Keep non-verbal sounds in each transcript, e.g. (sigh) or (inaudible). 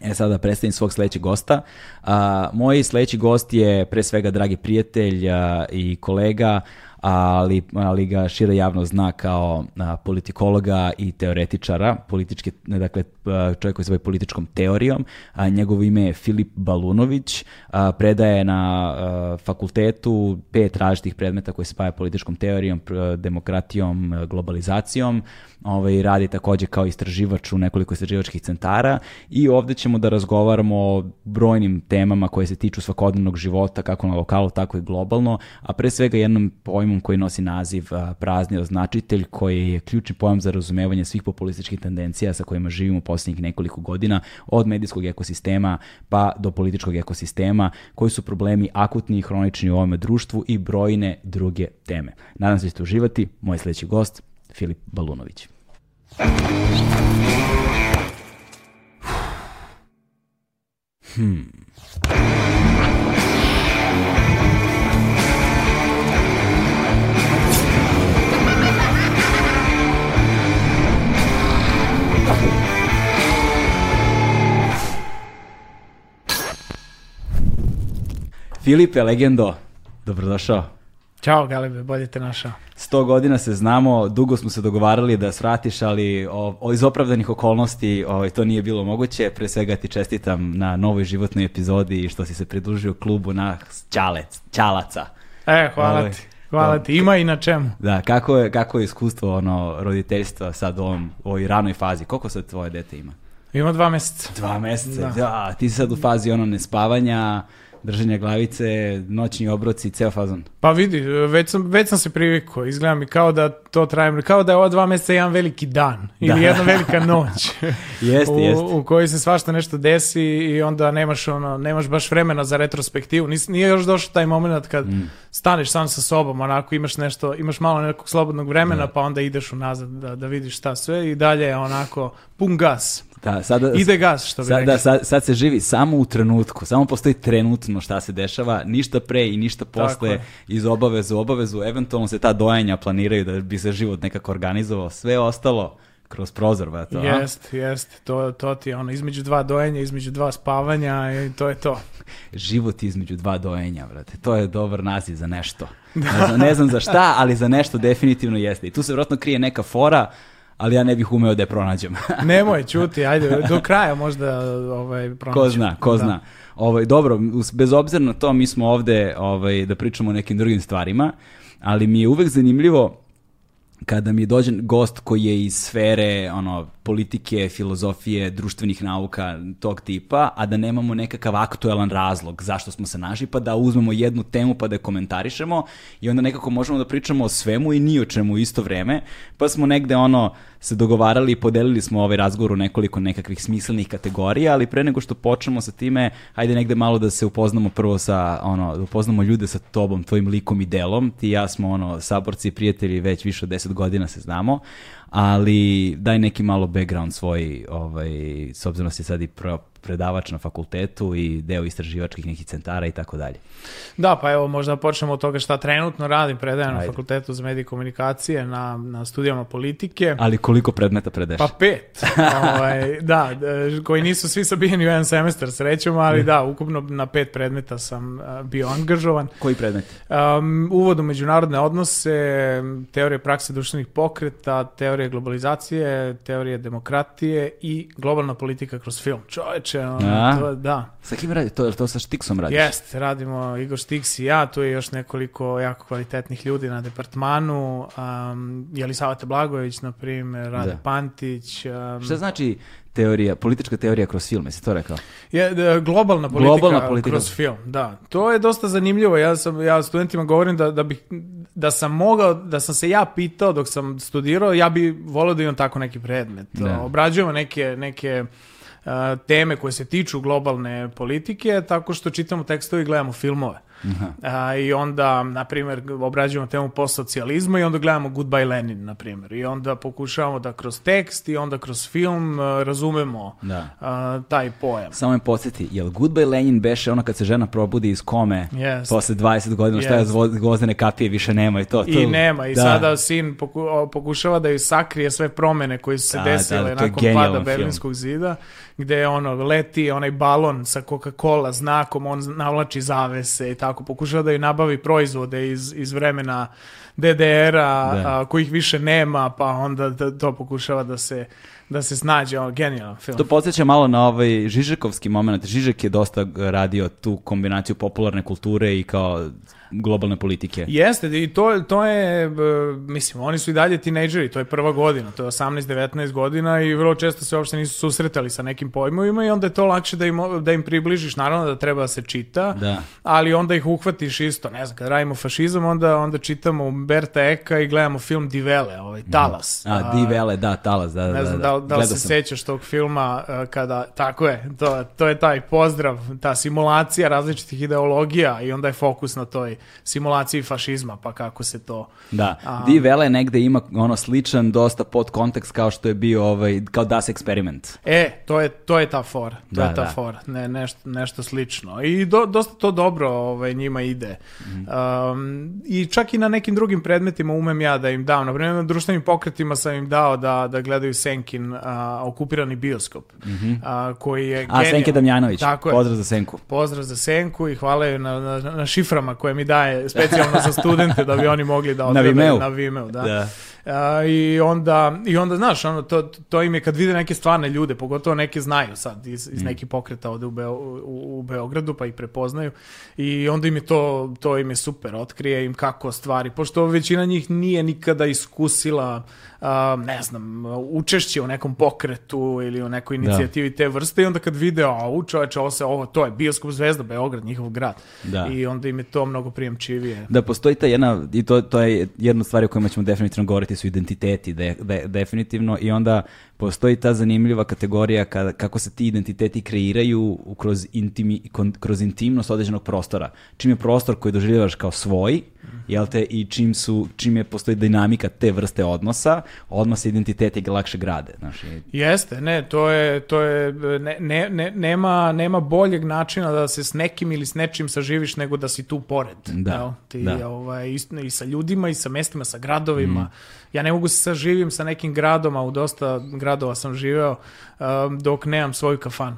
E sada da predstavim svog sledećeg gosta. A, moj sledeći gost je pre svega dragi prijatelj i kolega, ali, ali ga šira javno zna kao politikologa i teoretičara, političke, dakle čovjek koji se bavi političkom teorijom. A, njegovo ime je Filip Balunović, a, predaje na a, fakultetu pet različitih predmeta koji se bave političkom teorijom, demokratijom, globalizacijom, ovaj, radi takođe kao istraživač u nekoliko istraživačkih centara i ovde ćemo da razgovaramo o brojnim temama koje se tiču svakodnevnog života, kako na lokalu, tako i globalno, a pre svega jednom pojmom koji nosi naziv prazni označitelj, koji je ključni pojam za razumevanje svih populističkih tendencija sa kojima živimo poslednjih nekoliko godina, od medijskog ekosistema pa do političkog ekosistema, koji su problemi akutni i hronični u ovome društvu i brojne druge teme. Nadam se da ćete uživati. Moj sledeći gost, Filip Balunović. Hmm. Filipe, legendo, dobrodošao. Ćao Galebe, bolje te našao. Sto godina se znamo, dugo smo se dogovarali da svratiš, ali o, o, iz opravdanih okolnosti o, ovaj, to nije bilo moguće. Pre svega ti čestitam na novoj životnoj epizodi i što si se pridružio klubu na Ćalec, Ćalaca. E, hvala ovaj, ti. Hvala ti, ima i na čemu. Da, kako je, kako je iskustvo ono, roditeljstva sad u, ovom, ovoj ranoj fazi? Koliko sad tvoje dete ima? Ima dva meseca. Dva meseca, da. da. Ti si sad u fazi ono nespavanja, držanje glavice, noćni obroci, ceo fazon. Pa vidi, već sam, već sam se privikao, izgleda mi kao da to traje, kao da je ova dva meseca jedan veliki dan ili da. jedna velika noć. (laughs) jeste, jeste. U kojoj se svašta nešto desi i onda nemaš ono, nemaš baš vremena za retrospektivu. Nis, nije još došao taj moment kad mm. staneš sam sa sobom, onako imaš nešto, imaš malo nekog slobodnog vremena, da. pa onda ideš unazad da, da vidiš šta sve i dalje je onako pun gas. Da, sada, Ide gas, što bi sad, da, sad, sad se živi samo u trenutku, samo postoji trenutno šta se dešava, ništa pre i ništa posle, iz obavezu u obavezu, eventualno se ta dojanja planiraju da bi se život nekako organizovao, sve ostalo kroz prozor, ba, to, Jest, jest, to, to ti je ono, između dva dojenja, između dva spavanja i to je to. (laughs) Život između dva dojenja, brate, to je dobar naziv za nešto. (laughs) Ne znam, ne znam za šta, ali za nešto definitivno jeste. I tu se vjerojatno krije neka fora, ali ja ne bih umeo da je pronađem. (laughs) Nemoj, čuti, ajde, do kraja možda ovaj, pronađem. Ko zna, ko da. zna. Ovaj, dobro, bez obzira na to, mi smo ovde ovaj, da pričamo o nekim drugim stvarima, ali mi je uvek zanimljivo kada mi dođe gost koji je iz sfere ono politike, filozofije, društvenih nauka tog tipa, a da nemamo nekakav aktuelan razlog zašto smo se našli, pa da uzmemo jednu temu pa da je komentarišemo i onda nekako možemo da pričamo o svemu i ni o čemu u isto vreme, pa smo negde ono se dogovarali i podelili smo ovaj razgovor u nekoliko nekakvih smislenih kategorija, ali pre nego što počnemo sa time, hajde negde malo da se upoznamo prvo sa, ono, da upoznamo ljude sa tobom, tvojim likom i delom. Ti i ja smo, ono, saborci i prijatelji, već više od 10 godina se znamo ali daj neki malo background svoj, ovaj, s obzirom da si sad i pro, predavač na fakultetu i deo istraživačkih nekih centara i tako dalje. Da, pa evo možda počnemo od toga šta trenutno radim, predajem Ajde. na fakultetu za medije i komunikacije, na, na studijama politike. Ali koliko predmeta predaješ? Pa pet. ovaj, da, koji nisu svi sabijeni u jedan semestar srećom, ali da, ukupno na pet predmeta sam bio angažovan. Koji predmet? Um, uvod u međunarodne odnose, teorije prakse društvenih pokreta, teorije globalizacije, teorije demokratije i globalna politika kroz film. Čoveč, uče, ono, to, da. Sa kim radi? To, to sa Štiksom radiš? Jeste, radimo Igor Štiks i ja, tu je još nekoliko jako kvalitetnih ljudi na departmanu, um, Jelisavata Blagović, na primjer, Rade da. Pantić. Um, Šta znači teorija, politička teorija kroz film, jesi to rekao? Je, da, globalna politika, globalna politika kroz film, da. To je dosta zanimljivo. Ja sam ja studentima govorim da da bih da sam mogao, da sam se ja pitao dok sam studirao, ja bih volio da imam tako neki predmet. Da. Obrađujemo neke neke teme koje se tiču globalne politike tako što čitamo tekstove i gledamo filmove. A, I onda, na primjer, obrađujemo temu postsocijalizma i onda gledamo Goodbye Lenin, na primjer. I onda pokušavamo da kroz tekst i onda kroz film a, razumemo Da. a, taj pojam. Samo me podsjeti, jel Goodbye Lenin beše ono kad se žena probudi iz kome Jest. posle 20 godina, šta je gvozdene kapije, više nema i to. I to- nema, i da. sada sin poku, pokušava da ju sakrije sve promene koje su se Da, desile da, nakon pada film. Berlinskog zida, gde ono, leti onaj balon sa Coca-Cola znakom, on navlači zavese i tako, pokušava da ju nabavi proizvode iz, iz vremena DDR-a, Da. kojih više nema, pa onda da, to pokušava da se, da se snađe, ono, genijalan film. To podsjeća malo na ovaj Žižekovski moment. Žižek je dosta radio tu kombinaciju popularne kulture i kao globalne politike. Jeste, i to, to je, e, mislim, oni su i dalje tinejdžeri, to je prva godina, to je 18-19 godina i vrlo često se uopšte nisu susretali sa nekim pojmovima i onda je to lakše da im, da im približiš, naravno da treba da se čita, Da. ali onda ih uhvatiš isto, ne znam, kad radimo fašizam, onda, onda čitamo Umberta Eka i gledamo film Divele, ovaj, Talas. A, Di Vele, da, Talas, da, da, Ne znam da. da, da li Gledao se sam. sećaš tog filma uh, kada, tako je, to, to je taj pozdrav, ta simulacija različitih ideologija i onda je fokus na toj simulaciji fašizma, pa kako se to... Da, A- Di Vele negde ima ono sličan dosta pod kontekst kao što je bio ovaj, kao Das Experiment. E, to je, to je ta fora, to Da, je ta da. fora, ne, nešto, nešto slično. I do, dosta to dobro ovaj, njima ide. Mhm. Um, I čak i na nekim drugim predmetima umem ja da im dam. Na primjer, na društvenim pokretima sam im dao da, da gledaju Senkin a, okupirani bioskop, a, koji je. A, Senke. Damjanović, Tako je. pozdrav za Senku. Pozdrav za Senku i hvala na, na, na šiframa koje mi daje specijalno za studente da bi oni mogli da odgledaju Vimeu. Na Vimeu, da. Da. A, i, onda, I onda, znaš, ono, to, to im je kad vide neke stvarne ljude, pogotovo neke znaju sad iz, iz nekih pokreta ovde u, Beo, u, u Beogradu, pa ih prepoznaju. I onda im je to, to im je super, otkrije im kako stvari, pošto većina njih nije nikada iskusila, a, ne znam, učešće u nekom pokretu ili u nekoj inicijativi te vrste i onda kad vide, a u čoveče, ovo, se, ovo to je bioskop zvezda Beograd, njihov grad. Da. I onda im je to mnogo prijemčivije. Da postoji ta jedna, i to, to je jedna stvar o kojima ćemo definitivno govoriti, su identiteti, de, de- definitivno, i onda postoji ta zanimljiva kategorija kada, kako se ti identiteti kreiraju kroz, intimi, kroz intimnost određenog prostora. Čim je prostor koji doživljavaš kao svoj, jel te, i čim, su, čim je postoji dinamika te vrste odnosa, odmah se identiteti lakše grade. Znaš, i- Jeste, ne, to je, to je ne, ne, ne, nema, nema boljeg načina da se s nekim ili s nečim saživiš nego da si tu pored. Da, jel? Ti, da. Ovaj, i, i sa ljudima i sa mestima, sa gradovima. Ja ne mogu se saživim sa nekim gradom, a u dosta gradova sam živeo dok nemam svoju kafanu.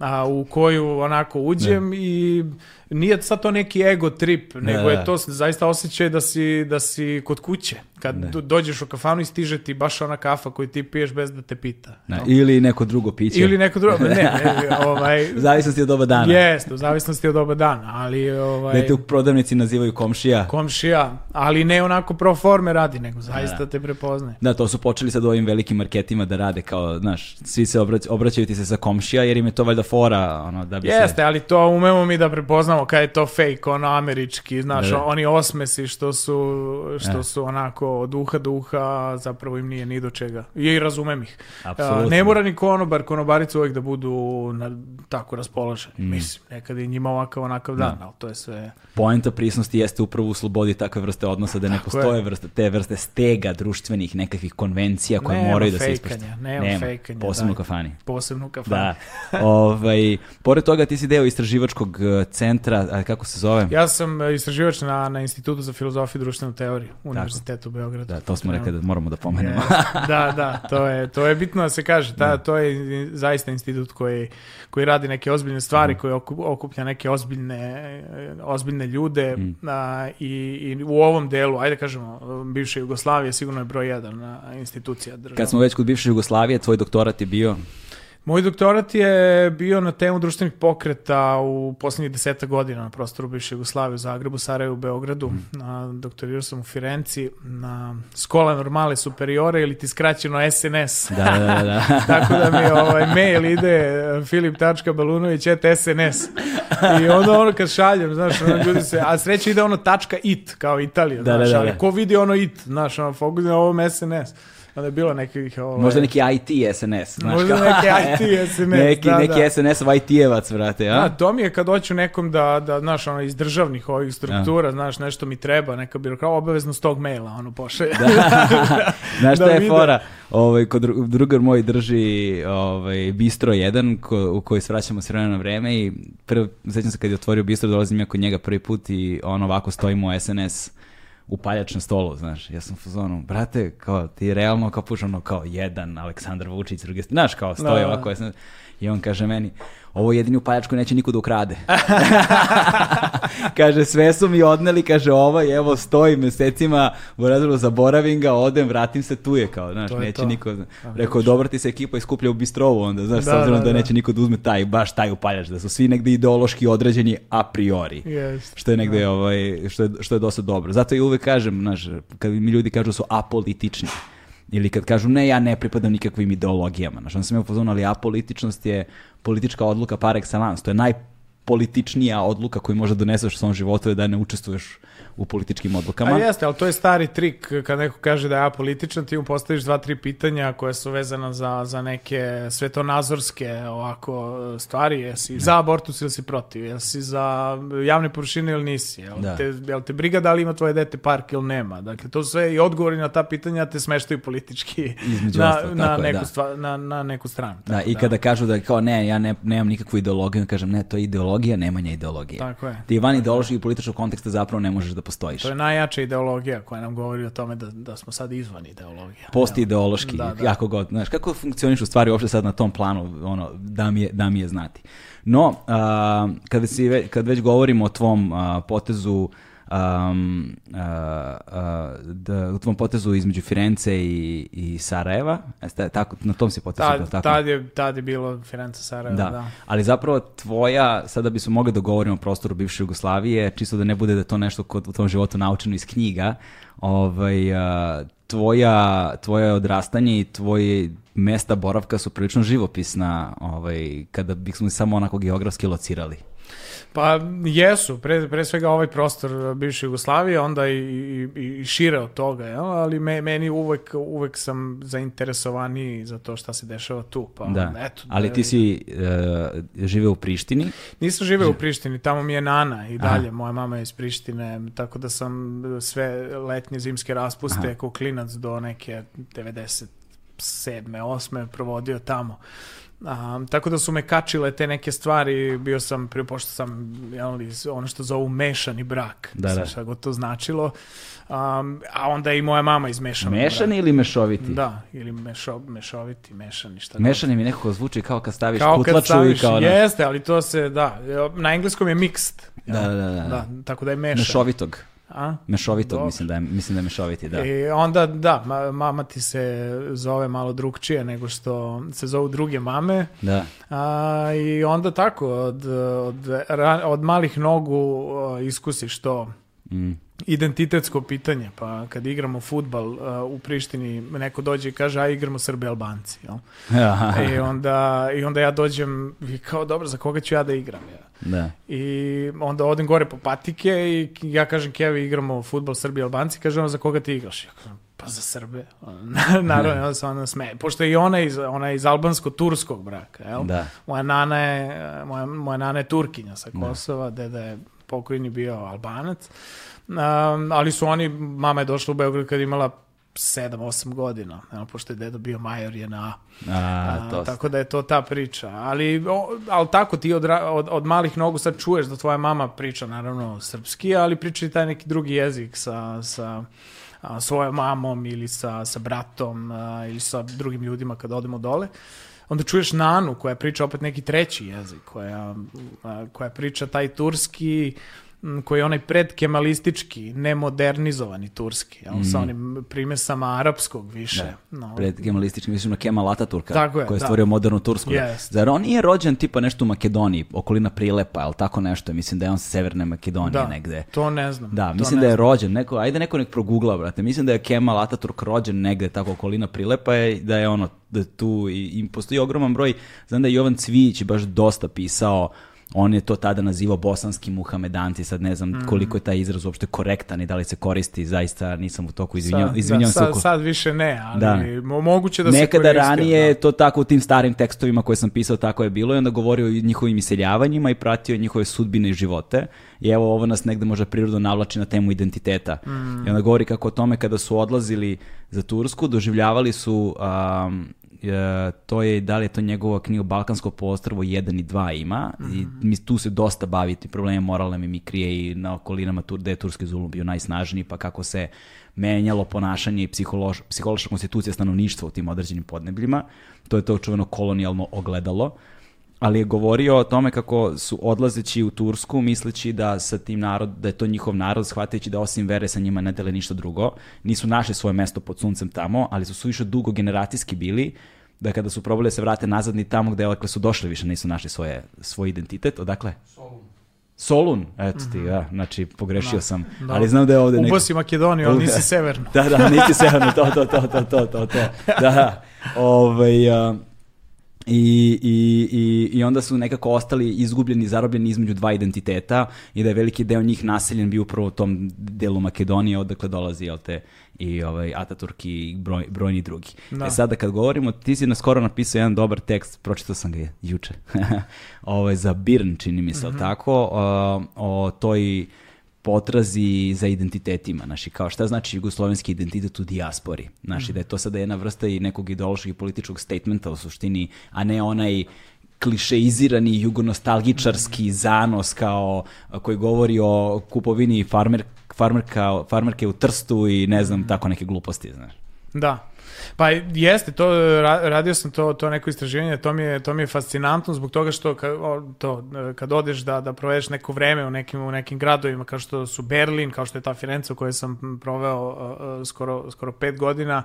A, u koju onako uđem i nije sad to neki ego trip, nego da. je to zaista osjećaj da si, da si kod kuće. Kad do- dođeš u kafanu i stiže ti baš ona kafa koju ti piješ bez da te pita. da, ili neko drugo piće. Ili neko drugo, ne, (laughs) ne, ovaj, U zavisnosti od doba dana. jeste, u zavisnosti od doba dana, ali ovaj, Da te u prodavnici nazivaju komšija. komšija, ali ne onako pro forme radi, nego zaista te prepoznaje. Da, to su počeli sad u ovim velikim marketima da rade kao, znaš, svi se obrać, obraćaju ti se sa komšija jer im je to valjda fora, ono, da bi Jeste, se... ali to umemo mi da prepoznamo kad je to fake, ono američki, znaš, Da, da. oni osmesi što su, što su onako od uha do uha, zapravo im nije ni do čega. I razumem ih. Apsolutno. Ne mora ni konobar, konobarica uvijek da budu na, tako raspoloženi. Mm. Mislim, nekad je njima ovakav onakav dan, ali to je sve... Poenta prisnosti jeste upravo u slobodi takve vrste odnosa, da ne Tako postoje je. vrste, te vrste stega društvenih nekakvih konvencija koje Nema moraju da se fejkanja, ispoštuju. nema fejkanja, Posebno da. u kafani. Posebno u kafani. Da. ovaj, pored toga ti si deo istraživačkog eh, centra, a kako se zove? Ja sam e, istraživač na, na Institutu za filozofiju i društvenu teoriju Univerzitetu u Beogradu. Da, to smo rekli da moramo da pomenemo. Da, da, to je, to je bitno da se kaže. Da, to je zaista institut koji, koji radi neke ozbiljne stvari, koji oku- okuplja neke ozbiljne, e, ozbiljne ljude a, i, i u ovom delu, ajde kažemo, bivše Jugoslavije sigurno je broj jedan institucija država. Kad smo već kod bivše Jugoslavije, tvoj doktorat je bio... Moj doktorat je bio na temu društvenih pokreta u posljednjih deseta godina na prostoru bivše Jugoslavije u Zagrebu, Sarajevu, Beogradu. Na, doktorirao sam u Firenci na Skola Normale Superiore ili ti skraćeno SNS. Da, da, da, da. (laughs) Tako da mi ovaj mail ide filip.balunović.sns i onda ono kad šaljem, znaš, ono ljudi se, a sreće ide ono tačka it, kao Italija, Da, znaš, da, da, ali da. ko vidi ono it, znaš, ono fokus na ovom SNS. Onda je bilo nekih... Ovaj, Možda neki IT SNS, znaš Možda kao. neki (laughs) IT SNS, neki, da, neki da. SNS IT-evac, brate, a? Da, to mi je kad hoću nekom da, da znaš, ono, iz državnih ovih struktura, znaš, nešto mi treba, neka birokrata, obavezno s tog maila, ono, pošalje. (laughs) Znaš šta da je vide. fora? Ovaj, kod dru- drugar moj drži ovaj, bistro jedan ko, u koji svraćamo s vremena na vreme i prvo, sećam se kad je otvorio bistro, dolazim ja kod njega prvi put i on ovako stojimo u SNS upaljač na stolu, znaš, ja sam u fazonu, brate, kao, ti realno kao puš ono kao jedan Aleksandar Vučić, druge strane, znaš, kao stoji Da, da. ovako, SNS, i on kaže meni, ovo je jedini upaljač koji neće niko da ukrade. (laughs) kaže, sve su mi odneli, kaže, ovaj, evo, stoji mesecima, Borazilu, zaboravim ga, odem, vratim se, tu je, kao, znaš, je neće to. niko, rekao, dobro ti se ekipa iskuplja u bistrovu, onda, znaš, s Da, obzirom da, da, da. neće niko da uzme taj, baš taj upaljač, da su svi negde ideološki određeni a priori. Jest. Što je negde, ovaj, što je, što je dosta dobro. Zato i uvek kažem, znaš, kad mi ljudi kažu da su apolitični, ili kad kažu ne, ja ne pripadam nikakvim ideologijama, znaš, onda sam ja upozorno, ali apolitičnost je politička odluka par excellence, to je najpolitičnija odluka koju možda doneseš u svom životu je da ne učestvuješ u političkim odlukama. A jeste, ali to je stari trik kad neko kaže da je apolitičan, ti mu postaviš dva, tri pitanja koje su vezana za, za neke svetonazorske ovako stvari. Jesi za abortus ili si protiv? Jesi za javne površine ili nisi? Jel, Da. te, jel te briga da li ima tvoje dete park ili nema? Dakle, to sve i odgovori na ta pitanja te smeštaju politički Između na, ostalog, na, tako je, neku da. stva- na, na neku stranu. Da, i kada kažu da kao ne, ja ne, nemam nikakvu ideologiju, kažem ne, to je ideologija, nemanja ideologije. Tako je. Ti van ideološkog i političkog konteksta zapravo ne možeš da postojiš. To je najjača ideologija koja nam govori o tome da, da smo sad izvan ideologije. Posti ideološki, Da, da. kako god, znaš, kako funkcioniš u stvari uopšte sad na tom planu, ono, da mi je, da mi je znati. No, a, kada si kad već govorimo o tvom a, potezu um, a, a, da, u tvom potezu između Firence i, i Sarajeva, jeste, tako, na tom si potezu, Tad, bilo tako? tad, je, tad je bilo Firenze Sarajevo, Da. da. ali zapravo tvoja, sada bismo mogli da govorimo o prostoru bivše Jugoslavije, čisto da ne bude da to nešto kod, u tom životu naučeno iz knjiga, ovaj, a, tvoja, tvoje odrastanje i tvoje mesta boravka su prilično živopisna, ovaj, kada bismo samo onako geografski locirali. Pa jesu, pre, pre svega ovaj prostor bivše Jugoslavije, onda i, i, i šire od toga, jel? ali me, meni uvek, uvek sam zainteresovaniji za to šta se dešava tu. Pa, Da. eto, ali da- ti si e, živeo u Prištini, Nisam živeo u Prištini, tamo mi je Nana i dalje, moja mama je iz Prištine, tako da sam sve letnje zimske raspuste kao klinac do neke 97. 8. provodio tamo. A, tako da su me kačile te neke stvari, bio sam, prije pošto sam jel, ono što zovu mešani brak, Da, da. šta god to značilo, Um, a onda je i moja mama iz mešanog mešani ili mešoviti? Da, ili mešo, mešoviti, mešani, šta god. Mešani mi nekako zvuči kao kad staviš Kao kad kutlaču staviš, i kao... na- jeste, ali to se, da, na engleskom je mixed. Da, da, da, da. Da, tako da je mešan. Mešovitog. A? Mešovitog, Dobro. mislim da, je, mislim da je mešoviti, da. I onda, da, ma- mama ti se zove malo drugčije nego što se zovu druge mame. Da. A, I onda tako, od, od, od malih nogu iskusiš to Mm. identitetsko pitanje. Pa kad igramo futbal a, u Prištini, neko dođe i kaže, a igramo Srbi Albanci. Jel? (laughs) I, onda, I onda ja dođem i kao, dobro, za koga ću ja da igram? Ja? da. I onda odem gore po patike i ja kažem Kevi igramo futbol Srbi Albanci, kaže on za koga ti igraš? Ja kažem pa za Srbe. (laughs) Naravno, onda se ona smeje. Pošto je i ona iz, ona iz albansko-turskog braka, jel? Da. Moja nana je, moja, moja nana je Turkinja sa Kosova, deda je pokojni bio Albanac. Um, ali su oni, mama je došla u Beograd kad imala 7-8 godina, jel? pošto je deda bio major je na A, a, to tako da je to ta priča. Ali, o, ali tako ti od, od, od malih nogu sad čuješ da tvoja mama priča naravno srpski, ali priča i taj neki drugi jezik sa, sa a, svojom mamom ili sa, sa bratom a, ili sa drugim ljudima kad odemo dole. Onda čuješ Nanu koja priča opet neki treći jezik, koja, koja priča taj turski koji je onaj predkemalistički, nemodernizovani turski, jel, sa onim primesama arapskog više. No, Pred kemalističkim, mislim na Kemal Ataturka, Tako je, koji je da. stvorio modernu Tursku. Jest. Zar on nije rođen tipa nešto u Makedoniji, okolina Prilepa, ali tako nešto, mislim da je on sa severne Makedonije da, negde. to ne znam. Da, mislim da je znam. rođen, neko, ajde neko nek progugla, brate. Mislim da je Kemal Ataturk rođen negde tako okolina Prilepa je da je ono da tu i, i postoji ogroman broj, znam da je Jovan Cvijić baš dosta pisao On je to tada nazivao bosanski muhamedanci, sad ne znam Mm. koliko je taj izraz uopšte korektan i da li se koristi, zaista nisam u toku, izvinjavam, Sad- izvinjavam da, sad, sad više ne, ali Da. mo- moguće da se Nekada ranije da. to tako u tim starim tekstovima koje sam pisao tako je bilo i onda govorio o njihovim iseljavanjima i pratio njihove sudbine i živote. I evo ovo nas negde možda prirodno navlači na temu identiteta. Mm. I onda govori kako o tome kada su odlazili za Tursku, doživljavali su um, to je, da li je to njegova knjiga Balkansko poostrvo 1 i 2 ima i Mhm. mi tu se dosta baviti problemom moralne mimikrije i na okolinama Tur, da je turski zulum bio najsnažniji pa kako se menjalo ponašanje i psihološ, psihološka konstitucija stanovništva u tim određenim podnebljima. To je to čuveno kolonijalno ogledalo. Ali je govorio o tome kako su odlazeći u Tursku misleći da sa tim narod, da je to njihov narod, shvatajući da osim vere sa njima ne dele ništa drugo, nisu našli svoje mesto pod suncem tamo, ali su suviše dugo generacijski bili, da kada su probali da se vrate nazad ni tamo gde odakle su došli više nisu našli svoje, svoj identitet. Odakle? Solun, eto ti, ja, znači pogrešio sam, Da. ali znam da je ovde... Ubo si Makedoniju, ali nisi severno. (laughs) Da, da, nisi severno, to, to, to, to, to, to, to. (laughs) Da, ovaj, a, i, i, i, I onda su nekako ostali izgubljeni, zarobljeni između dva identiteta i da je veliki deo njih naseljen bio upravo u tom delu Makedonije, odakle dolazi, jel te, i ovaj, Ataturk i broj, brojni drugi. Da. E sada kad govorimo, ti si na skoro napisao jedan dobar tekst, pročitao sam ga juče, (laughs) ovaj, za Birn, čini mi se, mm tako, o, o toj potrazi za identitetima, znači kao šta znači jugoslovenski identitet u dijaspori, znači da je to sada jedna vrsta i nekog ideološkog i političkog statementa u suštini, a ne onaj klišeizirani jugonostalgičarski zanos kao koji govori o kupovini farmer, farmerka, farmerke u Trstu i ne znam, tako neke gluposti, znaš. Da. Pa jeste, to, ra- radio sam to, to neko istraživanje, to mi je, to mi je fascinantno zbog toga što kad, to, e, kad odeš da, da provedeš neko vreme u nekim, u nekim gradovima kao što su Berlin, kao što je ta Firenca u kojoj sam proveo uh, uh, skoro, skoro pet godina,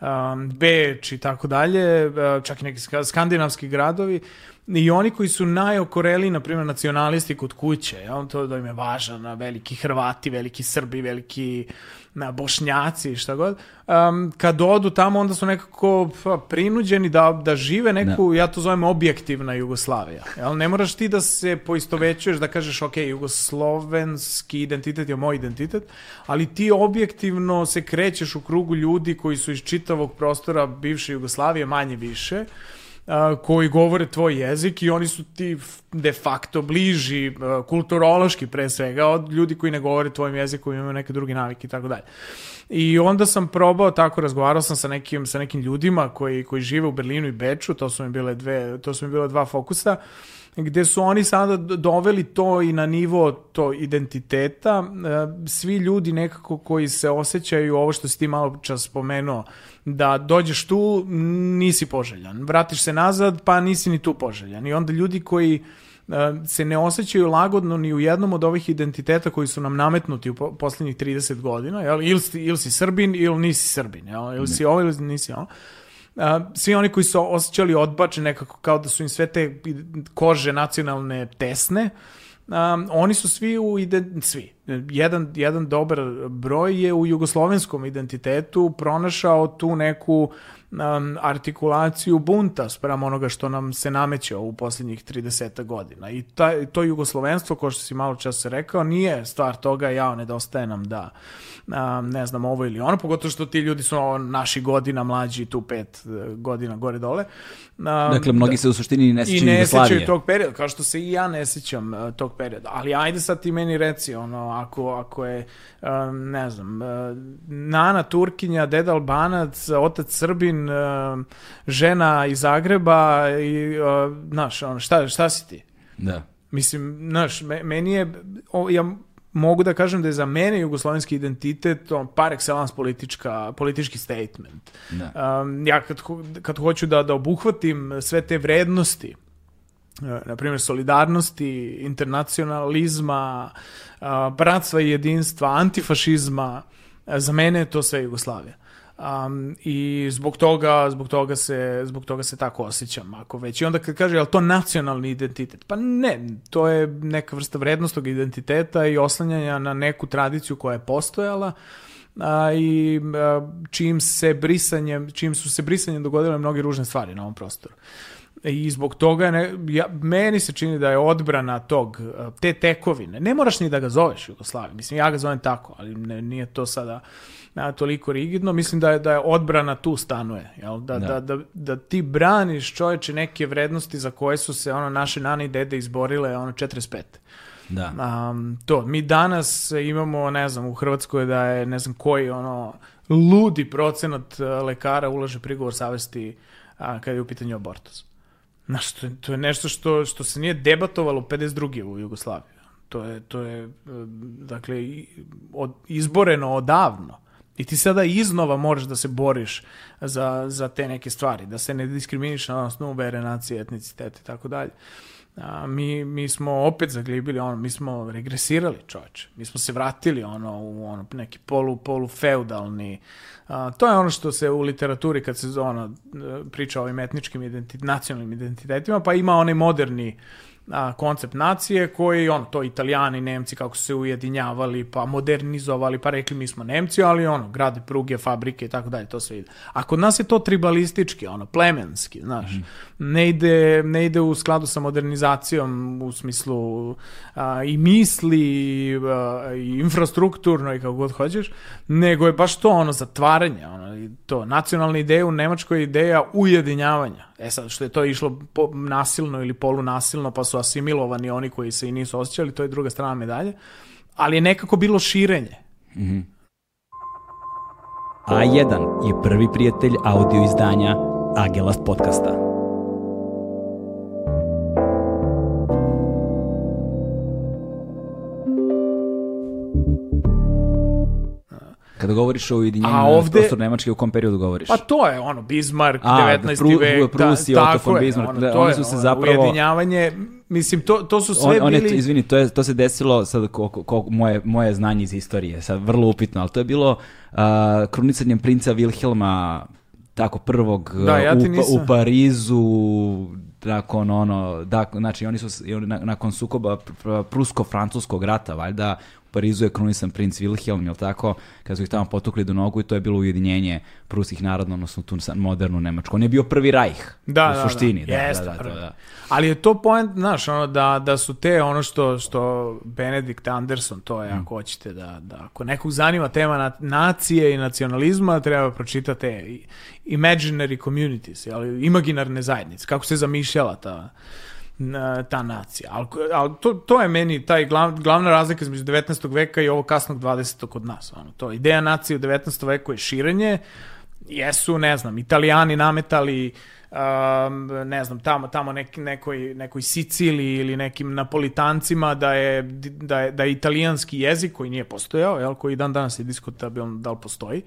um, Beč i tako dalje, uh, čak i neki ska- skandinavski gradovi, i oni koji su najokoreli, na primjer, nacionalisti kod kuće, jel? to da im je važan, veliki Hrvati, veliki Srbi, veliki na, Bošnjaci, šta god, um, kad odu tamo, onda su nekako pa, prinuđeni da, da žive neku, ja to zovem objektivna Jugoslavija. Jel? Ne moraš ti da se poistovećuješ, da kažeš, ok, jugoslovenski identitet je moj identitet, ali ti objektivno se krećeš u krugu ljudi koji su iz čitavog prostora bivše Jugoslavije, manje više, koji govore tvoj jezik i oni su ti de facto bliži kulturološki pre svega od ljudi koji ne govore tvojim jezikom imaju neke druge navike i tako dalje. I onda sam probao tako razgovarao sam sa nekim sa nekim ljudima koji koji žive u Berlinu i Beču, to su mi bile dve to su mi bile dva fokusa gde su oni sada doveli to i na nivo to identiteta. Svi ljudi nekako koji se osjećaju ovo što si ti malo čas spomenuo, da dođeš tu, nisi poželjan. Vratiš se nazad, pa nisi ni tu poželjan. I onda ljudi koji e, se ne osjećaju lagodno ni u jednom od ovih identiteta koji su nam nametnuti u po- posljednjih 30 godina, jel? Ili, si, ili si Srbin ili nisi Srbin, jel? ili si ovo ili nisi ovo. A, svi oni koji su osjećali odbačen nekako kao da su im sve te kože nacionalne tesne, um, oni su svi u ide, svi. Jedan, jedan dobar broj je u jugoslovenskom identitetu pronašao tu neku um, artikulaciju bunta sprem onoga što nam se nameće u posljednjih 30 godina. I ta, to jugoslovenstvo, ko što si malo čas rekao, nije stvar toga, ja, nedostaje nam da um, ne znam, ovo ili ono, pogotovo što ti ljudi su ono, naši godina mlađi, tu pet eh, godina gore dole. Um, Dakle, mnogi se u suštini ne i sjećaju ne Jugoslavije. sećaju tog perioda, kao što se i ja ne sećam uh, tog perioda. Ali ajde sad ti meni reci, ono, ako, ako je, um, ne znam, uh, Nana Turkinja, deda Albanac, otac Srbin, uh, žena iz Zagreba i, uh, znaš, ono, šta, šta si ti? Da. Mislim, znaš, me- meni je, o, ja mogu da kažem da je za mene jugoslovenski identitet on, par excellence politička, politički statement. Da. Um, ja kad, kad hoću da, da obuhvatim sve te vrednosti, e, na primjer solidarnosti, internacionalizma, bratstva i jedinstva, antifašizma, e, za mene je to sve Jugoslavija. Um, i zbog toga, zbog toga se zbog toga se tako osjećam ako već. I onda kad kaže je to nacionalni identitet? Pa ne to je neka vrsta vrednostnog identiteta i oslanjanja na neku tradiciju koja je postojala a, i a, čim se brisanjem čim su se brisanjem dogodile mnoge ružne stvari na ovom prostoru. I zbog toga, ne, ja, meni se čini da je odbrana tog, te tekovine, ne moraš ni da ga zoveš Jugoslavije, mislim ja ga zovem tako, ali ne, nije to sada na, toliko rigidno, mislim da je, da je odbrana tu stanuje, jel? Da, da. Da, da, da ti braniš čoveče neke vrednosti za koje su se ono naše nane i dede izborile ono 45. Da. Um, to, mi danas imamo, ne znam, u Hrvatskoj da je, ne znam koji, ono, ludi procenat lekara ulaže prigovor savesti a, kada je u pitanju abortus. Znaš, to to je nešto što, što se nije debatovalo 52. u Jugoslaviji. To je, to je dakle, od, izboreno odavno. I ti sada iznova možeš da se boriš za, za te neke stvari, da se ne diskriminiš na osnovu vere, nacije, etnicitete i tako dalje. A, mi, mi smo opet zaglibili, ono, mi smo regresirali čoveče. Mi smo se vratili ono, u ono, neki polu, polu feudalni. A, to je ono što se u literaturi kad se ono, priča o ovim etničkim identit, nacionalnim identitetima, pa ima onaj moderni a, koncept nacije koji, ono, to italijani, nemci kako su se ujedinjavali, pa modernizovali, pa rekli mi smo nemci, ali ono, grade pruge, fabrike i tako dalje, to sve ide. A kod nas je to tribalistički, ono, plemenski, znaš. Mm. Ne, ide, ne ide u skladu sa modernizacijom u smislu a, i misli a, i infrastrukturno i kako god hoćeš, nego je baš to ono zatvaranje, ono, i to nacionalna ideja u Nemačkoj ideja ujedinjavanja. E sad, što je to išlo po, nasilno ili polunasilno, pa su asimilovani oni koji se i nisu osjećali, to je druga strana medalje, ali je nekako bilo širenje. Mm -hmm. A1 je prvi prijatelj audio izdanja Agelast podcasta. Kada govoriš o ujedinjenju A ovde, prostor Nemačke, u kom periodu govoriš? Pa to je ono, Bismarck, A, 19. Pru, vek. Prusi, da, Otto von Bismarck. Ono, da, oni su se zapravo... Ujedinjavanje, mislim, to, to su sve on, on bili... Je, izvini, to, je, to se desilo, sad ko, ko, moje, moje znanje iz istorije, sad vrlo upitno, ali to je bilo uh, krunicanjem princa Wilhelma tako prvog da, ja u, u Parizu nakon ono, da, znači oni su nakon sukoba prusko-francuskog rata, valjda Parizu je krunisan princ Wilhelm, jel tako, kad su ih tamo potukli do nogu i to je bilo ujedinjenje pruskih naroda, odnosno tu modernu Nemačku. On je bio prvi rajh, da, u da, suštini. Da, da, Jeste, da, da, to, da. Ali je to point, znaš, ono, da, da su te, ono što, što Benedict Anderson, to je, mm. ako hoćete, da, da ako nekog zanima tema na, nacije i nacionalizma, treba pročitati imaginary communities, ali imaginarne zajednice, kako se zamišljala ta ta nacija. Ali, al to, to je meni taj glav, glavna razlika između 19. veka i ovo kasnog 20. kod nas. Ono, to ideja nacije u 19. veku je širenje, jesu, ne znam, italijani nametali um, ne znam, tamo, tamo neki, nekoj, nekoj Siciliji ili nekim napolitancima da je, da je, da je italijanski jezik koji nije postojao, jel, koji dan danas je diskutabilan da li postoji,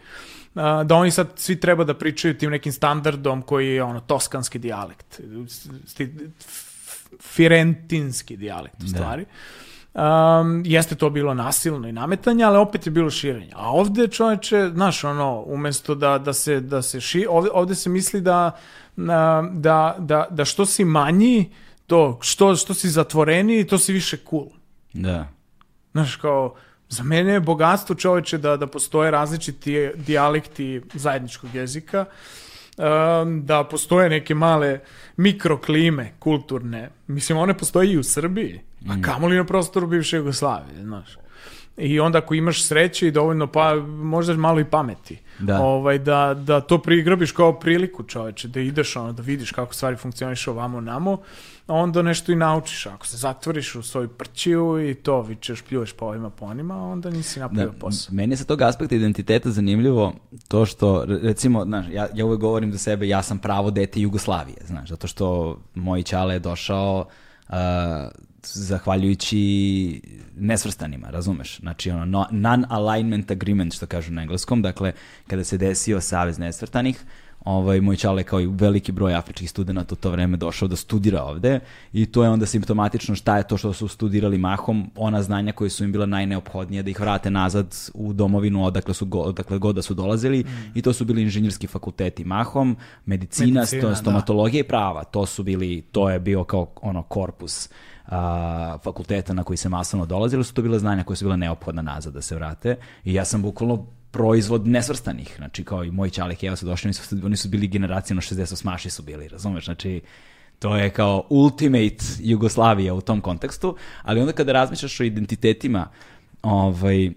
uh, da oni sad svi treba da pričaju tim nekim standardom koji je ono toskanski dijalekt firentinski dijalekt u da. stvari. Um, jeste to bilo nasilno i nametanje, ali opet je bilo širenje. A ovde čoveče, znaš, ono, umesto da, da se, da se ši, ovde, ovde se misli da, da, da, da što si manji, to, što, što si zatvoreni, to si više cool. Da. Znaš, kao, za mene je bogatstvo čoveče da, da postoje različiti dijalekti zajedničkog jezika, um, da postoje neke male mikroklime kulturne. Mislim, one postoje i u Srbiji, a mm. kamoli na prostoru bivše Jugoslavije, znaš. I onda ako imaš sreće i dovoljno, pa možda malo i pameti, da, ovaj, da, da to prigrabiš kao priliku čoveče, da ideš ono, da vidiš kako stvari funkcionišu ovamo namo, onda nešto i naučiš. Ako se zatvoriš u svoju prćiju i to vičeš, pljuješ po ovima po onima, onda nisi napravio da, posao. Meni je sa tog aspekta identiteta zanimljivo to što, recimo, znaš, ja, ja uvek govorim za sebe, ja sam pravo dete Jugoslavije, znaš, zato što moj čale je došao uh, zahvaljujući nesvrstanima, razumeš? Znači, ono, non-alignment agreement, što kažu na engleskom, dakle, kada se desio savez nesvrstanih, ovaj, moj čale kao i veliki broj afričkih studenta u to vreme došao da studira ovde i to je onda simptomatično šta je to što su studirali mahom, ona znanja koje su im bila najneophodnije da ih vrate nazad u domovinu odakle, su go, odakle god da su dolazili mm. i to su bili inženjerski fakulteti mahom, medicina, medicina da. stomatologija da. i prava, to su bili, to je bio kao ono korpus a, fakulteta na koji se masovno dolazili, su to bile znanja koje su bila neophodna nazad da se vrate i ja sam bukvalno proizvod nesvrstanih, znači kao i moj čalik, evo su došli, oni su, oni su bili generacijno 68 maši su bili, razumeš, znači To je kao ultimate Jugoslavija u tom kontekstu, ali onda kada razmišljaš o identitetima, ovaj,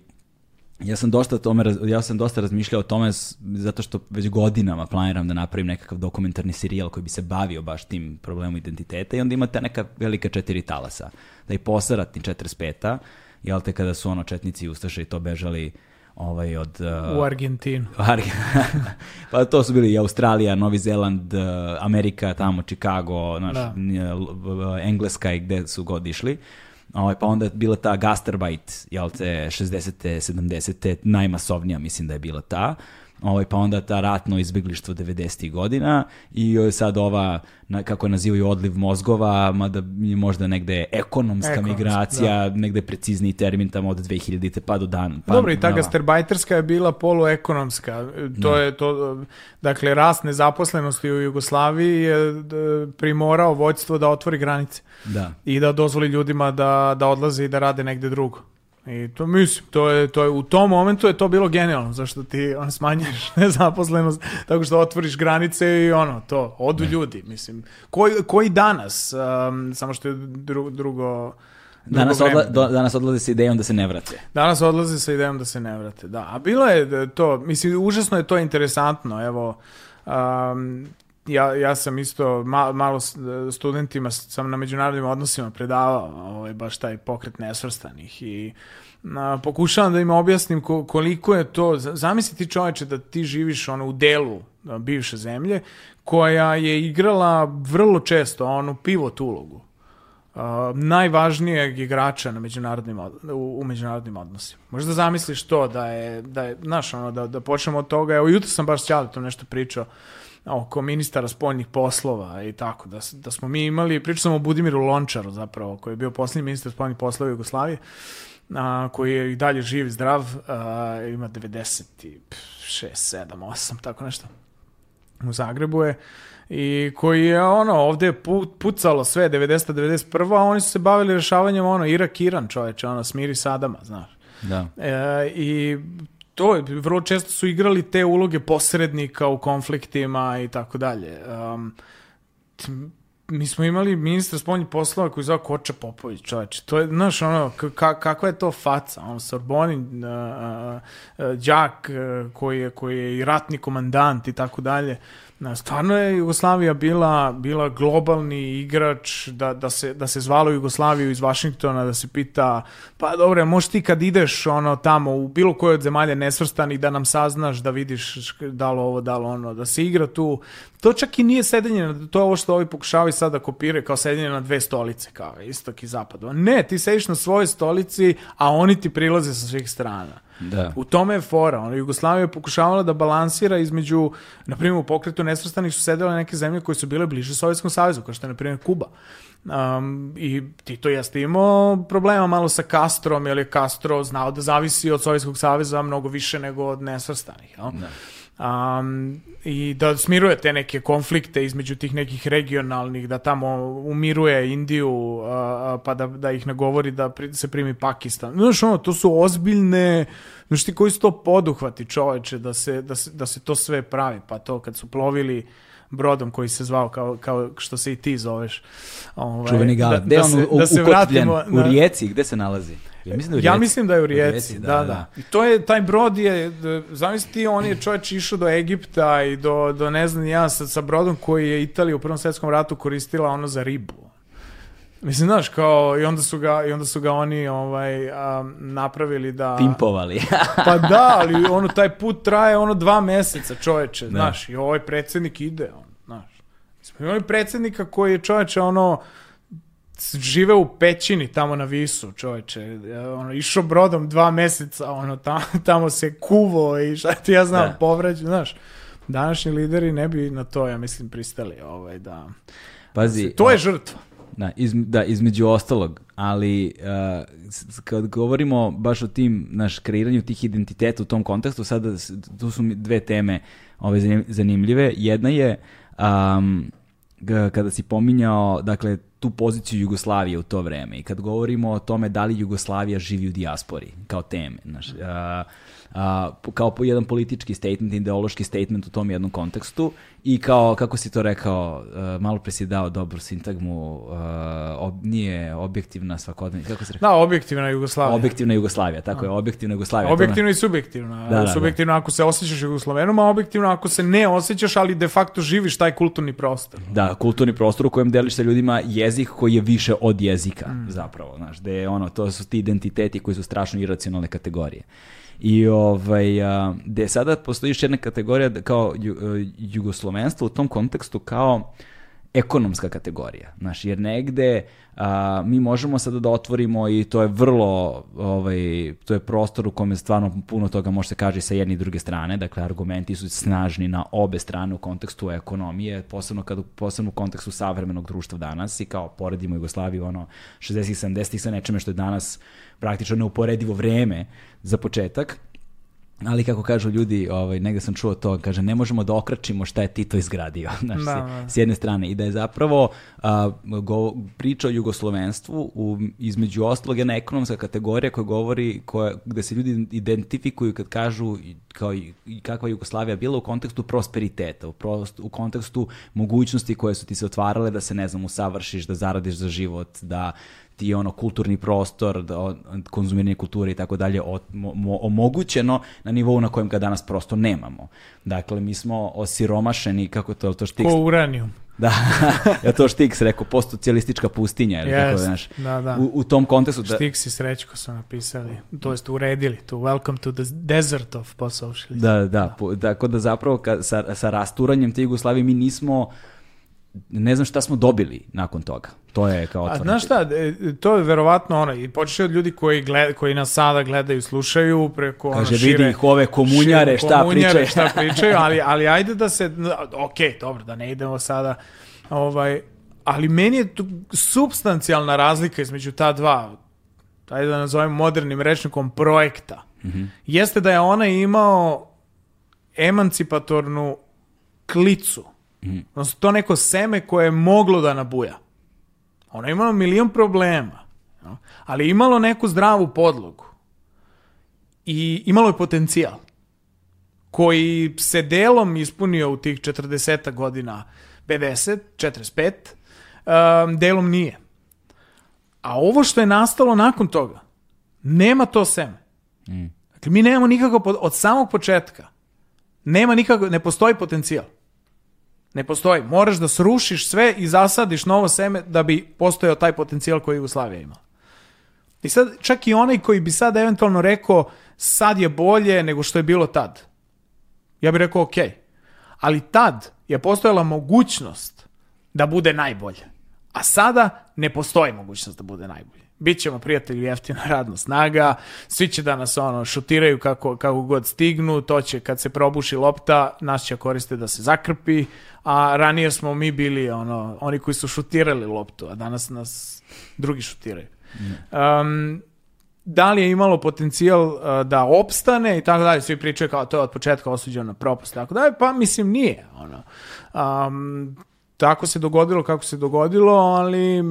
ja sam dosta tome, ja sam dosta razmišljao o tome zato što već godinama planiram da napravim nekakav dokumentarni serijal koji bi se bavio baš tim problemom identiteta i onda imate neka velika četiri talasa. Da i posleratni 45-a, jel te kada su ono četnici i ustaše i to bežali ovaj od uh, U Argentinu. (laughs) Arge- (laughs) pa to su bili i Australija, Novi Zeland, uh, Amerika, tamo Chicago, naš, Da. v- Engleska i gde su god išli. Ovaj, pa onda je bila ta gastarbajt, jel te, 60. 70. najmasovnija mislim da je bila ta. Ovaj, pa onda ta ratno izbjeglištvo 90. godina i o, sad ova, na, kako nazivaju, odliv mozgova, mada je možda negde ekonomska, Ekonomska, migracija, negde precizniji termin tamo od 2000. pa do dan. Pa, Dobro, i ta gastarbajterska je bila poluekonomska. E, To je to, dakle, rast nezaposlenosti u Jugoslaviji je primorao vođstvo da otvori granice Da. i da dozvoli ljudima da, da odlaze i da rade negde drugo. I to mislim, to je, to je, u tom momentu je to bilo genijalno, zašto ti on, smanjiš (laughs) nezaposlenost tako što otvoriš granice i ono, to, odu ljudi, mislim. Koji, koji danas, um, samo što je dru, drugo, Danas, odla, do, danas odlaze sa idejom da se ne vrate. Danas odlaze sa idejom da se ne vrate, da. A bilo je da to, mislim, užasno je to interesantno, evo, um, ja, ja sam isto ma- malo s- studentima sam na međunarodnim odnosima predavao ovaj, baš taj pokret nesvrstanih i a, pokušavam da im objasnim ko- koliko je to, zamisli ti čoveče da ti živiš ono u delu bivše zemlje koja je igrala vrlo često onu pivot ulogu uh, najvažnijeg igrača na međunarodnim od- u, u međunarodnim odnosima. Možda zamisliš to da je, da je znaš, ono, da, da počnemo od toga. Evo, jutro sam baš s Ćaletom nešto pričao oko ministara spoljnih poslova i tako, da, da smo mi imali, pričao sam o Budimiru Lončaru zapravo, koji je bio posljednji ministar spoljnih poslova Jugoslavije, a, koji je i dalje živ i zdrav, a, ima 96, 7, 8, tako nešto u Zagrebu je i koji je ono ovdje je pu- pucalo sve 90 91 a oni su se bavili rešavanjem ono Irak Iran čoveče ono smiri Sadama znaš Da. e, i to je vrlo često su igrali te uloge posrednika u konfliktima i tako dalje Um, mi smo imali ministra spoljnih poslova koji zove Koča Popović, čoveče. To je, znaš, ono, kakva je to faca? On Sorbonin, uh, uh, đak uh, koji, je, koji je i ratni komandant i tako dalje. Na, stvarno je Jugoslavija bila, bila globalni igrač da, da, se, da se zvalo Jugoslaviju iz Vašingtona, da se pita, pa dobro, možeš ti kad ideš ono tamo u bilo koje od zemalja nesvrstanih da nam saznaš, da vidiš da li ovo, da li ono, da se igra tu. To čak i nije sedenje, na- to je ovo što ovi pokušavaju sad da kopiraju kao sedenje na dve stolice, kao istok i zapad. Ne, ti sediš na svojoj stolici, a oni ti prilaze sa svih strana. Da. U tome je fora. Ono, Jugoslavija je pokušavala da balansira između, na primjer, u pokretu nesvrstanih su sedele neke zemlje koje su bile bliže Sovjetskom savezu, kao što je, na primjer, Kuba. Um, I Tito jeste imao problema malo sa Castrom, jer je Castro znao da zavisi od Sovjetskog saveza mnogo više nego od nesvrstanih. Jel? Um, I da smiruje te neke konflikte između tih nekih regionalnih, da tamo umiruje Indiju, a, pa da, da ih nagovori da pri- se primi Pakistan. Znaš, ono, to su ozbiljne, znaš ti koji su to poduhvati čoveče, da se, da, se, da se to sve pravi, pa to kad su plovili brodom koji se zvao kao, kao što se i ti zoveš. Ovaj, Čuveni galet. Je on se- u, da se vratimo U Rijeci, gde se nalazi? Ja mislim da je u ja Rijeci. mislim da je u U Rijeci, da, da. I to je, taj brod je, zamisli ti, on je čovječ išao do Egipta i do, do ne znam ja, sa, sa brodom koji je Italija u Prvom svjetskom ratu koristila ono za ribu. Mislim, znaš, kao, i onda su ga, i onda su ga oni ovaj, a, napravili da... Pimpovali. (laughs) Pa da, ali ono, taj put traje ono dva meseca, čoveče, znaš, i ovaj predsjednik ide, on, znaš. Smo imali predsjednika koji je čoveče, ono, žive u pećini tamo na Visu, čoveče, ono, išao brodom dva meseca, ono, tamo, tamo se kuvo i šta ti ja znam, Da. povrađu, znaš. Današnji lideri ne bi na to, ja mislim, pristali, ovaj, da. Pazi, To je žrtva. Da, iz, da, između ostalog, ali uh, kad govorimo baš o tim, naš, kreiranju tih identiteta u tom kontekstu, sada tu su mi dve teme ove zanim- zanimljive. Jedna je um, kada si pominjao, dakle, tu poziciju Jugoslavije u to vreme i kad govorimo o tome da li Jugoslavija živi u dijaspori kao teme, znaš, a, a, kao po jedan politički statement, ideološki statement u tom jednom kontekstu i kao, kako si to rekao, uh, malo pre si dao dobru sintagmu, uh, ob, nije objektivna svakodnevna, kako se rekao? Da, objektivna Jugoslavija. Objektivna Jugoslavija, tako je, objektivna Jugoslavija. Objektivno i subjektivno. Da, da, subjektivno ako se osjećaš Jugoslovenom, a objektivno ako se ne osjećaš, ali de facto živiš taj kulturni prostor. Da, kulturni prostor u kojem deliš sa ljudima jezik koji je više od jezika, mm. zapravo, znaš, da je ono, to su ti identiteti koji su strašno iracionalne kategorije. I ovaj, a, gde sada postoji još jedna kategorija da kao ju, e, jugoslovenstvo u tom kontekstu kao ekonomska kategorija. Znaš, jer negde a, mi možemo sada da otvorimo i to je vrlo, ovaj, to je prostor u kome stvarno puno toga može se kaže sa jedne i druge strane, dakle argumenti su snažni na obe strane u kontekstu ekonomije, posebno, kad, posebno u kontekstu savremenog društva danas i kao poredimo Jugoslaviju ono 60-ih, 70-ih sa nečeme što je danas praktično neuporedivo vreme za početak, Ali kako kažu ljudi, ovaj, negde sam čuo to, kaže ne možemo da okračimo šta je Tito izgradio, (laughs) znaš, da, da. s jedne strane. I da je zapravo a, go, priča o jugoslovenstvu u, između ostalog jedna ekonomska kategorija koja govori, koja, gde se ljudi identifikuju kad kažu kao i, i kakva Jugoslavija bila u kontekstu prosperiteta, u, prost, u kontekstu mogućnosti koje su ti se otvarale da se, ne znam, usavršiš, da zaradiš za život, da ti je ono kulturni prostor, da, konzumiranje kulture i tako dalje omogućeno na nivou na kojem ga danas prosto nemamo. Dakle, mi smo osiromašeni, kako to, to Štiks... Ko uranijum. Da, (laughs) ja to Štiks rekao, postocijalistička pustinja, ili yes, tako, znaš, da, da. U, u tom kontekstu... Da... Štiks i Srećko su napisali, to jest uredili, to welcome to the desert of post-socialism. Da, da, tako da zapravo ka, sa, sa rasturanjem te Jugoslavije mi nismo ne znam šta smo dobili nakon toga. To je kao otvoreno. A znaš šta, e, to je verovatno ono, i počeš od ljudi koji, gled, koji nas sada gledaju, slušaju preko Kaže, ono, šire... vidi ih ove komunjare, šta komunjare, pričaju. šta pričaju, (laughs) ali, ali ajde da se, ok, dobro, da ne idemo sada, ovaj, ali meni je tu substancijalna razlika između ta dva, ajde da nazovem modernim rečnikom, projekta. Mm -hmm. Jeste da je ona imao emancipatornu klicu, Mm. Odnosno, to neko seme koje je moglo da nabuja. Ono je imalo milion problema, no? ali imalo neku zdravu podlogu. I imalo je potencijal koji se delom ispunio u tih 40 godina 50, 45, um, delom nije. A ovo što je nastalo nakon toga, nema to seme. Mm. Dakle, mi nemamo nikako, od samog početka, nema nikako, ne postoji potencijal. Ne postoji. Moraš da srušiš sve i zasadiš novo seme da bi postojao taj potencijal koji Jugoslavija ima. I sad, čak i onaj koji bi sad eventualno rekao sad je bolje nego što je bilo tad. Ja bih rekao ok. Ali tad je postojala mogućnost da bude najbolje. A sada ne postoji mogućnost da bude najbolje. Bićemo prijatelji jeftina radna snaga, svi će da nas ono šutiraju kako, kako god stignu, to će kad se probuši lopta, nas će koriste da se zakrpi, a ranije smo mi bili ono, oni koji su šutirali loptu, a danas nas drugi šutiraju. Um, da li je imalo potencijal uh, da opstane i tako dalje, svi pričaju kao to je od početka osuđeno na propust, tako dalje, pa mislim nije. Ono. Um, tako se dogodilo kako se dogodilo, ali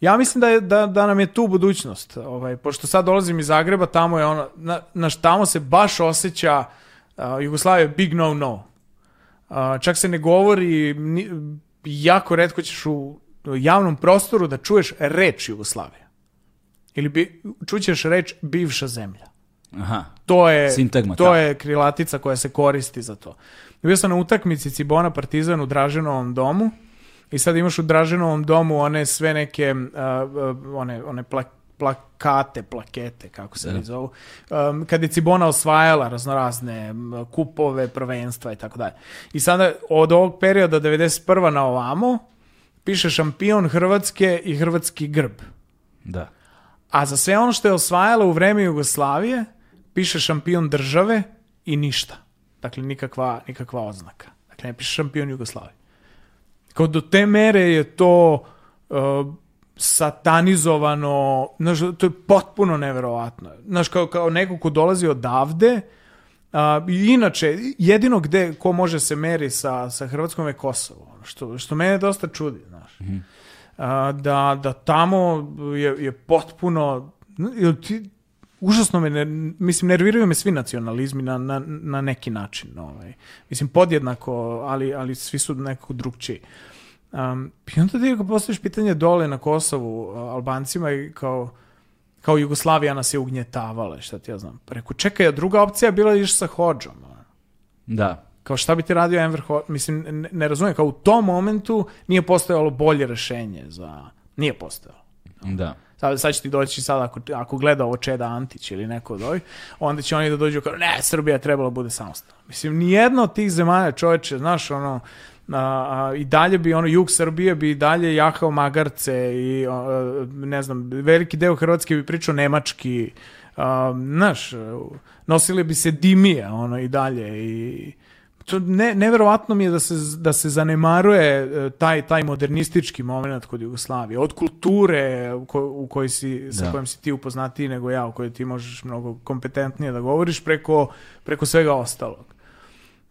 ja mislim da, je, da, da nam je tu budućnost. Ovaj, pošto sad dolazim iz Zagreba, tamo je ono, na, naš, tamo se baš osjeća uh, Jugoslavia big no no. Uh, čak se ne govori, ni, jako redko ćeš u javnom prostoru da čuješ reč Jugoslavija. Ili bi, čućeš reč bivša zemlja. Aha. To je, Sintagma, to je krilatica koja se koristi za to. Bio sam na utakmici Cibona Partizan u Draženovom domu I sad imaš u Draženovom domu one sve neke, uh, one, one plak, plakate, plakete, kako se da. zovu, um, kad je Cibona osvajala raznorazne kupove, prvenstva i tako dalje. I sada od ovog perioda 91. na ovamo piše šampion Hrvatske i hrvatski grb. Da. A za sve ono što je osvajala u vreme Jugoslavije piše šampion države i ništa. Dakle, nikakva, nikakva oznaka. Dakle, ne piše šampion Jugoslavije. Kao do te mere je to uh, satanizovano, znaš, to je potpuno neverovatno. Znaš, kao, kao neko ko dolazi odavde, uh, i inače, jedino gde, ko može se meri sa, sa Hrvatskom je Kosovo, što, što mene dosta čudi, znaš. Mm -hmm. a, da, da tamo je, je potpuno, ti, užasno me, mislim, nerviraju me svi nacionalizmi na, na, na neki način. Ovaj. Mislim, podjednako, ali, ali svi su nekako drugčiji. Um, I onda ti postaviš pitanje dole na Kosovu Albancima i kao, kao Jugoslavija nas je ugnjetavala, šta ti ja znam. Pa reku, čekaj, a druga opcija je bila iš sa Hođom. Da. Kao šta bi ti radio Enver Hoxha? Mislim, ne, ne razumijem, kao u tom momentu nije postojalo bolje rešenje za... Nije postojalo. Da. Sad, sad će ti doći sad ako, ako gleda ovo Čeda Antić ili neko od ovih, onda će oni da dođu kao, ne, Srbija trebala bude samostalna. Mislim, nijedna od tih zemalja čoveče, znaš, ono, a, a, i dalje bi ono jug Srbije bi i dalje jahao magarce i a, ne znam veliki deo Hrvatske bi pričao nemački a, znaš nosili bi se dimije ono i dalje i to ne, neverovatno mi je da se, da se zanemaruje e, taj, taj modernistički moment kod Jugoslavije. Od kulture u, ko, u kojoj si, sa Da. kojom si ti upoznatiji nego ja, u kojoj ti možeš mnogo kompetentnije da govoriš preko, preko svega ostalog.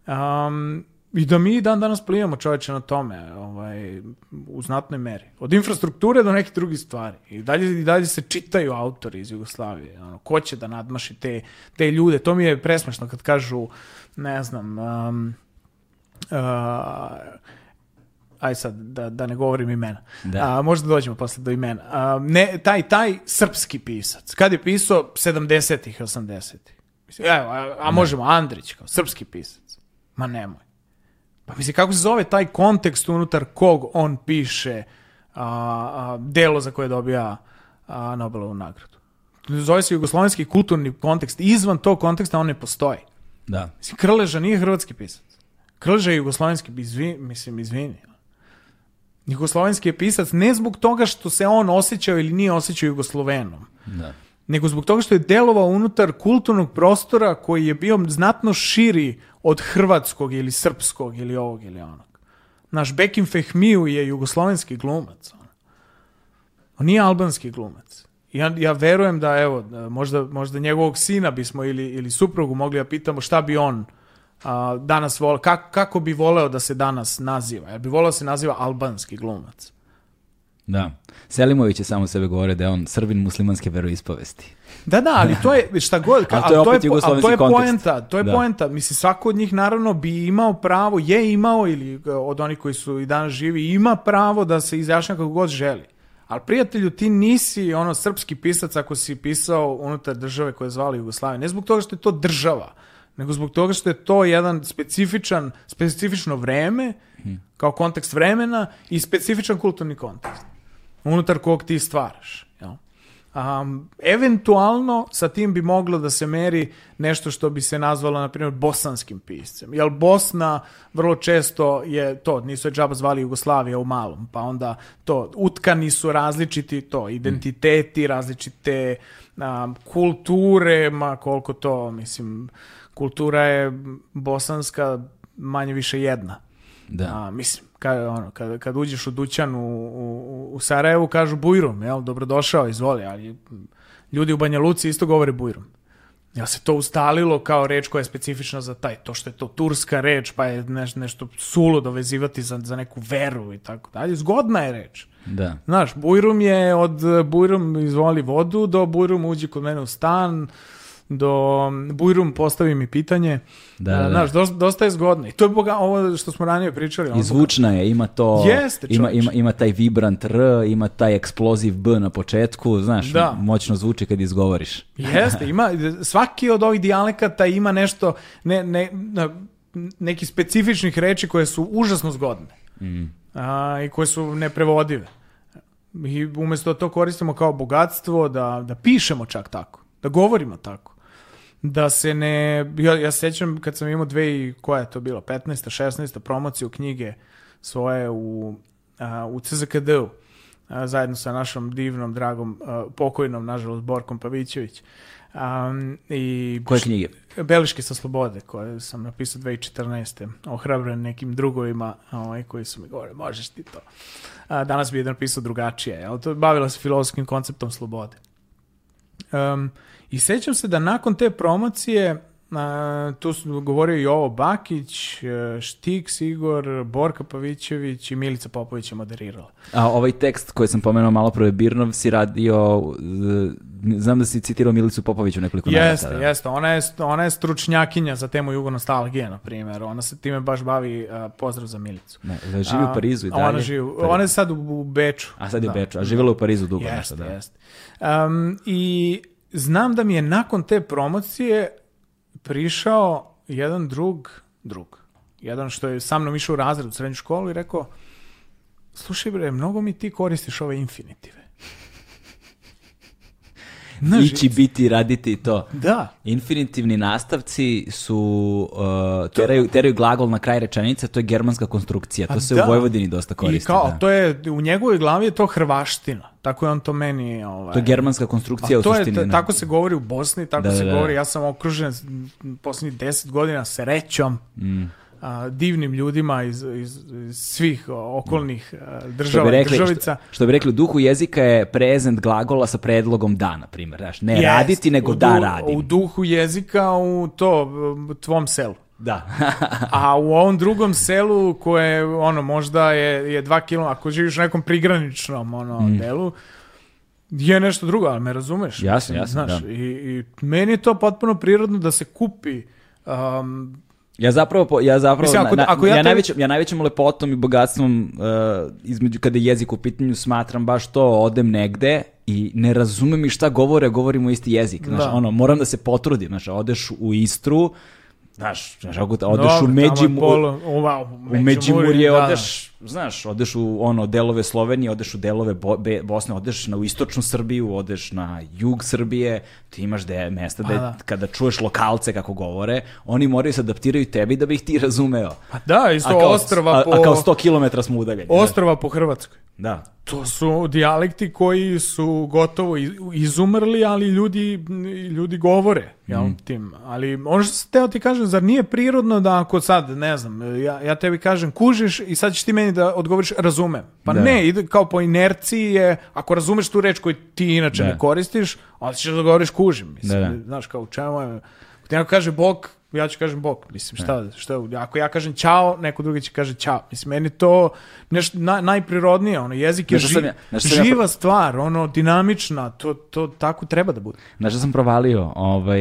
Um, I da mi dan danas plivamo čoveče na tome, ovaj, u znatnoj meri. Od infrastrukture do nekih drugih stvari. I dalje, i dalje se čitaju autori iz Jugoslavije. Ono, ko će da nadmaši te, te ljude? To mi je presmešno kad kažu, ne znam, um, uh, aj sad, da, da ne govorim imena. Da. A, možda dođemo posle do imena. A, ne, taj, taj srpski pisac, kad je pisao 70-ih, 80-ih. Mislim, Evo, a, a možemo, Andrić, kao srpski pisac. Ma nemoj. Pa mislim, kako se zove taj kontekst unutar kog on piše a, a, delo za koje dobija a, Nobelovu nagradu. Zove se jugoslovenski kulturni kontekst. Izvan tog konteksta on ne postoji. Da. Mislim, Krleža nije hrvatski pisac. Krleža je jugoslovenski, izvi, mislim, izvini. Jugoslovenski je pisac ne zbog toga što se on osjećao ili nije osjećao Jugoslovenom, Da. nego zbog toga što je delovao unutar kulturnog prostora koji je bio znatno širi od hrvatskog ili srpskog ili ovog ili onog. Naš Bekim Fehmiju je jugoslovenski glumac. On nije albanski glumac. Ja, ja verujem da, evo, da možda, možda njegovog sina bismo ili, ili suprugu mogli da pitamo šta bi on a, danas voleo, kako, kako bi voleo da se danas naziva. Ja bi voleo da se naziva albanski glumac. Da. Selimović je samo sebe govore da je on srbin muslimanske veroispovesti. Da, da, ali to je (laughs) šta god, Ali to je to je, opet ali to je poenta, to je Da. poenta. Mislim, svako od njih naravno bi imao pravo, je imao ili e, od onih koji su i danas živi, ima pravo da se izjašnja kako god želi. Ali prijatelju, ti nisi ono srpski pisac ako si pisao unutar države koje je zvala Jugoslavija. Ne zbog toga što je to država, nego zbog toga što je to jedan specifičan, specifično vreme, kao kontekst vremena i specifičan kulturni kontekst unutar kog ti stvaraš. Jel? Um, eventualno sa tim bi moglo da se meri nešto što bi se nazvalo, na primjer, bosanskim piscem. Jer Bosna vrlo često je to, nisu je džaba zvali Jugoslavija u malom, pa onda to, utkani su različiti to, identiteti, različite um, kulture, ma koliko to, mislim, kultura je bosanska manje više jedna. Da. A, mislim, kad, ono, kad, kad uđeš u dućan u, u, u Sarajevu, kažu bujrum, jel, dobrodošao, izvoli, ali ljudi u Banja Luci isto govore bujrum. Jel se to ustalilo kao reč koja je specifična za taj, to što je to turska reč, pa je neš, nešto sulo dovezivati za, za neku veru i tako dalje. Zgodna je reč. Da. Znaš, bujrum je od bujrum izvoli vodu do bujrum uđi kod mene u stan, do bujrum postavi mi pitanje. Da, da, da. Znaš, dosta, dosta je zgodno. I to je boga, ovo što smo ranije pričali. I zvučna je, ima to, Jeste, ima, ima, ima taj vibrant R, ima taj eksploziv B na početku, znaš, Da. moćno zvuči kad izgovoriš. Jeste, ima, svaki od ovih dijalekata ima nešto, ne, ne, neki specifičnih reči koje su užasno zgodne a, i koje su neprevodive. I umjesto da to koristimo kao bogatstvo, da, da pišemo čak tako, da govorimo tako. Da se ne... Ja, ja se sjećam kad sam imao dve i... Koja je to bilo? 15. 16. promociju knjige svoje u, a, u CZKD-u a, zajedno sa našom divnom, dragom, a, pokojnom, nažalost, Borkom Pavićević. Um, i Koje knjige? Beliške sa slobode koje sam napisao 2014. Ohrabren nekim drugovima ovaj, koji su mi govorili, možeš ti to. A, danas bi jedan napisao drugačije. Ali to bavila se filozofskim konceptom slobode. Um, I sećam se da nakon te promocije A, tu su govorio i ovo Bakić, e, Štiks Igor, Borka Pavićević i Milica Popović je moderirala. A ovaj tekst koji sam pomenuo malo pro je Birnov si radio, e, znam da si citirao Milicu Popović u nekoliko Jeste, navrata, da. jeste. Ona je, ona je stručnjakinja za temu jugonostalgije, na primjer. Ona se time baš bavi, a, pozdrav za Milicu. Ne, da živi u A, Parizu i dalje. Ona, živi, ona je sad u, u Beču. A sad je Da. u Beču, a živjela u Parizu dugo nešto, Jeste, da. jeste. Um, I znam da mi je nakon te promocije prišao jedan drug, drug, jedan što je sa mnom išao u razred u srednju školu i rekao, slušaj bre, mnogo mi ti koristiš ove infinitive. Znaš, Ići, biti, raditi i to. Da, Infinitivni nastavci su, uh, teraju, teraju glagol na kraj rečenice, to je germanska konstrukcija, to se da. u Vojvodini dosta koristi. I kao, da. to je, u njegovoj glavi je to hrvaština. Tako je on to meni... Ovaj, To je germanska konstrukcija A u to je, suštini. t- da. tako se govori u Bosni, tako Da, da, se da. govori, ja sam okružen posljednjih deset godina srećom, Mm. A, divnim ljudima iz, iz, iz svih okolnih a, Što država bi, i rekli, državica. što, što bi rekli, u duhu jezika je prezent glagola sa predlogom da, na primjer. Znaš, ne Jest, raditi, nego u da du- radim. U duhu jezika u to, tvom selu. Da. (laughs) A u ovom drugom selu koje ono možda je, je dva kilo, ako živiš u nekom prigraničnom ono, delu, je nešto drugo, ali me razumeš. Mm. Jasno, jasno, znaš, da. i, I meni je to potpuno prirodno da se kupi um, Ja zapravo, ja zapravo, Mislim, ako- na- ako ja ja, tebi- najvećom, ja najvećom lepotom i bogatstvom uh, između, kada je jezik u pitanju, smatram baš to, odem negde i ne razumem i šta govore, govorimo isti jezik. Znaš, Da. ono, moram da se potrudim, znaš, odeš u Istru, znaš, znaš te- odeš dobro, u tamo je Međimu, polo- u, Međimurje, da, da. odeš, znaš, odeš u ono delove Slovenije, odeš u delove Bo- Be- Bosne, odeš na u istočnu Srbiju, odeš na jug Srbije, ti imaš da je mesta da, je- da. kada čuješ lokalce kako govore, oni moraju se adaptiraju tebi da bi ih ti razumeo. Pa da, isto kao, ostrava a, po... a kao 100 km smo udaljeni. Ostrava po Hrvatskoj. Da. To su dijalekti koji su gotovo iz- izumrli, ali ljudi, ljudi govore jel, Mm. tim. Ali ono što sam teo ti kažem, zar nije prirodno da ako sad, ne znam, ja, ja tebi kažem kužiš i sad ćeš ti meni da odgovoriš razumem. Pa Da. ne, ide kao po inerciji je, ako razumeš tu reč koju ti inače Da. ne koristiš, onda ćeš da govoriš kužim. Mislim, Da, da. znaš, kao u čemu je... Ako neko kaže Bog, ja ću kažem Bog. Mislim, šta, šta, ako ja kažem ćao, neko drugi će kaže ćao. Mislim, meni to nešto na, najprirodnije, ono, jezik je Znaš šta sam ži- ja- sam ja živa stvar, ono, dinamična, to, to tako treba da bude. Znaš šta sam provalio? Ovaj,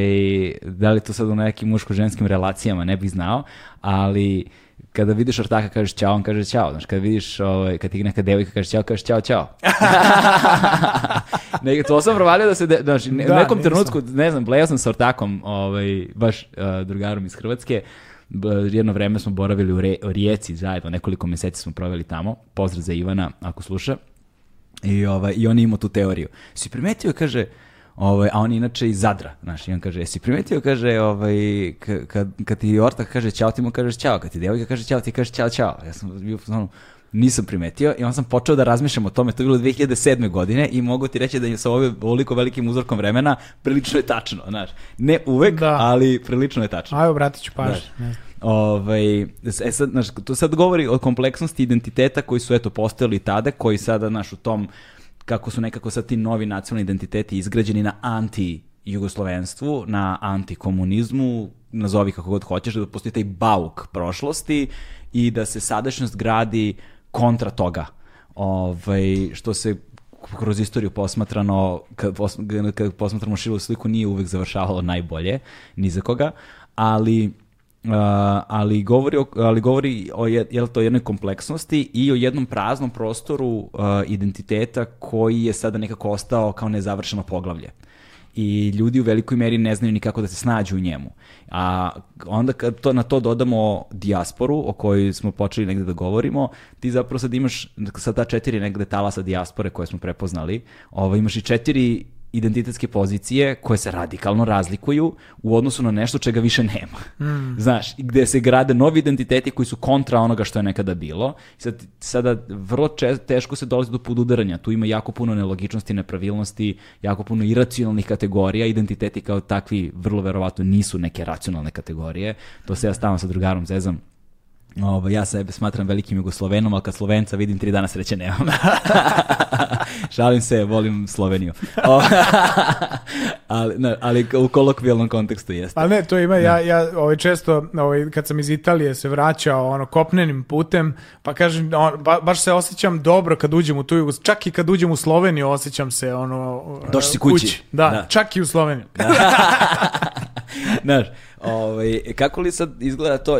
da li to sad u nekim muško-ženskim relacijama, ne bih znao, ali kada vidiš ortaka kažeš ćao, on kaže ćao. Znaš, kada vidiš, ovaj, kad ti neka devojka kaže ćao, kažeš ćao, ćao. (laughs) ne, to sam provalio da se, de, znaš, ne- u Da, nekom nisam. trenutku, ne znam, blejao sam sa ortakom, ovaj, baš uh, drugarom iz Hrvatske, jedno vreme smo boravili u, Re, u Rijeci zajedno, nekoliko meseci smo proveli tamo, pozdrav za Ivana, ako sluša, i, ovaj, I on je imao tu teoriju. Si primetio, kaže, ovaj, a on je inače iz Zadra, znaš, i on kaže, jesi primetio, kaže, ovaj, kad, kad ti ortak kaže ćao, ti mu kažeš ćao, kad ti devojka kaže ćao, ti kažeš ćao, ćao. Ja sam bio, ono, nisam primetio i on sam počeo da razmišljam o tome, to je bilo 2007. godine i mogu ti reći da je sa ovim ovoliko velikim uzorkom vremena prilično je tačno, znaš. Ne uvek, Da. ali prilično je tačno. Ajde, obratit ću pažnju. Ovaj, e sad, znaš, to sad govori o kompleksnosti identiteta koji su eto postojali tada, koji sada, znaš, u tom, kako su nekako sad ti novi nacionalni identiteti izgrađeni na anti jugoslovenstvu, na antikomunizmu, nazovi kako god hoćeš, da postoji taj bauk prošlosti i da se sadašnjost gradi kontra toga. Ovaj, što se kroz istoriju posmatrano, kad, kad posmatramo širu sliku, nije uvek završavalo najbolje, ni za koga, ali Uh, ali govori o, ali govori o je, jel to jednoj kompleksnosti i o jednom praznom prostoru uh, identiteta koji je sada nekako ostao kao nezavršeno poglavlje i ljudi u velikoj meri ne znaju ni kako da se snađu u njemu. A onda kad to, na to dodamo dijasporu, o kojoj smo počeli negde da govorimo, ti zapravo sad imaš, sa ta četiri negde talasa dijaspore koje smo prepoznali, ovo, imaš i četiri identitetske pozicije koje se radikalno razlikuju u odnosu na nešto čega više nema. (laughs) Znaš, i gde se grade novi identiteti koji su kontra onoga što je nekada bilo. Sad, sada vrlo če, teško se dolazi do podudaranja. Tu ima jako puno nelogičnosti, nepravilnosti, jako puno iracionalnih kategorija. Identiteti kao takvi vrlo verovatno nisu neke racionalne kategorije. To se ja stalno sa drugarom zezam. Ovo, ja sebe smatram velikim Jugoslovenom, ali kad Slovenca vidim tri dana sreće nemam. (laughs) (laughs) Šalim se, volim Sloveniju. (laughs) Ali, ne, ali u kolokvijalnom kontekstu jeste. Pa ne, to ima, ja, ja ovaj, često, ovaj, kad sam iz Italije se vraćao ono, kopnenim putem, pa kažem, on, ba, baš se osjećam dobro kad uđem u tu jugu, čak i kad uđem u Sloveniju osjećam se ono... Došli si kući. Da, Da. čak i u Sloveniju. (laughs) Znaš, ovaj, kako li sad izgleda to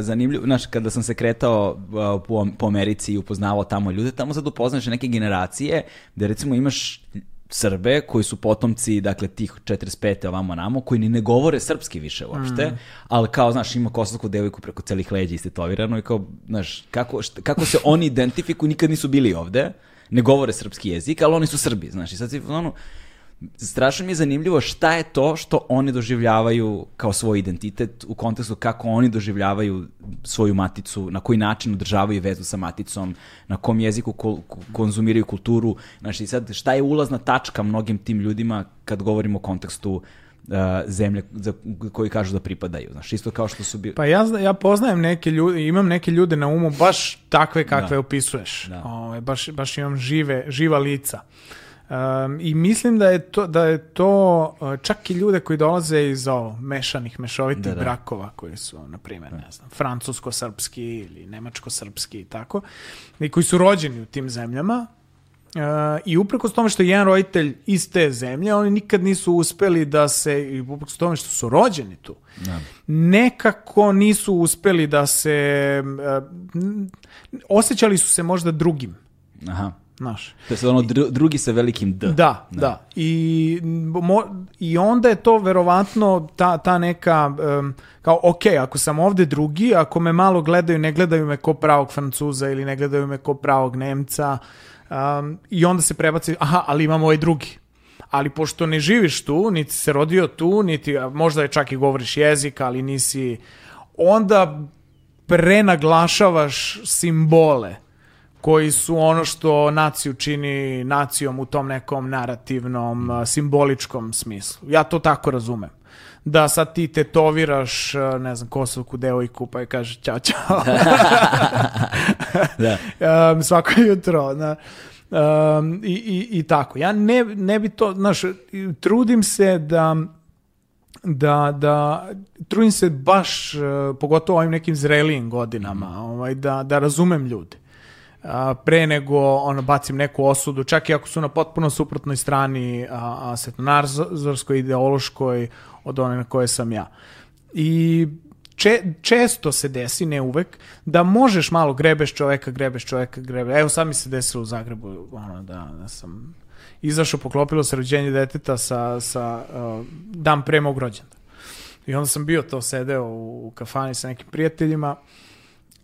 zanimljivo, znaš, kada sam se kretao po, po Americi i upoznavao tamo ljude, tamo sad upoznaš neke generacije gde recimo imaš Srbe koji su potomci, dakle, tih 45. ovamo namo, koji ni ne govore srpski više uopšte, ali kao, znaš, ima kosovsku devojku preko celih leđa istetovirano i kao, znaš, kako, št- kako se oni identifikuju, nikad nisu bili ovde, ne govore srpski jezik, ali oni su Srbi, znaš, i sad si, ono, strašno mi je zanimljivo šta je to što oni doživljavaju kao svoj identitet u kontekstu kako oni doživljavaju svoju maticu, na koji način održavaju vezu sa maticom, na kom jeziku konzumiraju kulturu. Znači, sad, šta je ulazna tačka mnogim tim ljudima kad govorimo o kontekstu uh, zemlje za koji kažu da pripadaju. Znači, isto kao što su bili... Pa ja, ja poznajem neke ljude, imam neke ljude na umu baš takve kakve Da. opisuješ. Da. Ovaj, baš, baš imam žive, živa lica. Um, I mislim da je to, da je to uh, čak i ljude koji dolaze iz ovo, mešanih, mešovitih Da, da. brakova koji su, na primjer, ne znam, francusko-srpski ili nemačko-srpski i tako, i koji su rođeni u tim zemljama, Uh, I uprkos tome što je jedan roditelj iz te zemlje, oni nikad nisu uspeli da se, i uprkos tome što su rođeni tu, nekako nisu uspeli da se, uh, osjećali su se možda drugim, Aha. Znaš. To je ono dru- drugi sa velikim D. Da, da. I, mo, I onda je to verovatno ta, ta neka, em, kao, ok, ako sam ovde drugi, ako me malo gledaju, ne gledaju me ko pravog Francuza ili ne gledaju me ko pravog Nemca, um, i onda se prebaci, aha, ali imamo ovaj drugi. Ali pošto ne živiš tu, niti se rodio tu, niti možda je čak i govoriš jezik, ali nisi, onda prenaglašavaš simbole koji su ono što naciju čini nacijom u tom nekom narativnom, simboličkom smislu. Ja to tako razumem. Da sad ti tetoviraš, ne znam, kosovku devojku pa je kaže ćao, ćao. (laughs) Da. (laughs) um, svako jutro. Na, um, i, i, I tako. Ja ne, ne bi to, znaš, trudim se da da, da trudim se baš, uh, pogotovo ovim nekim zrelijim godinama, ovaj, da, da razumem ljude. A, pre nego ono, bacim neku osudu, čak i ako su na potpuno suprotnoj strani a, a ideološkoj od one na koje sam ja. I če, često se desi, ne uvek, da možeš malo grebeš čoveka, grebeš čoveka, grebeš. Evo sad mi se desilo u Zagrebu, ono, da, da sam izašao, poklopilo se rođenje deteta sa, sa uh, dan pre mog rođenda. I onda sam bio to sedeo u, u kafani sa nekim prijateljima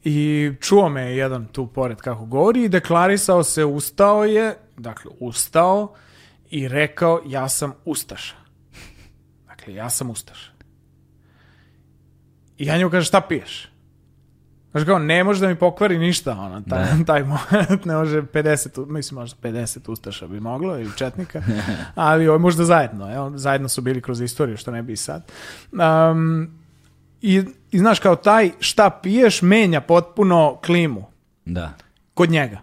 i čuo me je jedan tu pored kako govori i deklarisao se, ustao je, dakle ustao i rekao ja sam Ustaša. Dakle, ja sam Ustaša. I ja njemu kažem šta piješ? Znaš kao, ne može da mi pokvari ništa, ono, taj, taj moment ne može 50, u- mislim možda 50 ustaša bi moglo, ili četnika, (laughs) ali ovo, možda zajedno, evo, zajedno su bili kroz istoriju, što ne bi i sad. Um, i, I znaš, kao taj šta piješ menja potpuno klimu Da. kod njega.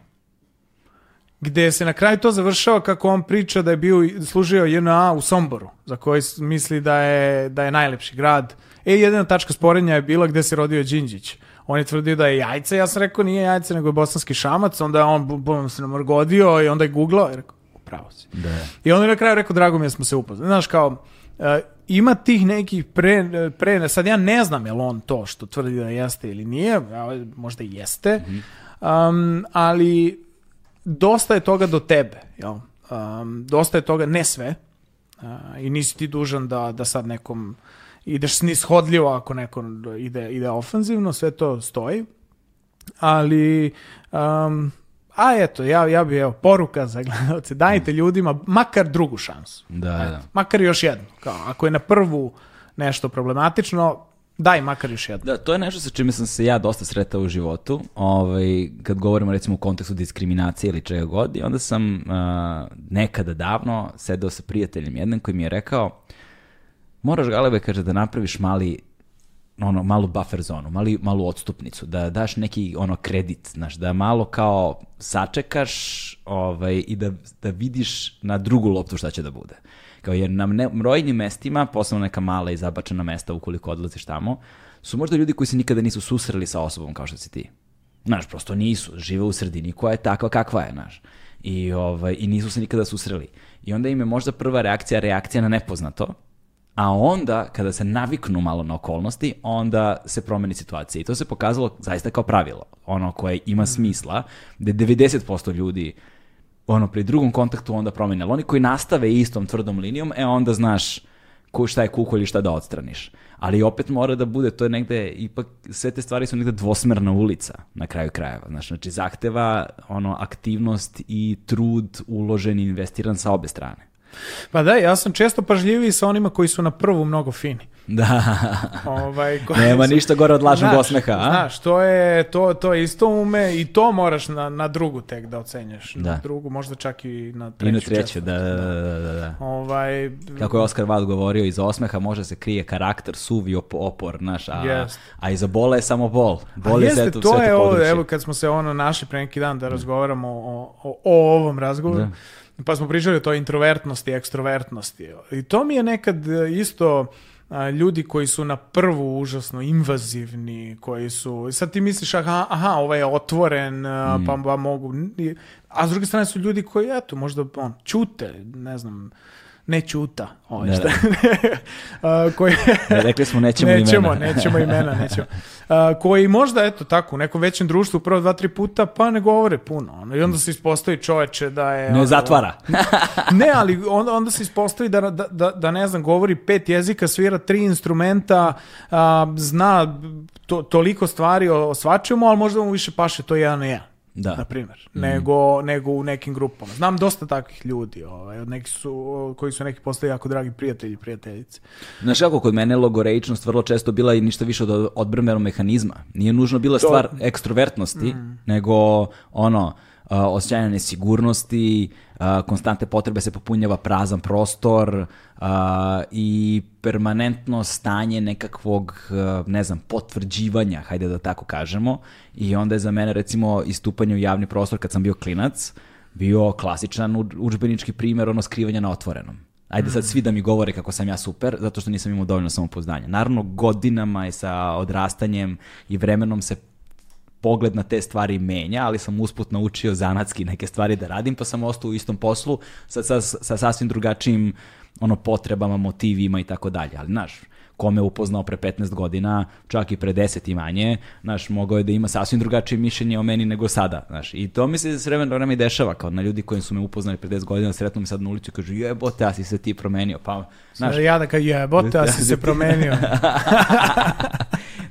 Gde se na kraju to završava kako on priča da je bio služio JNA u Somboru, za koji misli da je, da je najlepši grad. E, jedina tačka sporenja je bila gde se rodio Đinđić. On je tvrdio da je jajce, ja sam rekao nije jajce, nego je bosanski šamac, onda je on bu- bu- se namrgodio i onda je googlao i rekao, upravo si. Da. I onda je na kraju rekao, drago mi je da smo se upoznali. Znaš, kao, ima tih nekih pre, pre, sad ja ne znam je on to što tvrdi da jeste ili nije, možda i jeste, um, ali dosta je toga do tebe, jel? Um, dosta je toga, ne sve, a, i nisi ti dužan da, da sad nekom ideš snishodljivo ako neko ide, ide ofanzivno, sve to stoji, ali um, a eto, ja, ja bi, evo, poruka za gledalce, dajte ljudima makar drugu šansu. Da, da. Makar još jednu. Kao, ako je na prvu nešto problematično, daj makar još jednu. Da, to je nešto sa čime sam se ja dosta sretao u životu, ovaj, kad govorimo recimo u kontekstu diskriminacije ili čega god, i onda sam uh, nekada davno sedeo sa prijateljem jednim koji mi je rekao, moraš Galebe, kaže, da napraviš mali ono, malu buffer zonu, mali, malu odstupnicu, da daš neki ono kredit, znaš, da malo kao sačekaš ovaj, i da, da vidiš na drugu loptu šta će da bude. Kao jer na ne, mestima, posebno neka mala i zabačena mesta ukoliko odlaziš tamo, su možda ljudi koji se nikada nisu susreli sa osobom kao što si ti. Znaš, prosto nisu, žive u sredini koja je takva kakva je, znaš. I, ovaj, I nisu se nikada susreli. I onda im je možda prva reakcija reakcija na nepoznato, a onda, kada se naviknu malo na okolnosti, onda se promeni situacija. I to se pokazalo zaista kao pravilo, ono koje ima smisla, da 90% ljudi ono, pri drugom kontaktu onda promeni. Ali oni koji nastave istom tvrdom linijom, e onda znaš ko, šta je kukolj i šta da odstraniš. Ali opet mora da bude, to je negde, ipak sve te stvari su negde dvosmerna ulica na kraju krajeva. Znači, znači zahteva ono, aktivnost i trud uložen i investiran sa obe strane. Pa da, ja sam često pažljiviji sa onima koji su na prvu mnogo fini. Da. Ovaj, koji Nema su- ništa gore od lažnog Znaš, osmeha, a? Znaš, to je, to, to isto ume i to moraš na, na drugu tek da ocenjaš. Na Da. drugu, možda čak i na treću. I na treće, četvrtu, da, da, da, da, da. Ovaj, Kako je Oskar Wilde govorio, iza osmeha može se krije karakter, suvi op- opor, znaš, a, Jest. a iza bola je samo bol. Bol A je jeste, sve to, to sve je to ovo, evo kad smo se ono našli pre neki dan da razgovaramo o, o, o ovom razgovoru, pa smo pričali o toj introvertnosti, ekstrovertnosti. I to mi je nekad e, isto a, ljudi koji su na prvu užasno invazivni, koji su, sad ti misliš, aha, aha ovaj je otvoren, a, Mm. pa, pa mogu, a s druge strane su ljudi koji, eto, možda, on, čute, ne znam, ne čuta, ovaj, Da, šta, (laughs) a, koji, Ne, rekli smo nećemo, nećemo, imena. nećemo imena, (laughs) nećemo. A, koji možda, eto tako, u nekom većem društvu prvo dva, tri puta, pa ne govore puno. Ono, I onda se ispostavi čoveče da je... Ne ono, zatvara. (laughs) ne, ali onda, onda se ispostavi da, da, da, da, ne znam, govori pet jezika, svira tri instrumenta, a, zna to, toliko stvari o, o svačemu, ali možda mu više paše to jedan na jedan. Da. Na primjer, nego, nego u nekim grupama. Znam dosta takvih ljudi, ovaj, od neki su, koji su neki postali jako dragi prijatelji i prijateljice. Znaš kako, kod mene logoreičnost vrlo često bila i ništa više od odbrmenog mehanizma. Nije nužno bila stvar ekstrovertnosti, nego ono, osjećanje nesigurnosti, a, konstantne potrebe se popunjava prazan prostor a, i permanentno stanje nekakvog, ne znam, potvrđivanja, hajde da tako kažemo. I onda je za mene, recimo, istupanje u javni prostor kad sam bio klinac, bio klasičan u- udžbenički primjer ono skrivanja na otvorenom. Ajde sad svi da mi govore kako sam ja super, zato što nisam imao dovoljno samopouzdanja. Naravno, godinama i sa odrastanjem i vremenom se pogled na te stvari menja, ali sam usput naučio zanatski neke stvari da radim, pa sam ostao u istom poslu sa, sa, sa sasvim drugačijim ono, potrebama, motivima i tako dalje. Ali, znaš, ko me upoznao pre 15 godina, čak i pre 10 i manje, znaš, mogao je da ima sasvim drugačije mišljenje o meni nego sada, znaš. I to mi se s vremena na vreme i dešava, kao na ljudi koji su me upoznali pre 10 godina, sretnu mi sad na ulici i kažu, jebote, a si se ti promenio, pa, znaš, ja da kad jebote, a si se (laughs) promenio.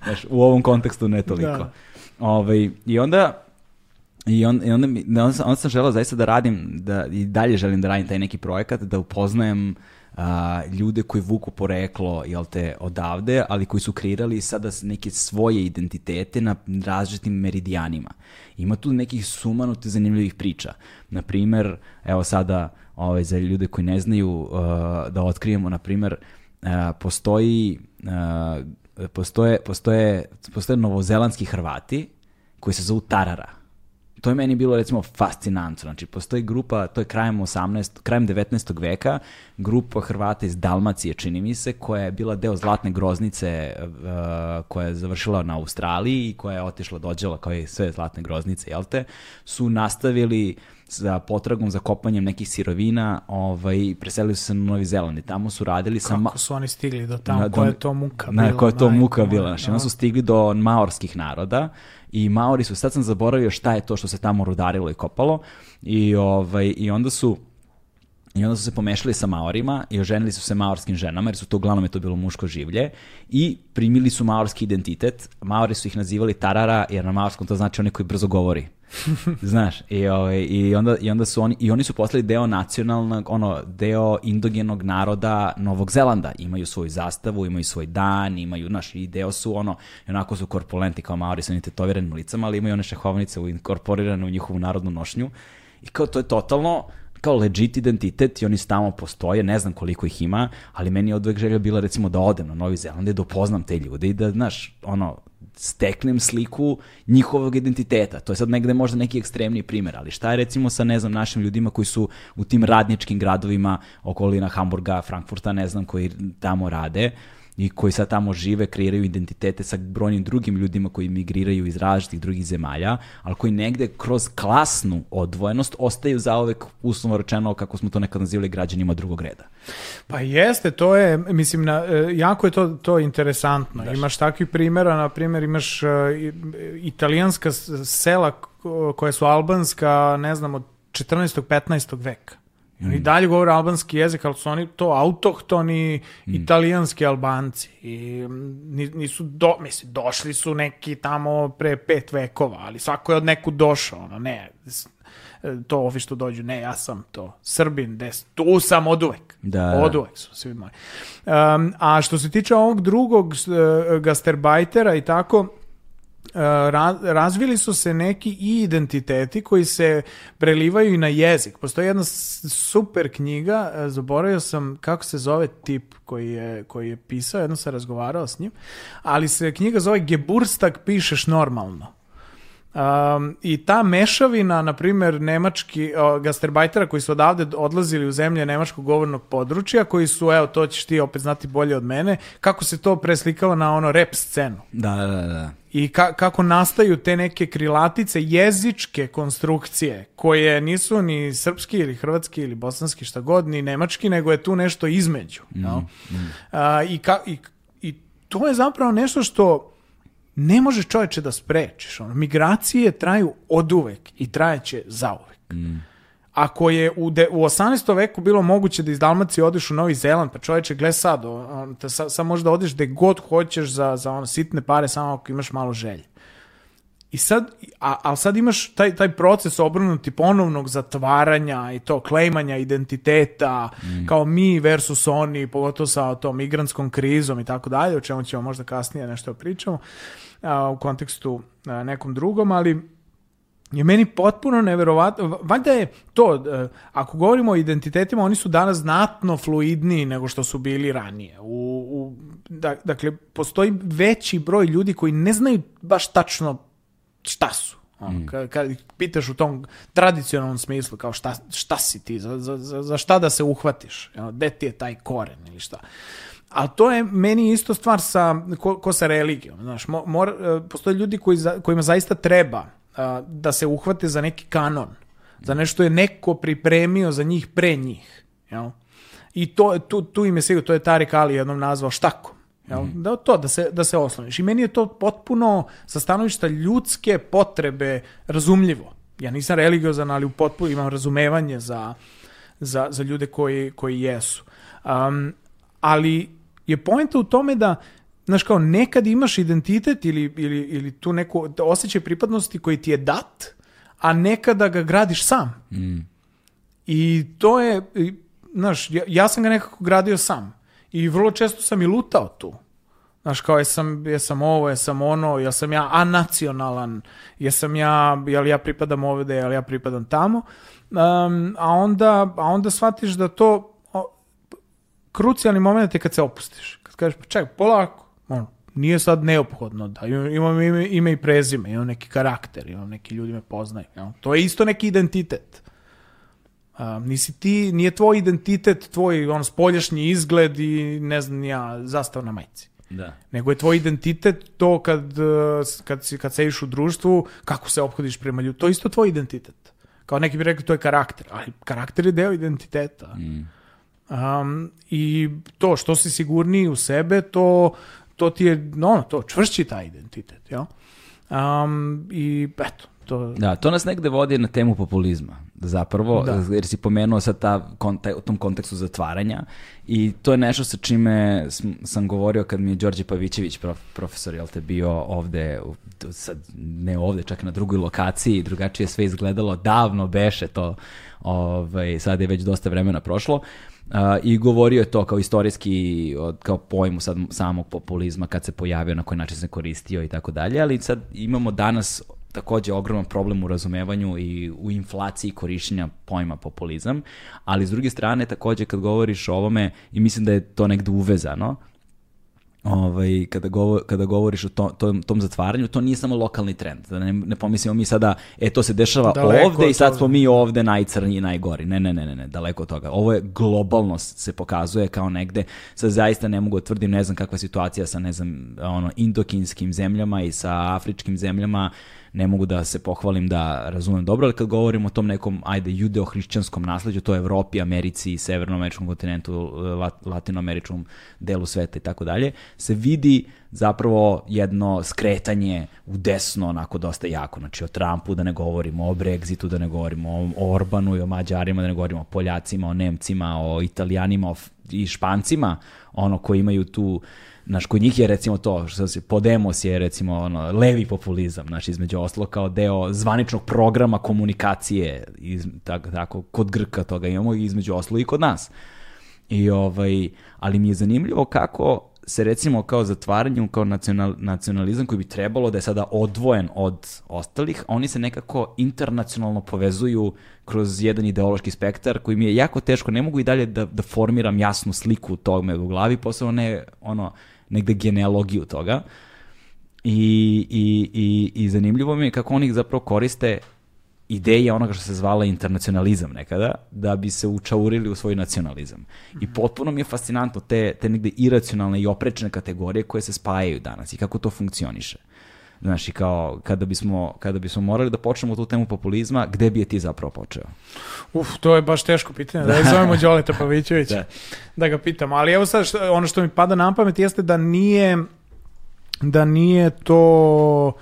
Znaš, u ovom kontekstu ne toliko. Da. Ovaj, I onda I, on, i onda, mi, onda, sam, onda sam želeo zaista da radim, da i dalje želim da radim taj neki projekat, da upoznajem a, ljude koji vuku poreklo, jel te, odavde, ali koji su kreirali sada neke svoje identitete na različitim meridijanima. Ima tu nekih sumanutih zanimljivih priča. Na primer, evo sada, ovaj, za ljude koji ne znaju, a, da otkrijemo, na primer, a, postoji a, postoje, postoje, postoje novozelandski Hrvati koji se zovu Tarara. To je meni bilo recimo fascinantno. Znači, postoji grupa, to je krajem 18, krajem 19. veka, grupa Hrvata iz Dalmacije, čini mi se, koja je bila deo Zlatne groznice uh, koja je završila na Australiji i koja je otišla, dođela kao i sve Zlatne groznice, jel te, su nastavili sa potragom za kopanjem nekih sirovina ovaj, preselili su se na Novi Zeland i tamo su radili sa... Kako su oni stigli do tamo, na- koja je to muka na, bila. koja je to majko muka bila. Znači, da. onda su stigli do maorskih naroda i Maori su, sad sam zaboravio šta je to što se tamo rudarilo i kopalo i, ovaj, i onda su I onda su se pomešali sa Maorima i oženili su se maorskim ženama, jer su to uglavnom je to bilo muško življe, i primili su maorski identitet. Maori su ih nazivali tarara, jer na maorskom to znači onaj koji brzo govori. (laughs) Znaš, i, ovaj, i, onda, i onda su oni, i oni su postali deo nacionalnog, ono, deo indogenog naroda Novog Zelanda. Imaju svoju zastavu, imaju svoj dan, imaju, znaš, i deo su, ono, onako su korpulenti kao Maori sa tetoviranim licama, ali imaju one šahovnice inkorporirane u njihovu narodnu nošnju. I kao to je totalno kao legit identitet i oni tamo postoje, ne znam koliko ih ima, ali meni je odvek želja bila recimo da odem na Novi Zeland i da upoznam te ljude i da, znaš, ono, steknem sliku njihovog identiteta. To je sad negde možda neki ekstremni primjer, ali šta je recimo sa, ne znam, našim ljudima koji su u tim radničkim gradovima okolina Hamburga, Frankfurta, ne znam, koji tamo rade, i koji sad tamo žive, kreiraju identitete sa brojnim drugim ljudima koji migriraju iz različitih drugih zemalja, ali koji negde kroz klasnu odvojenost ostaju zaovek uslovno rečeno kako smo to nekad nazivali građanima drugog reda. Pa jeste, to je, mislim, na, e, jako je to, to interesantno. Daš. Imaš takvih primjera, na primjer imaš uh, italijanska sela koja su albanska, ne znam, od 14. 15. veka. I oni dalje govore albanski jezik, ali su oni to autohtoni mm. italijanski albanci. I nisu, do, mislim, došli su neki tamo pre pet vekova, ali svako je od neku došao, ono, ne, to ovi što dođu, ne, ja sam to, Srbin, des, tu sam od uvek. Da. Od uvek su svi moji. Um, a što se tiče ovog drugog uh, gastarbajtera i tako, razvili su se neki i identiteti koji se prelivaju i na jezik. Postoji jedna super knjiga, e, zaboravio sam kako se zove tip koji je, koji je pisao, jedno sam razgovarao s njim, ali se knjiga zove Geburstak pišeš normalno. Um, I ta mešavina, na primjer, nemački uh, gastarbajtera koji su odavde odlazili u zemlje nemačkog govornog područja, koji su, evo, to ćeš ti opet znati bolje od mene, kako se to preslikava na ono rap scenu. Da, da, da. I ka kako nastaju te neke krilatice, jezičke konstrukcije, koje nisu ni srpski ili hrvatski ili bosanski, šta god, ni nemački, nego je tu nešto između. Mm, no? mm. Uh, i, ka i, I to je zapravo nešto što ne može čoveče da sprečiš. Ono, migracije traju oduvek i trajeće zauvek. Mm. Ako je u, de, u 18. veku bilo moguće da iz Dalmacije odeš u Novi Zeland, pa čoveče, gle sad, on, te, sad, sad možda odeš gde god hoćeš za, za ono, sitne pare, samo ako imaš malo želje. I sad, a, a sad imaš taj, taj proces obrnuti ponovnog zatvaranja i to klejmanja identiteta, mm. kao mi versus oni, pogotovo sa tom migrantskom krizom i tako dalje, o čemu ćemo možda kasnije nešto pričamo, a, u kontekstu a, nekom drugom, ali je meni potpuno neverovatno. Valjda je to, ako govorimo o identitetima, oni su danas znatno fluidniji nego što su bili ranije. U, u, da, dakle, postoji veći broj ljudi koji ne znaju baš tačno šta su. Mm. Kad, kad pitaš u tom tradicionalnom smislu, kao šta, šta si ti, za, za, za šta da se uhvatiš, gde ti je taj koren ili šta. Ali to je meni isto stvar sa, ko, ko sa religijom. Znaš, mor, e, postoje ljudi koji za, kojima zaista treba a, da se uhvate za neki kanon, za nešto je neko pripremio za njih pre njih. Jel? I to, tu, tu im je sigurno, to je Tarik Ali jednom nazvao štakom. Jel? Mm. Da, to, da se, da se osloniš. I meni je to potpuno sa stanovišta ljudske potrebe razumljivo. Ja nisam religiozan, ali u potpuno imam razumevanje za, za, za ljude koji, koji jesu. Um, ali je poenta u tome da znaš kao nekad imaš identitet ili, ili, ili tu neku osjećaj pripadnosti koji ti je dat, a nekada ga gradiš sam. Mm. I to je, znaš, ja, ja sam ga nekako gradio sam. I vrlo često sam i lutao tu. Znaš, kao jesam, jesam ovo, jesam ono, jesam ja anacionalan, jesam ja, jel ja pripadam ovde, jel ja pripadam tamo. Um, a, onda, a onda shvatiš da to o, krucijalni moment je kad se opustiš. Kad kažeš, pa čekaj, polako, ono, nije sad neophodno da imam ime, ime i prezime, imam neki karakter, imam neki ljudi me poznaju. Jel? To je isto neki identitet. Um, nisi ti, nije tvoj identitet, tvoj on spoljašnji izgled i ne znam ja, zastav na majici. Da. Nego je tvoj identitet to kad, uh, kad, si, kad sediš u društvu, kako se obhodiš prema ljudu. To je isto tvoj identitet. Kao neki bi rekli, to je karakter. Ali karakter je deo identiteta. Mm. Um, I to što si sigurniji u sebe, to, to ti je, no, to čvršći taj identitet. Jel? Um, I eto, to... Da, to nas negde vodi na temu populizma, zapravo, da. jer si pomenuo sad ta, taj, u tom kontekstu zatvaranja i to je nešto sa čime sam govorio kad mi je Đorđe Pavićević, prof, profesor, jel te, bio ovde, sad ne ovde, čak na drugoj lokaciji, drugačije sve izgledalo, davno beše to, ovaj, sad je već dosta vremena prošlo, Uh, I govorio je to kao istorijski, kao pojmu sad samog populizma kad se pojavio, na koji način se koristio i tako dalje, ali sad imamo danas takođe ogroman problem u razumevanju i u inflaciji korišćenja pojma populizam, ali s druge strane takođe kad govoriš o ovome i mislim da je to negde uvezano, ovaj, kada, govor, kada govoriš o to, tom, tom zatvaranju, to nije samo lokalni trend. Da ne, ne pomislimo mi sada, e, to se dešava daleko ovde i sad smo mi ovde najcrnji i najgori. Ne, ne, ne, ne, ne, daleko od toga. Ovo je globalno se pokazuje kao negde, sad zaista ne mogu da tvrdim, ne znam kakva situacija sa, ne znam, ono, indokinskim zemljama i sa afričkim zemljama, ne mogu da se pohvalim da razumem dobro, ali kad govorimo o tom nekom, ajde, judeo-hrišćanskom nasleđu, to je Evropi, Americi, Severnoameričkom kontinentu, latinoameričkom delu sveta i tako dalje, se vidi zapravo jedno skretanje u desno onako dosta jako. Znači o Trumpu da ne govorimo, o Brexitu da ne govorimo, o Orbanu i o Mađarima da ne govorimo, o Poljacima, o Nemcima, o Italijanima o, i Špancima, ono koji imaju tu Znaš, kod njih je recimo to, što se, Podemos je recimo ono, levi populizam, znači između oslo kao deo zvaničnog programa komunikacije, iz, tako, tako, kod Grka toga imamo između oslo i kod nas. I ovaj, ali mi je zanimljivo kako se recimo kao zatvaranjem, kao nacional, nacionalizam koji bi trebalo da je sada odvojen od ostalih, oni se nekako internacionalno povezuju kroz jedan ideološki spektar koji mi je jako teško, ne mogu i dalje da, da formiram jasnu sliku tog u glavi, posebno ne ono, negde genealogiju toga. I, i, i, i zanimljivo mi je kako oni zapravo koriste ideje onoga što se zvala internacionalizam nekada, da bi se učaurili u svoj nacionalizam. I mhm. potpuno mi je fascinantno te, te negde iracionalne i oprečne kategorije koje se spajaju danas i kako to funkcioniše. Znaš, i kao, kada bismo, kada bismo morali da počnemo tu temu populizma, gde bi je ti zapravo počeo? Uf, to je baš teško pitanje. Da je (laughs) zovemo Đoleta Pavićevića da. da ga pitam. Ali evo sad, što, ono što mi pada na pamet jeste da nije da nije to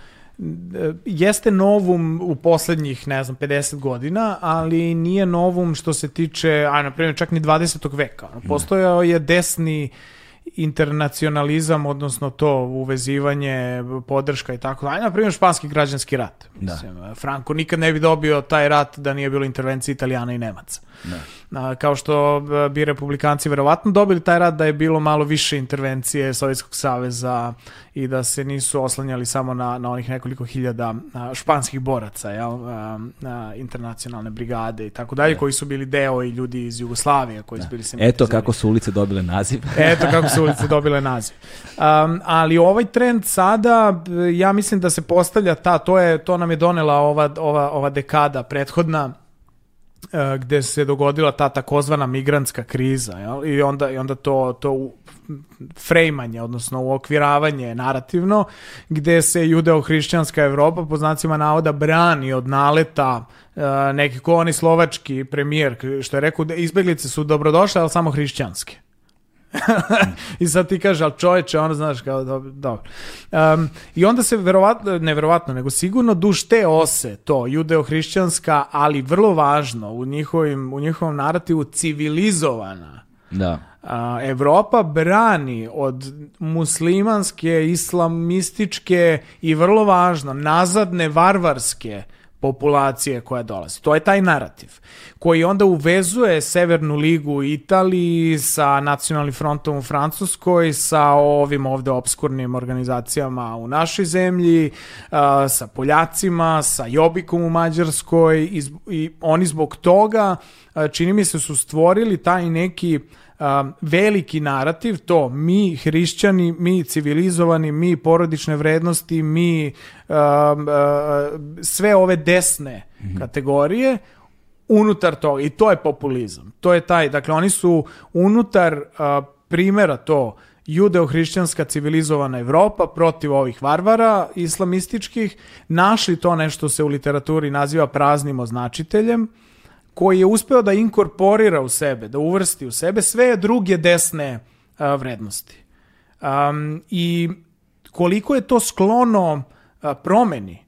jeste novum u poslednjih, ne znam, 50 godina, ali nije novum što se tiče, aj, na primjer, čak ni 20. veka. Postojao je desni uh, internacionalizam, odnosno to uvezivanje, podrška i tako dalje. Na primjer, španski građanski rat. Da. Mislim, Franco nikad ne bi dobio taj rat da nije bilo intervencije Italijana i Nemaca. Da. Kao što bi republikanci verovatno dobili taj rat da je bilo malo više intervencije Sovjetskog saveza i da se nisu oslanjali samo na, na onih nekoliko hiljada španskih boraca, jel, internacionalne brigade i tako dalje, da. koji su bili deo i ljudi iz Jugoslavije koji da. su bili (laughs) Eto kako su ulice dobile naziv. Eto kako su ulice dobile naziv. Um, ali ovaj trend sada, ja mislim da se postavlja ta, to je to nam je donela ova, ova, ova dekada prethodna, E, gde se dogodila ta takozvana migrantska kriza jel? i onda i onda to to frejmanje, odnosno uokviravanje narativno, gde se judeo-hrišćanska Evropa po znacima navoda brani od naleta uh, neki ko oni slovački premijer, što je rekao da izbeglice su dobrodošle, ali samo hrišćanske. I sad ti kaže, ali čoveče, ono znaš kao, dobro. dobro. Um, I onda se verovatno, ne verovatno, nego sigurno duž te ose, to, judeo-hrišćanska, ali vrlo važno u, njihovim, u njihovom narativu civilizovana. Da. A, Evropa brani od muslimanske, islamističke i vrlo važno, nazadne, varvarske populacije koja dolazi. To je taj narativ koji onda uvezuje Severnu ligu u Italiji sa nacionalnim frontom u Francuskoj, sa ovim ovde obskurnim organizacijama u našoj zemlji, sa Poljacima, sa Jobikom u Mađarskoj i, oni zbog toga čini mi se su stvorili taj neki um, veliki narativ, to mi hrišćani, mi civilizovani, mi porodične vrednosti, mi um, uh, sve ove desne mm -hmm. kategorije unutar toga i to je populizam. To je taj, dakle oni su unutar uh, primera to judeo-hrišćanska civilizovana Evropa protiv ovih varvara islamističkih, našli to nešto se u literaturi naziva praznim označiteljem, koji je uspeo da inkorporira u sebe, da uvrsti u sebe sve druge desne a, vrednosti. Um, I koliko je to sklono a, promeni,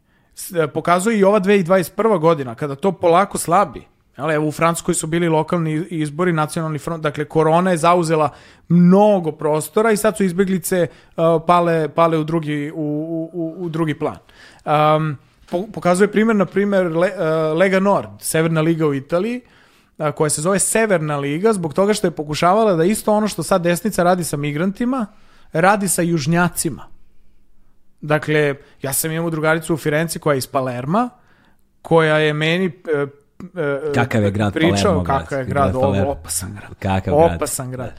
pokazuje i ova 2021. godina, kada to polako slabi. Ali evo u Francuskoj su bili lokalni izbori, nacionalni front, dakle korona je zauzela mnogo prostora i sad su izbjeglice uh, pale, pale u drugi, u, u, u drugi plan. Um, pokazuje primjer, na primjer, Le, uh, Lega Nord, Severna liga u Italiji, uh, koja se zove Severna liga, zbog toga što je pokušavala da isto ono što sad desnica radi sa migrantima, radi sa južnjacima. Dakle, ja sam imao drugaricu u Firenci koja je iz Palerma, koja je meni e, Kakav je grad pričao Palermo, kakav je grad grad, ovo, opasan grad. Kakav grad. opasan grad.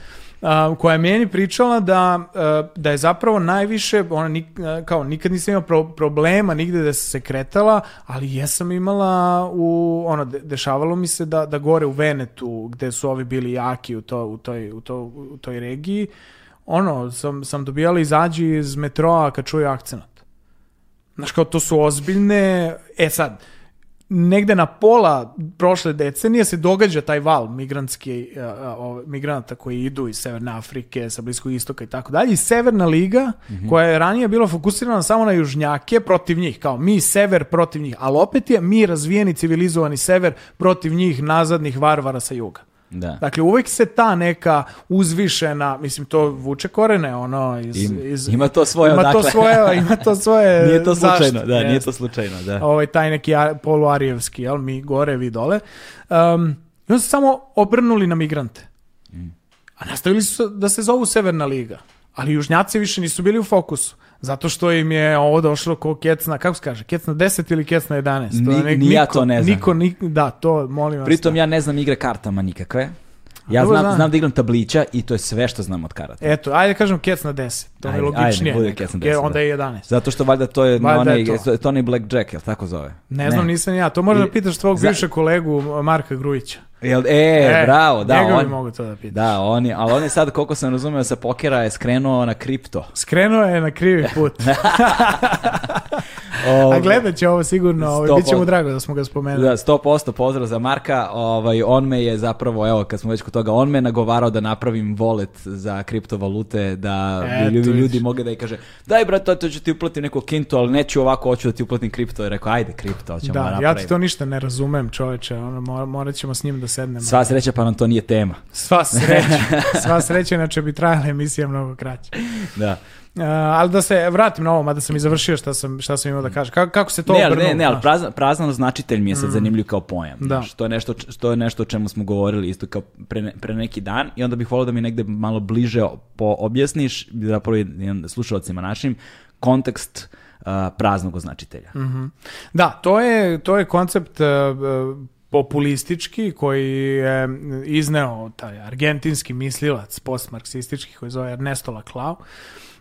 Koja je meni pričala da, a, da je zapravo najviše, ona nik, a, kao nikad nisam imao pro- problema nigde da se kretala, ali jesam imala u, ono, de- dešavalo mi se da, da gore u Venetu, gde su ovi bili jaki u, to, u, toj, u, to, u toj regiji, ono, sam, sam dobijala izađi iz metroa kad čuju akcenat. Znaš, kao to su ozbiljne... E sad, negde na pola prošle decenije se događa taj val migrantski, a, ove, migranata koji idu iz Severne Afrike, sa Bliskog istoka i tako dalje. I Severna liga, koja je ranije bila fokusirana samo na južnjake, protiv njih, kao mi sever protiv njih, ali opet je mi razvijeni civilizovani sever protiv njih nazadnih varvara sa juga. Da. Dakle, uvek se ta neka uzvišena, mislim, to vuče korene, ono, iz... Im- iz ima to svoje ima to odakle. svoje, ima to svoje (laughs) Nije to slučajno, zaštite, da, nije to slučajno, da. Ovaj, taj neki poluarijevski, jel, mi gore, vi dole. Um, I onda su samo obrnuli na migrante. A nastavili su da se zovu Severna liga. Ali južnjaci više nisu bili u fokusu. Zato što im je ovo došlo ko kecna, kako se kaže, kecna 10 ili kecna 11. To Ni- nek- ni ja niko- to ne znam. Niko, nik- da, to molim vas. Pritom ja ne znam igre kartama nikakve. Ja Dobro, znam, znam. znam da igram tablića i to je sve što znam od karata. Eto, ajde kažem kec na 10. To mi je Ajde, logičnije. ajde, bude nekako, kec na jer 10, onda da. je 11. Zato što valjda to je Valjda onaj, je to. to je Tony Blackjack, jel tako zove? Ne znam, nisam ja. To možda I- pitaš tvog za- bivšeg kolegu Marka Grujića. Jel, e, bravo, da, njega on, bi mogu to da pitaš. da, on je, ali on je sad, koliko sam razumio, sa pokera je skrenuo na kripto. Skrenuo je na krivi put. (laughs) Ovaj, A gledat će ovo sigurno, ovaj, bit će mu drago da smo ga spomenuli. Da, 100% pozdrav za Marka, ovaj, on me je zapravo, evo, kad smo već kod toga, on me je nagovarao da napravim wallet za kriptovalute, da bi ljudi, ljudi mogu da i kaže, daj brate, to ću ti uplatim neku kintu, ali neću ovako, hoću da ti uplatim kripto. I rekao, ajde kripto, ćemo Da, ja napraviti. ti to ništa ne razumem, čoveče. Ono, mora- morat ćemo s njim da sednemo. Sva sreća, pa nam to nije tema. Sva sreća. (laughs) Sva sreća, inače bi trajala emisija mnogo kraće. Da. Uh, ali da se vratim na ovo, mada sam i završio šta sam, šta sam imao da kažem. Kako, kako se to ne, ali, obrnulo, ne, ne, ali znaš? prazan, prazan označitelj mi je sad zanimljiv kao pojam. Da. Znaš, to, je nešto, što je nešto o čemu smo govorili isto kao pre, pre neki dan i onda bih volio da mi negde malo bliže po, objasniš, zapravo jedan slušalcima našim, kontekst uh, praznog označitelja. Da, to je, to je koncept uh, uh, populistički koji je izneo taj argentinski mislilac postmarksistički koji zove Ernesto Laclau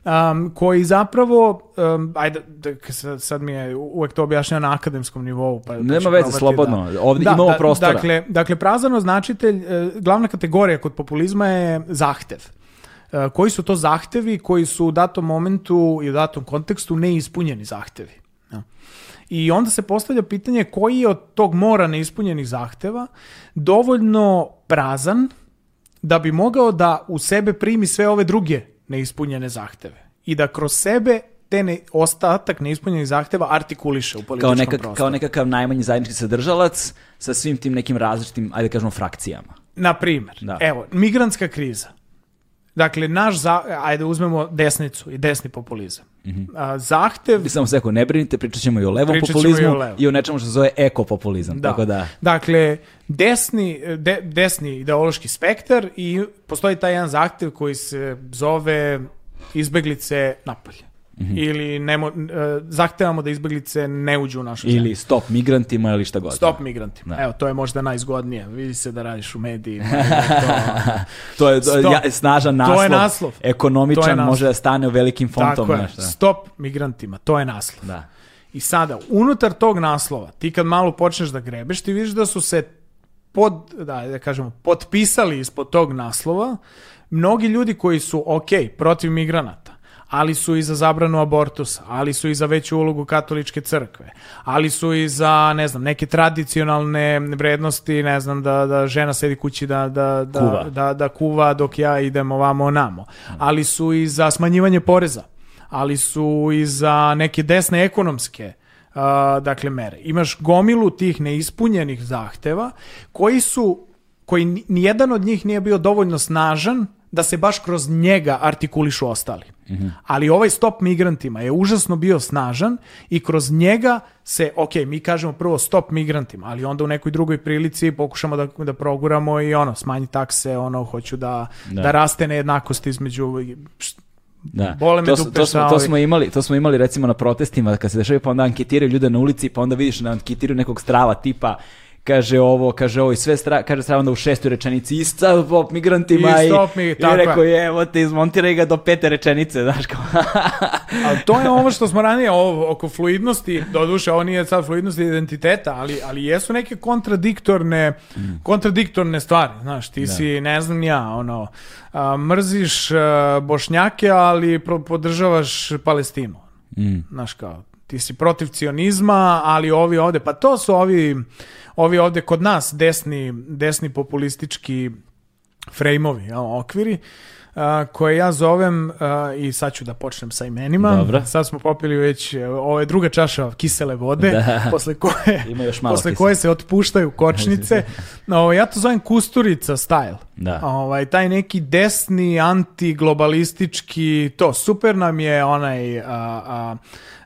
um, koji zapravo um, ajde, da, sad, sad mi je uvek to objašnjava na akademskom nivou pa, pa Nema veze, probati slobodno. Ovdje imamo prostora. Dakle, dakle prazan označitelj, e, glavna kategorija kod populizma je zahtev. E, Koji su to zahtevi koji su u datom momentu i u datom kontekstu neispunjeni zahtevi? Ja. I onda se postavlja pitanje koji je od tog mora neispunjenih zahteva dovoljno prazan da bi mogao da u sebe primi sve ove druge neispunjene zahteve i da kroz sebe te ne, ostatak neispunjenih zahteva artikuliše u Kao, političkom nekak, prostoru. kao nekakav najmanji zajednički sadržalac sa svim tim nekim različitim, ajde da kažemo, frakcijama. Na primjer, Da. evo, migrantska kriza. Dakle, naš, za, ajde uzmemo desnicu i desni populizam. A, zahtev... Samo seko, ne brinite, pričat ćemo i o levom populizmu i o levom. i o nečemu što se zove ekopopulizam. Da. Tako da, Dakle, desni, de- desni ideološki spektar i postoji taj jedan zahtev koji se zove izbeglice napolje. Mhm. Ili nemo, e, zahtevamo da izbeglice ne uđu u našu zemlju. ili stop migrantima ili šta god. Stop migrantima. Da. Evo, to je možda najzgodnije. Vidi se da radiš u medijima. (laughs) to- To je to, ja, snažan To je naslov. naslov. Ekonomičan je naslov. može da stane u velikim fontom. Tako je. znaš, da. Stop migrantima. To je naslov. Da. I sada, unutar tog naslova, ti kad malo počneš da grebeš, ti vidiš da su se pod, da, da kažemo, potpisali ispod tog naslova mnogi ljudi koji su, ok, protiv migranata, ali su i za zabranu abortusa, ali su i za veću ulogu katoličke crkve, ali su i za, ne znam, neke tradicionalne vrednosti, ne znam, da, da žena sedi kući da, da, da, Kuva. da, da kuva dok ja idem ovamo onamo, ali su i za smanjivanje poreza, ali su i za neke desne ekonomske a, dakle mere. Imaš gomilu tih neispunjenih zahteva koji su koji ni- nijedan od njih nije bio dovoljno snažan da se baš kroz njega artikulišu ostali. Ali ovaj stop migrantima je užasno bio snažan i kroz njega se, ok, mi kažemo prvo stop migrantima, ali onda u nekoj drugoj prilici pokušamo da, da proguramo i ono, smanji takse, ono, hoću da, da. Da. raste nejednakost između Da. Bole me to, dupe to, smo, to, smo imali, to smo imali recimo na protestima kad se dešavaju pa onda anketiraju ljude na ulici pa onda vidiš da anketiraju nekog strava tipa kaže ovo, kaže ovo i sve stra, kaže strava onda u šestoj rečenici i stop migrantima I i, stop mi, i tako je. rekao je evo te izmontiraj ga do pete rečenice, (laughs) znaš kao. Ali to je ovo što smo ranije ovo, oko fluidnosti, doduše ovo nije sad fluidnosti identiteta, ali, ali jesu neke kontradiktorne, kontradiktorne stvari, znaš, ti si, ne znam ja, ono, a, mrziš a, Bošnjake, ali podržavaš Palestinu. Mm. Znaš kao, ti si protiv cionizma, ali ovi ovde, pa to su ovi, ovi ovde kod nas desni, desni populistički frejmovi, jel, okviri, a, koje ja zovem, a, i sad ću da počnem sa imenima, Dobro. sad smo popili već, ovo je druga čaša kisele vode, Da. (laughs) posle koje, (laughs) Ima još malo posle kisela. koje se otpuštaju kočnice, (laughs) no, ja to zovem kusturica style. Da. Ovaj, taj neki desni, antiglobalistički, to, super nam je onaj a, a,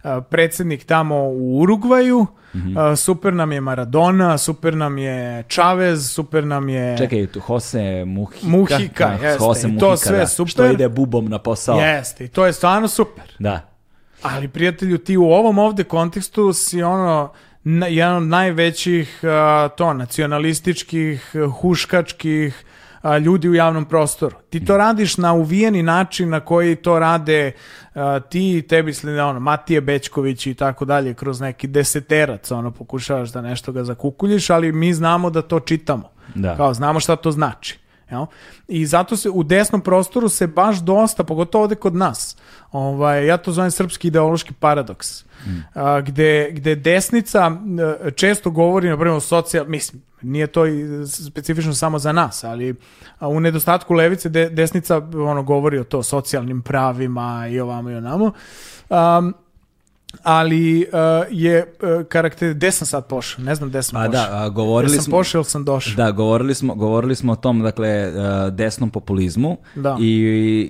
a, predsjednik tamo u Urugvaju, Mhm. a, super nam je Maradona, super nam je Chavez, super nam je... Čekaj, tu Jose Muhika. Muhika, Da, jeste, Jose i to Muhika, sve da, super. Što ide bubom na posao. Jeste, i to je stvarno super. Da. Ali, prijatelju, ti u ovom ovde kontekstu si ono, na, jedan od najvećih to, nacionalističkih, huškačkih a, ljudi u javnom prostoru. Ti to radiš na uvijeni način na koji to rade a, ti, tebi slede, ono, Matije Bećković i tako dalje, kroz neki deseterac, ono, pokušavaš da nešto ga zakukuljiš, ali mi znamo da to čitamo. Da. Kao, znamo šta to znači. Jel? I zato se u desnom prostoru se baš dosta, pogotovo ovde kod nas, ovaj, ja to zovem srpski ideološki paradoks, a, gde, gde desnica često govori, na primjer, o socijal, mislim, nije to specifično samo za nas, ali a, u nedostatku levice de- desnica ono govori o to socijalnim pravima i ovamo i onamo. Um, ali uh, je uh, karakter, gde sam sad pošao? Ne znam gde sam Pa pošao. da, a, govorili Gde sam smo- pošao ili sam došao? Da, govorili smo, govorili smo o tom, dakle, e, desnom populizmu Da. i,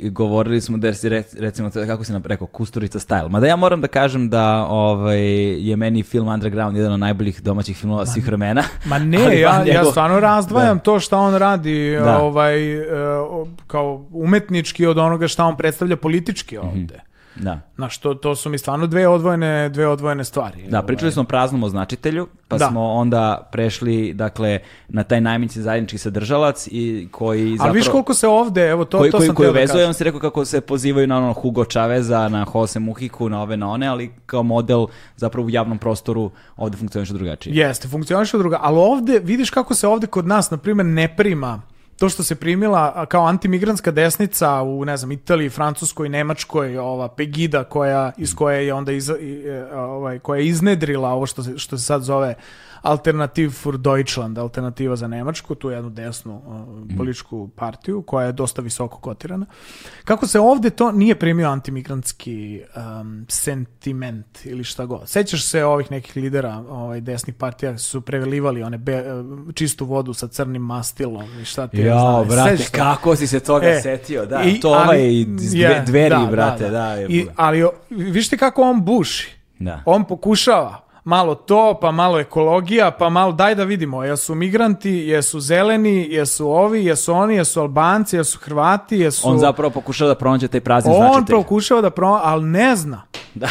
i govorili smo da si, rec- recimo, kako si nam rekao, Kusturica style. Mada ja moram da kažem da ovaj, je meni film Underground jedan od najboljih domaćih filmova svih vremena. (laughs) Ma ne, (laughs) Ali ja, van ja njegov- stvarno razdvajam to šta on radi Da. ovaj, o- kao umetnički od onoga šta on predstavlja politički Mhm. ovde. Da. Znaš, to, to su mi stvarno dve odvojene, dve odvojene stvari. Da, pričali smo o praznom označitelju, pa Da. smo onda prešli, dakle, na taj najmanji zajednički sadržalac i koji zapravo... Ali viš koliko se ovde, evo to, koji, to koji, sam koji da vezuje, kažem. on se rekao kako se pozivaju na ono Hugo Chaveza, na Jose Muhiku, na ove, na one, ali kao model zapravo u javnom prostoru ovde funkcioniše drugačije. Jeste, funkcioniše druga, ali ovde, vidiš kako se ovde kod nas, na primjer, ne prima to što se primila kao antimigrantska desnica u, ne znam, Italiji, Francuskoj, Nemačkoj, ova Pegida koja, iz koje je onda iz, e, ovaj, koja je iznedrila ovo što se, što se sad zove Alternativ für Deutschland, alternativa za Nemačku, tu jednu desnu uh, političku partiju koja je dosta visoko kotirana. Kako se ovde to nije primio antimigrantski um, sentiment ili šta god. Sećaš se ovih nekih lidera ovaj, desnih partija su prevelivali one be, uh, čistu vodu sa crnim mastilom i šta ti ja znam. brate, Sećaš se? kako si se toga E, setio, da. i- to ovaj iz dve, dveri, da, brate, da, da. da. je- I, ali vište kako on buši. Da. On pokušava malo to, pa malo ekologija, pa malo daj da vidimo, jesu migranti, jesu zeleni, jesu ovi, jesu oni, jesu Albanci, jesu Hrvati, jesu... On zapravo pokušava da pronađe taj prazni On značitelj. pokušava da pro... ali ne zna. (laughs) da,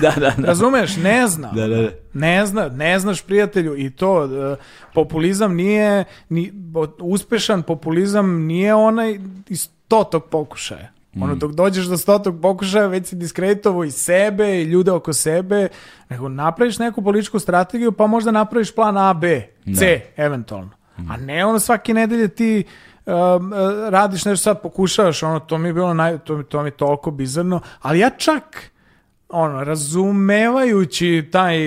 da, da. Razumeš? Ne zna. Da, da, da. Ne zna, ne znaš prijatelju i to e, populizam nije ni, uspešan populizam nije onaj iz stotog pokušaja. Mm. Ono, dok dođeš do stotog pokušaja, već si diskreditovo i sebe i ljude oko sebe, nego napraviš neku političku strategiju, pa možda napraviš plan A, B, C, eventualno. Mm. A ne ono svake nedelje ti um, uh, radiš nešto sad, pokušavaš, ono, to mi je bilo naj, to, to mi je toliko bizarno, ali ja čak ono, razumevajući taj,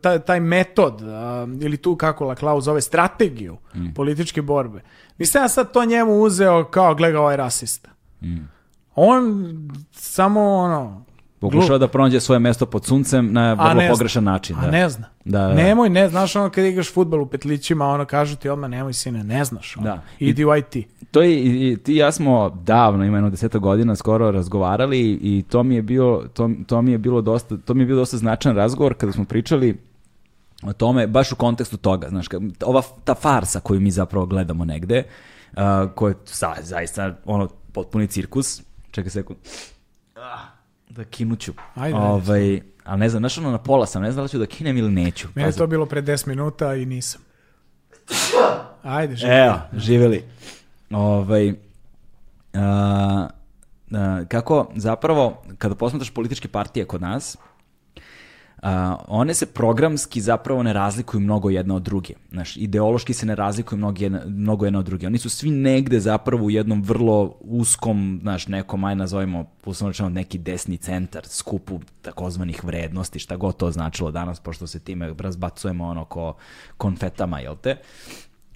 taj, taj metod, a, ili tu kako La Klaus zove, strategiju političke borbe, nisam ja sad to njemu uzeo kao, gleda ovaj rasista. On samo, ono, Pokušava da pronađe svoje mesto pod suncem na a vrlo ne zna. pogrešan način. A Da. ne zna. Da, da, da. Nemoj, ne, znaš ono kad igraš futbol u petlićima, ono kažu ti odmah nemoj sine, ne znaš. Ono. Da. Idi u IT. To je, i, i ti i ja smo davno, ima jedno deseta godina, skoro razgovarali i to mi je bio, to, to mi je bilo dosta, to mi je bio dosta značajan razgovor kada smo pričali o tome, baš u kontekstu toga, znaš, ova ta farsa koju mi zapravo gledamo negde, uh, koja je za, zaista ono, potpuni cirkus, Čekaj sekund. Da kinuću. Ajde, ovaj, ali ne znam, znaš ono na pola sam, ne znam da li ću da kinem ili neću. Meni je to bilo pre 10 minuta i nisam. Ajde, živi. Evo, živjeli. Ovaj, a, a, kako zapravo, kada posmatraš političke partije kod nas, a, one se programski zapravo ne razlikuju mnogo jedna od druge. Znaš, ideološki se ne razlikuju mnogo jedna, mnogo jedna od druge. Oni su svi negde zapravo u jednom vrlo uskom, znaš, nekom, aj nazovimo, uslovno neki desni centar, skupu takozvanih vrednosti, šta god to značilo danas, pošto se time razbacujemo ono ko konfetama, jel te?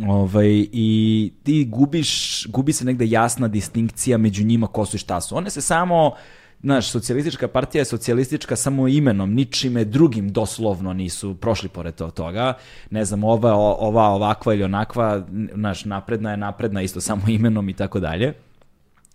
Ovaj, I ti gubiš, gubi se negde jasna distinkcija među njima ko su i šta su. One se samo, znaš, socijalistička partija je socijalistička samo imenom, ničime drugim doslovno nisu prošli pored to- toga. Ne znam, ova, ova ovakva ili onakva, znaš, napredna je napredna isto samo imenom i tako dalje.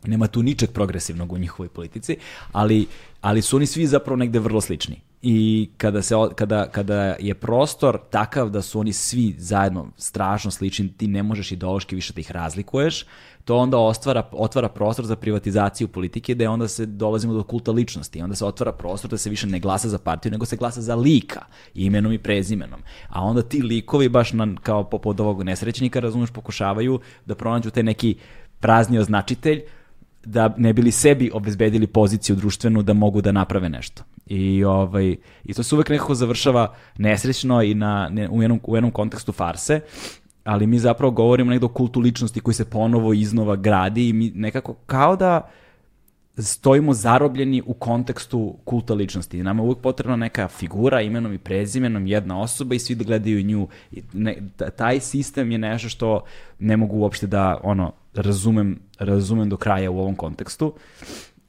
Nema tu ničeg progresivnog u njihovoj politici, ali, ali su oni svi zapravo negde vrlo slični. I kada, se, kada, kada je prostor takav da su oni svi zajedno strašno slični, ti ne možeš ideološki više da ih razlikuješ, to onda ostvara, otvara prostor za privatizaciju politike, da onda se dolazimo do kulta ličnosti. Onda se otvara prostor da se više ne glasa za partiju, nego se glasa za lika, imenom i prezimenom. A onda ti likovi, baš na, kao popod ovog nesrećnika, razumeš, pokušavaju da pronađu taj neki prazni označitelj, da ne bili sebi obezbedili poziciju društvenu da mogu da naprave nešto. I, ovaj, i to se uvek nekako završava nesrećno i na, ne, u, jednom, u jednom kontekstu farse, ali mi zapravo govorimo negde o kultu ličnosti koji se ponovo iznova gradi i mi nekako kao da stojimo zarobljeni u kontekstu kulta ličnosti. Nama je uvijek potrebna neka figura imenom i prezimenom, jedna osoba i svi da gledaju nju. Ne, ta- taj sistem je nešto što ne mogu uopšte da ono razumem, razumem do kraja u ovom kontekstu.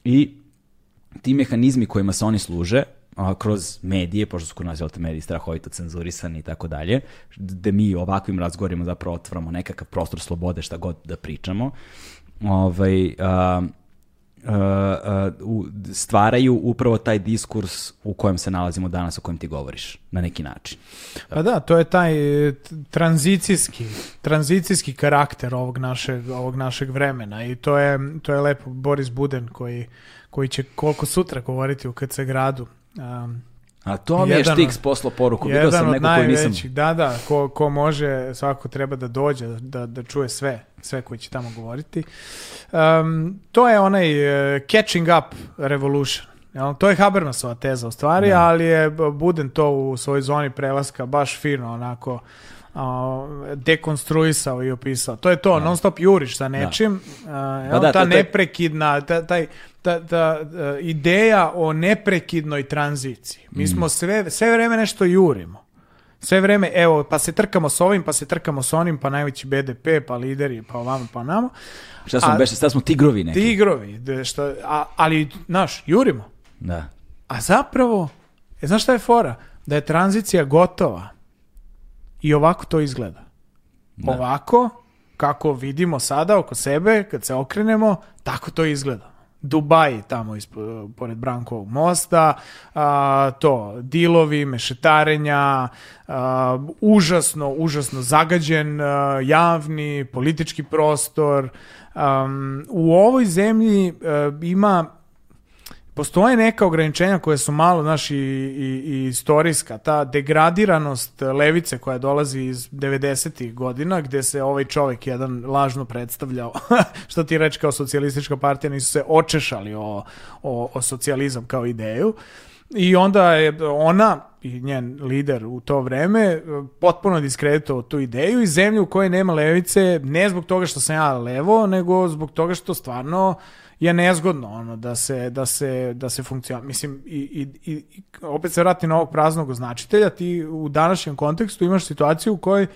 I ti mehanizmi kojima se oni služe, a, kroz medije, pošto su kod nas te, mediji strahovito cenzurisani i tako dalje, da mi ovakvim razgovorima zapravo otvaramo nekakav prostor slobode šta god da pričamo, ovaj, a, a, u- stvaraju upravo taj diskurs u kojem se nalazimo danas, o kojem ti govoriš, na neki način. Pa da, to je taj e, tranzicijski, tranzicijski karakter ovog našeg, ovog našeg vremena i to je, to je lepo Boris Buden koji, koji će koliko sutra govoriti u KC gradu. Um, A to mi je Jedan Štiks poslao poruku, vidio sam neko koji nisam... da, da, ko, ko može, svako treba da dođe, da, da čuje sve, sve koji će tamo govoriti. Um, to je onaj uh, catching up revolution. Jel? To je Habermasova teza u stvari, ali je Buden to u svojoj zoni prelaska baš fino onako dekonstruisao i opisao. To je to, non stop juriš sa nečim. a, jel? Pa da, ta to- to neprekidna, ta, taj, ta, ta, e, ideja o neprekidnoj tranziciji. Mi Mm. smo sve, sve vreme nešto jurimo. Sve vreme, evo, pa se trkamo s ovim, pa se trkamo s onim, pa najveći BDP, pa lideri, pa ovamo, pa namo. Šta smo, A- beše, sad smo tigrovi neki. Ti igrovi, de- šta, a, ali, znaš, jurimo. Da. A zapravo, e, znaš šta je fora? Da je tranzicija gotova i ovako to izgleda. Da. Ovako, kako vidimo sada oko sebe, kad se okrenemo, tako to izgleda. Dubaj tamo ispod, pored Brankovog mosta, a, to, dilovi, mešetarenja, a, užasno, užasno zagađen a, javni, politički prostor. Am, u ovoj zemlji a, ima Postoje neka ograničenja koje su malo, znaš, i, i, i istorijska. Ta degradiranost levice koja dolazi iz 90. godina, gde se ovaj čovjek jedan lažno predstavljao, (laughs) što ti reći kao socijalistička partija, nisu se očešali o, o, o socijalizam kao ideju. I onda je ona i njen lider u to vreme e, potpuno diskreditovao tu ideju i zemlju u kojoj nema levice, ne zbog toga što sam ja levo, nego zbog toga što stvarno je nezgodno ono da se da se da se funkcionira mislim i, i, i opet se vrati na ovog praznog označitelja ti u današnjem kontekstu imaš situaciju u kojoj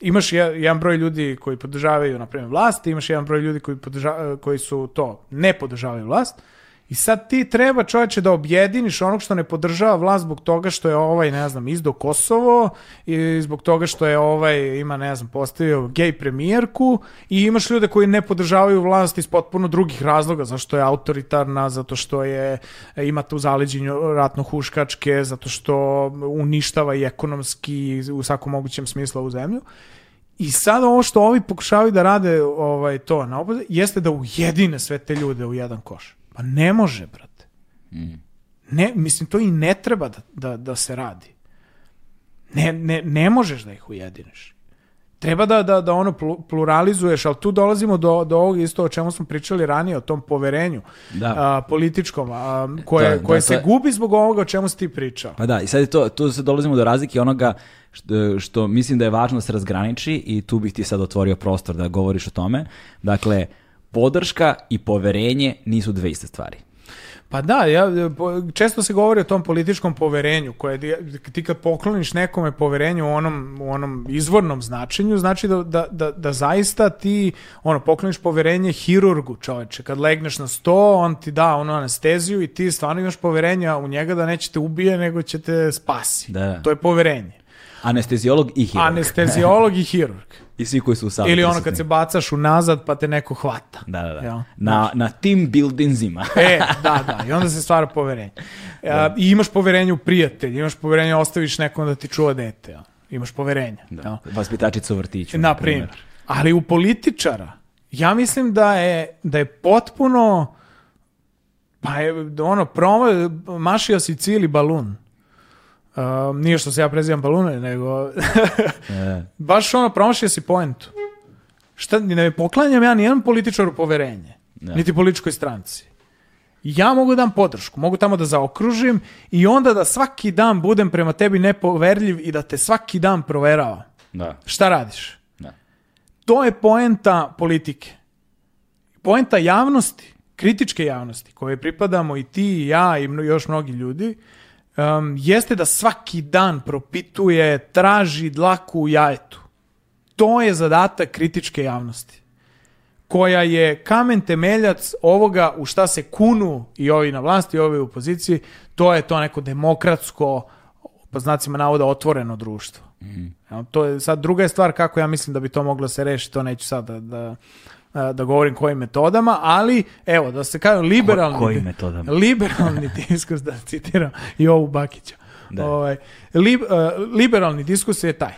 imaš je- jedan broj ljudi koji podržavaju na primjer vlast, imaš jedan broj ljudi koji podrža, koji su to ne podržavaju vlast. I sad ti treba čovječe da objediniš onog što ne podržava vlast zbog toga što je ovaj, ne znam, izdo Kosovo i zbog toga što je ovaj, ima, ne znam, postavio gej premijerku i imaš ljude koji ne podržavaju vlast iz potpuno drugih razloga, zašto je autoritarna, zato što je, ima tu zaleđenju ratno-huškačke, zato što uništava i ekonomski u svakom mogućem smislu ovu zemlju. I sad ovo što ovi pokušavaju da rade ovaj, to na opode, jeste da ujedine sve te ljude u jedan koš. Pa ne može, brate. Mm. Ne, mislim, to i ne treba da, da, da se radi. Ne, ne, ne možeš da ih ujediniš. Treba da, da, da ono plu- pluralizuješ, ali tu dolazimo do, do ovog isto o čemu smo pričali ranije, o tom poverenju Da. a, političkom, a, koje, Da, koje da, se to je- gubi zbog ovoga o čemu si ti pričao. Pa da, i sad je to, tu se dolazimo do razlike onoga što, što mislim da je važno da se razgraniči i tu bih ti sad otvorio prostor da govoriš o tome. Dakle, podrška i poverenje nisu dve iste stvari. Pa da, ja, često se govori o tom političkom poverenju, koje ti kad pokloniš nekome poverenje u onom, u onom izvornom značenju, znači da, da, da, da zaista ti ono, pokloniš poverenje hirurgu, čoveče. Kad legneš na sto, on ti da onu anesteziju i ti stvarno imaš poverenja u njega da neće te ubije, nego će te spasi. Da. To je poverenje. Anesteziolog i hirurg. Anesteziolog i hirurg. I svi koji su u sali. Ili ono kad se bacaš unazad pa te neko hvata. Da, da, da. Jel? Na, na team buildingsima. E, da, da, i onda se stvara poverenje. (laughs) A, I imaš poverenje u prijatelj, imaš poverenje ostaviš nekom da ti čuva dete. jel? Imaš poverenje. Da. Vaspitačica u vrtiću. Na primjer. Ali u političara, ja mislim da je, da je potpuno pa je ono, promo, mašio si cijeli balun. Um, nije što se ja prezivam balune, nego (laughs) E, baš ono, promašio si poentu. Šta, ne poklanjam ja nijednom političaru poverenje, Da. niti političkoj stranci. Ja mogu da dam podršku, mogu tamo da zaokružim i onda da svaki dan budem prema tebi nepoverljiv i da te svaki dan proveravam. da. Šta radiš? Da. To je poenta politike. Poenta javnosti, kritičke javnosti, koje pripadamo i ti i ja i još mnogi ljudi, um, jeste da svaki dan propituje, traži dlaku u jajetu. To je zadatak kritičke javnosti koja je kamen temeljac ovoga u šta se kunu i ovi na vlasti i ovi u opoziciji, to je to neko demokratsko, po znacima navoda, otvoreno društvo. Evo, To je sad druga je stvar kako ja mislim da bi to moglo se rešiti, to neću sad da, da, da govorim kojim metodama, ali evo, da se kaže liberalni, Ko- kojim metodama? (laughs) liberalni diskurs, da citiram i ovu Bakića. Da. Ovaj, lib- eh, liberalni diskurs je taj.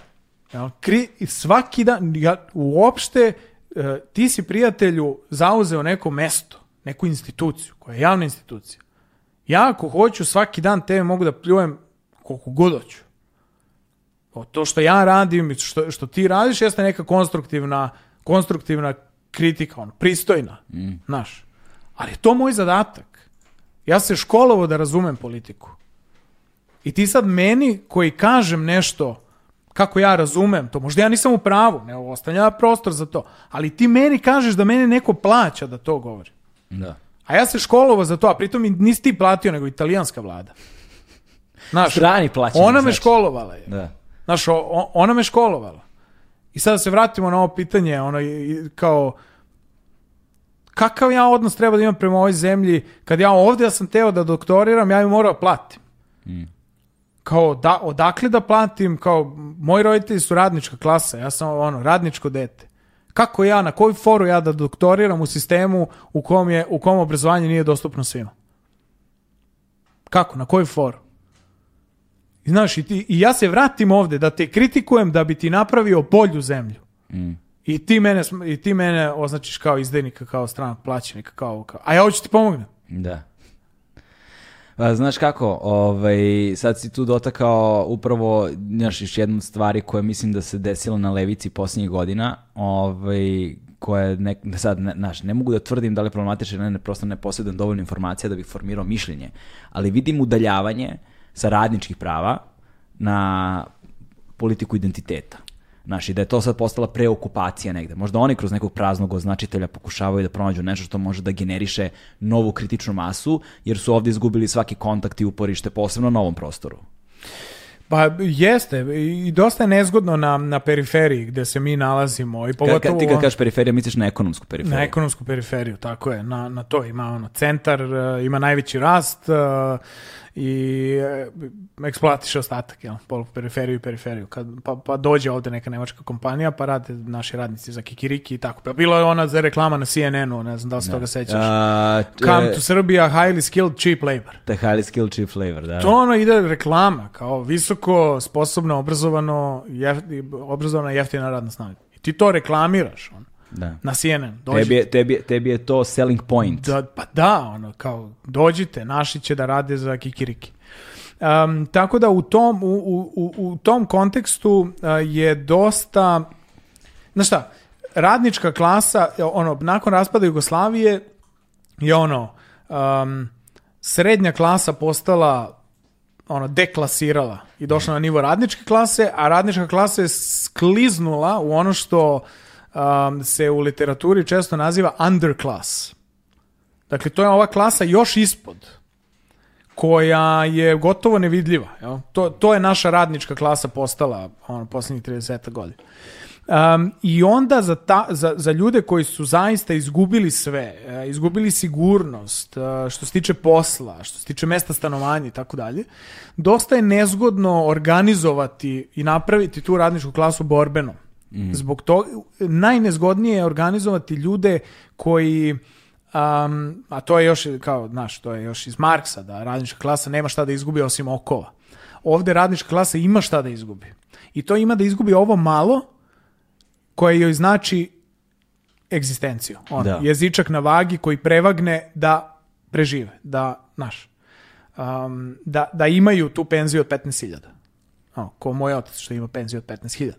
Jel? Kri, svaki dan, ja, uopšte, eh, ti si prijatelju zauzeo neko mesto, neku instituciju, koja je javna institucija. Ja ako hoću svaki dan tebe mogu da pljujem koliko god hoću. O, to što ja radim i što, što ti radiš jeste neka konstruktivna, konstruktivna kritika, ono, pristojna, znaš. Ali je to moj zadatak. Ja se školovo da razumem politiku. I ti sad meni koji kažem nešto kako ja razumem to, možda ja nisam u pravu, ne ostavlja prostor za to, ali ti meni kažeš da mene neko plaća da to govori. Da. A ja se školovo za to, a pritom nisi ti platio, nego italijanska vlada. Znaš, Strani plaćeni, ona me znači. školovala je. Da. Znaš, ona me školovala. I sada se vratimo na ovo pitanje, ono, kao, kakav ja odnos treba da imam prema ovoj zemlji, kad ja ovdje sam teo da doktoriram, ja bi morao platim. Kao, da, odakle da platim, kao, moji roditelji su radnička klasa, ja sam ono, radničko dete. Kako ja, na koju foru ja da doktoriram u sistemu u kom, je, u kom obrazovanje nije dostupno svima? Kako, na koju foru? Znaš, i, ti, i ja se vratim ovde da te kritikujem da bi ti napravio bolju zemlju. I ti mene, i ti mene označiš kao izdajnika, kao stranog plaćenika, kao, kao, a ja hoću ti pomognem. Da. Pa, znaš kako, ovaj, sad si tu dotakao upravo, znaš, još jednu stvari koja mislim da se desila na levici posljednjih godina, ovaj, koja je nek, sad, ne, znaš, ne mogu da tvrdim da li je problematično, ne, ne, prosto ne posjedujem dovoljno informacija da bih formirao mišljenje, ali vidim udaljavanje sa radničkih prava na politiku identiteta. Znaš, i da je to sad postala preokupacija negde. Možda oni kroz nekog praznog označitelja pokušavaju da pronađu nešto što može da generiše novu kritičnu masu, jer su ovdje izgubili svaki kontakt i uporište, posebno na ovom prostoru. Pa jeste, i dosta je nezgodno na, na periferiji gde se mi nalazimo. I pogotovo ka, ti kad kažeš periferija, misliš na ekonomsku periferiju. na ekonomsku periferiju, tako je. Na, na to ima ono, centar, e, ima najveći rast e, i e, eksploatiše ostatak, jel, polu periferiju i periferiju. Kad, pa, pa dođe ovde neka nemačka kompanija, pa rade naši radnici za kikiriki i tako. Pa bilo je ona za reklama na CNN-u, ne znam da li se toga sećaš. A, Come to Serbia, highly skilled, cheap labor. the highly skilled cheap flavor, da. To ono ide reklama, kao visoko, sposobno, obrazovano, jef, obrazovana jeftina radna snaga. I ti to reklamiraš. On. Da. na CNN. Dođite. Tebi je, tebi, tebi je to selling point. Da, pa da, ono, kao, dođite, naši će da rade za kikiriki. Um, tako da u tom, u, u, u- u tom kontekstu uh, je dosta, znaš šta, radnička klasa, ono, nakon raspada Jugoslavije je ono, um, srednja klasa postala ono, deklasirala i došla na nivo radničke klase, a radnička klasa je skliznula u ono što um, se u literaturi često naziva underclass. Dakle, to je ova klasa još ispod, koja je gotovo nevidljiva. Jel? To, to je naša radnička klasa postala ono, posljednjih 30 godina. Um, I onda za, ta, za, za ljude koji su zaista izgubili sve, e, izgubili sigurnost, e, što se tiče posla, što se tiče mesta stanovanja i tako dalje, dosta je nezgodno organizovati i napraviti tu radničku klasu borbenom. Zbog toga, najnezgodnije je organizovati ljude koji um, a to je još kao, znaš, to je još iz Marksa, da radnička klasa nema šta da izgubi osim okova. Ovde radnička klasa ima šta da izgubi. I to ima da izgubi ovo malo koje joj znači egzistenciju. Ono, Da. Jezičak na vagi koji prevagne da prežive, da, znaš, um, da, da imaju tu penziju od 15.000. Ono, ko moj otac što ima penziju od 15.000.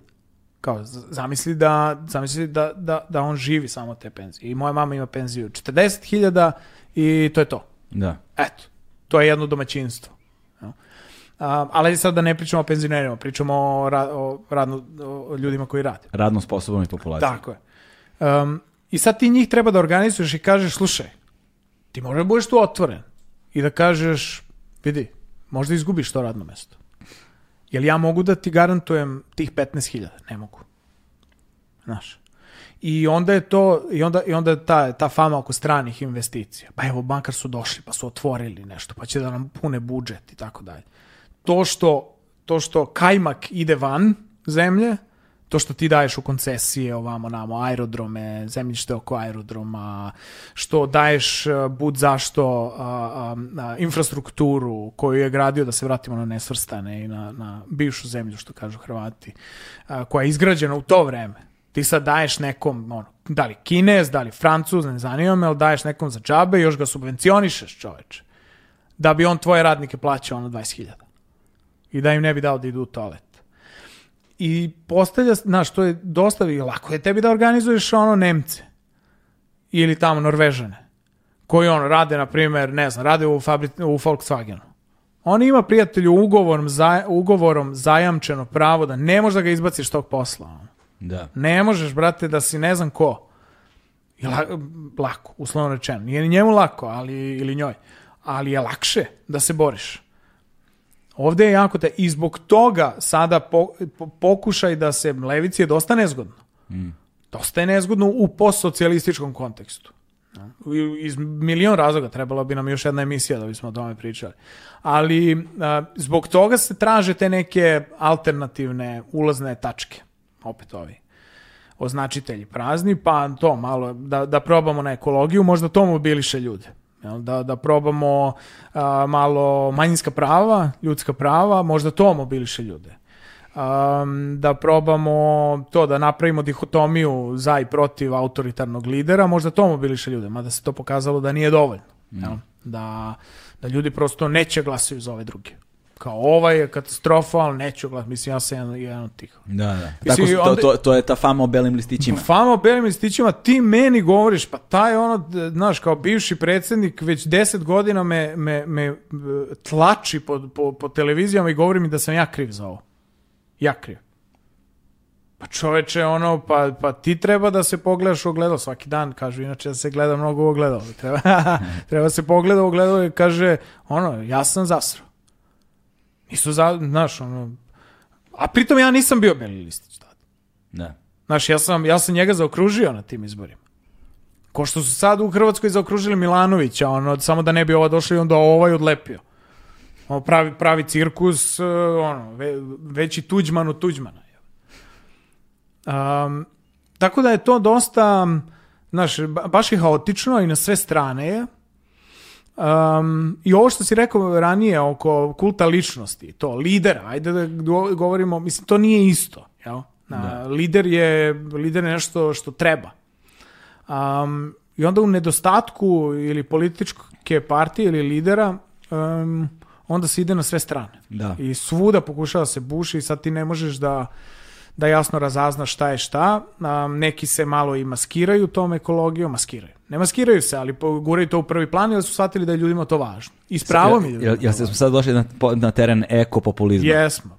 Kao, zamisli da, zamisli da, da, da on živi samo te penzije. I moja mama ima penziju 40.000 i to je to. Da. Eto, to je jedno domaćinstvo. A, ali sad da ne pričamo o penzionerima, pričamo o, ra, o, radno, o ljudima koji rade. Radno sposobnoj populaciji. Tako je. Um, I sad ti njih treba da organizuješ i kažeš, slušaj, ti možda budeš tu otvoren i da kažeš, vidi, možda izgubiš to radno mesto. Jel ja mogu da ti garantujem tih 15.000? Ne mogu. Znaš. I onda je to, i onda, i onda je ta, ta fama oko stranih investicija. Pa evo, bankar su došli, pa su otvorili nešto, pa će da nam pune budžet i tako dalje. To što, to što kajmak ide van zemlje, to što ti daješ u koncesije ovamo namo, aerodrome, zemljište oko aerodroma, što daješ uh, bud zašto a, a, a, infrastrukturu koju je gradio, da se vratimo na nesvrstane i na, na bivšu zemlju, što kažu Hrvati, a, koja je izgrađena u to vreme. Ti sad daješ nekom, ono, da li Kinez, da li Francuz, ne zanima me, ali daješ nekom za džabe i još ga subvencionišeš, čoveče. Da bi on tvoje radnike plaćao ono 20.000. I da im ne bi dao da idu u toalet. I postavlja, znaš, to je dosta i lako je tebi da organizuješ ono Nemce ili tamo Norvežane koji ono rade, na primjer, ne znam, rade u, fabri, u Volkswagenu. On ima prijatelju ugovorom, za, ugovorom zajamčeno pravo da ne možeš da ga izbaciš tog posla. Ono. Da. Ne možeš, brate, da si ne znam ko. I la, lako, uslovno rečeno. Nije ni njemu lako, ali, ili njoj. Ali je lakše da se boriš. Ovde je jako te... I zbog toga sada po, po- pokušaj da se levici je dosta nezgodno. Dosta je nezgodno u postsocijalističkom kontekstu. Iz milion razloga trebala bi nam još jedna emisija da bismo o tome pričali. Ali a, zbog toga se traže te neke alternativne ulazne tačke. Opet ovi označitelji prazni, pa to malo, da, da probamo na ekologiju, možda to mobiliše ljude. Jel? Da, da probamo a, malo manjinska prava, ljudska prava, možda to mobiliše ljude. Um, da probamo to, da napravimo dihotomiju za i protiv autoritarnog lidera, možda to mobiliše ljude, mada se to pokazalo da nije dovoljno. jel? Da, da ljudi prosto neće glasaju za ove druge. Kao ovaj je katastrofa, ali neću glasati. Mislim, ja sam jedan, jedan od tih. Da, da. Mislim, Tako, to, onda- to, to je ta fama o belim listićima. Fama o belim listićima, ti meni govoriš, pa taj ono, znaš, kao bivši predsjednik već deset godina me, me, me e, tlači po, po, po televizijama i govori mi da sam ja kriv za ovo. Ja kriv. Pa čoveče, ono, pa, pa ti treba da se pogledaš u ogledalo svaki dan, kažu, inače da se gleda mnogo u ogledalo. (laughs) Treba, treba se pogleda u ogledalo i kaže, ono, ja sam zasrao. Nisu za, znaš, ono, a pritom ja nisam bio beli listić tada. Da. Znaš, ja sam, ja sam njega zaokružio na tim izborima. Ko što su sad u Hrvatskoj zaokružili Milanovića, ono, samo da ne bi ova došla i onda ovaj odlepio. Ono, pravi, pravi cirkus, uh, ono, ve, veći tuđman od tuđmana. Um, tako da je to dosta, znaš, ba- baš je haotično i na sve strane je. Um, I ovo što si rekao ranije oko kulta ličnosti, to lidera, ajde da go- govorimo, mislim, to nije isto. Jel? Na, Lider, je, lider je nešto što treba. Um, I onda u nedostatku ili političke partije ili lidera, um, onda se ide na sve strane. Da. I svuda pokušava se buši i sad ti ne možeš da da jasno razaznaš šta je šta. Um, neki se malo i maskiraju tom ekologijom, maskiraju. Ne maskiraju se, ali guraju to u prvi plan jer su shvatili da je ljudima to važno. I s pravom je to jel smo sad došli na, na teren ekopopulizma? Jesmo.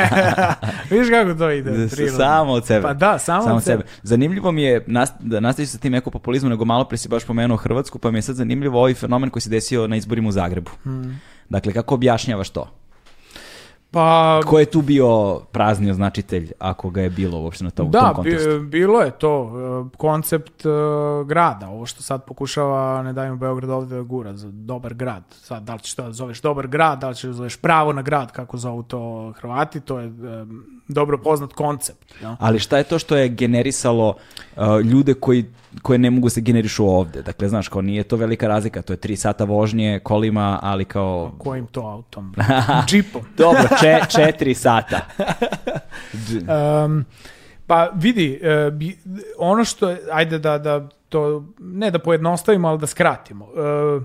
(laughs) Vidiš kako to ide? Prirodno. Samo od sebe. Pa da, samo, od sebe. Zanimljivo mi je nast, da nastaviš sa tim ekopopulizmom, nego malo pre si baš pomenuo Hrvatsku, pa mi je sad zanimljivo ovaj fenomen koji se desio na izborima u Zagrebu. Hmm. Dakle, kako objašnjavaš to? Pa Ko je tu bio prazni označitelj, ako ga je bilo uopšte na tom, u tom Da, kontekstu? bi, bilo je to e, koncept e, grada, ovo što sad pokušava Ne dajmo Beograd ovde da gura za dobar grad. Sad, da li ćeš to da zoveš dobar grad, da li ćeš da zoveš pravo na grad, kako zovu to Hrvati, to je e, dobro poznat koncept. Ja? Ali šta je to što je generisalo uh, ljude koji, koje ne mogu se generišu ovde? Dakle, znaš, kao nije to velika razlika, to je tri sata vožnje kolima, ali kao... Kojim to autom? (laughs) Džipom. Dobro, če, četiri sata. (laughs) Um, pa vidi, e, bi- ono što je, ajde da, da to, ne da pojednostavimo, ali da skratimo. E,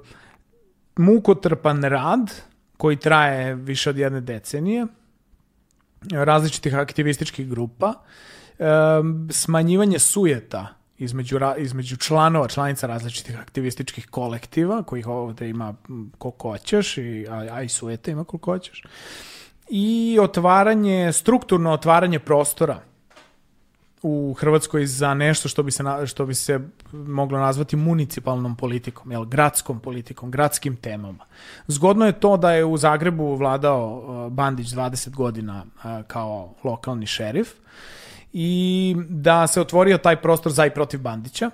mukotrpan rad koji traje više od jedne decenije, različitih aktivističkih grupa, smanjivanje sujeta između, između članova, članica različitih aktivističkih kolektiva, kojih ovde ima koliko hoćeš, i, a, a i sujeta ima koliko hoćeš. I otvaranje, strukturno otvaranje prostora u Hrvatskoj za nešto što bi se, na- što bi se moglo nazvati municipalnom politikom, jel, gradskom politikom, gradskim temama. Zgodno je to da je u Zagrebu vladao uh, Bandić 20 godina uh, kao lokalni šerif i da se otvorio taj prostor za i protiv Bandića.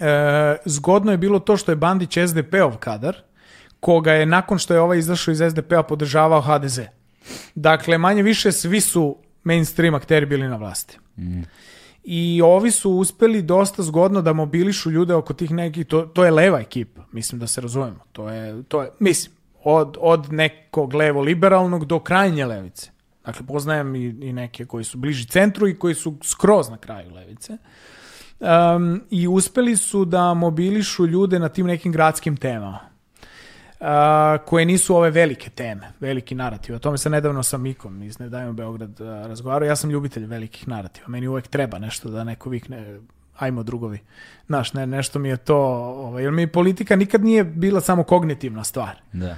E, zgodno je bilo to što je Bandić SDP-ov kadar, koga je nakon što je ovaj izašao iz SDP-a podržavao HDZ. Dakle, manje više svi su mainstream akteri bili na vlasti. I ovi su uspeli dosta zgodno da mobilišu ljude oko tih nekih, to, to je leva ekipa, mislim da se razumemo. To je, to je mislim, od, od nekog levo-liberalnog do krajnje levice. Dakle, poznajem i, i neke koji su bliži centru i koji su skroz na kraju levice. Um, I uspeli su da mobilišu ljude na tim nekim gradskim temama. Koje nisu ove velike teme, veliki narativ. O tome sam nedavno sa Mikom iz Ne dajmo Beograd razgovarao. Ja sam ljubitelj velikih narativa. Meni uvek treba nešto da neko vikne ajmo drugovi. Znaš, ne, nešto mi je to, ovaj, jer mi politika nikad nije bila samo kognitivna stvar. Da.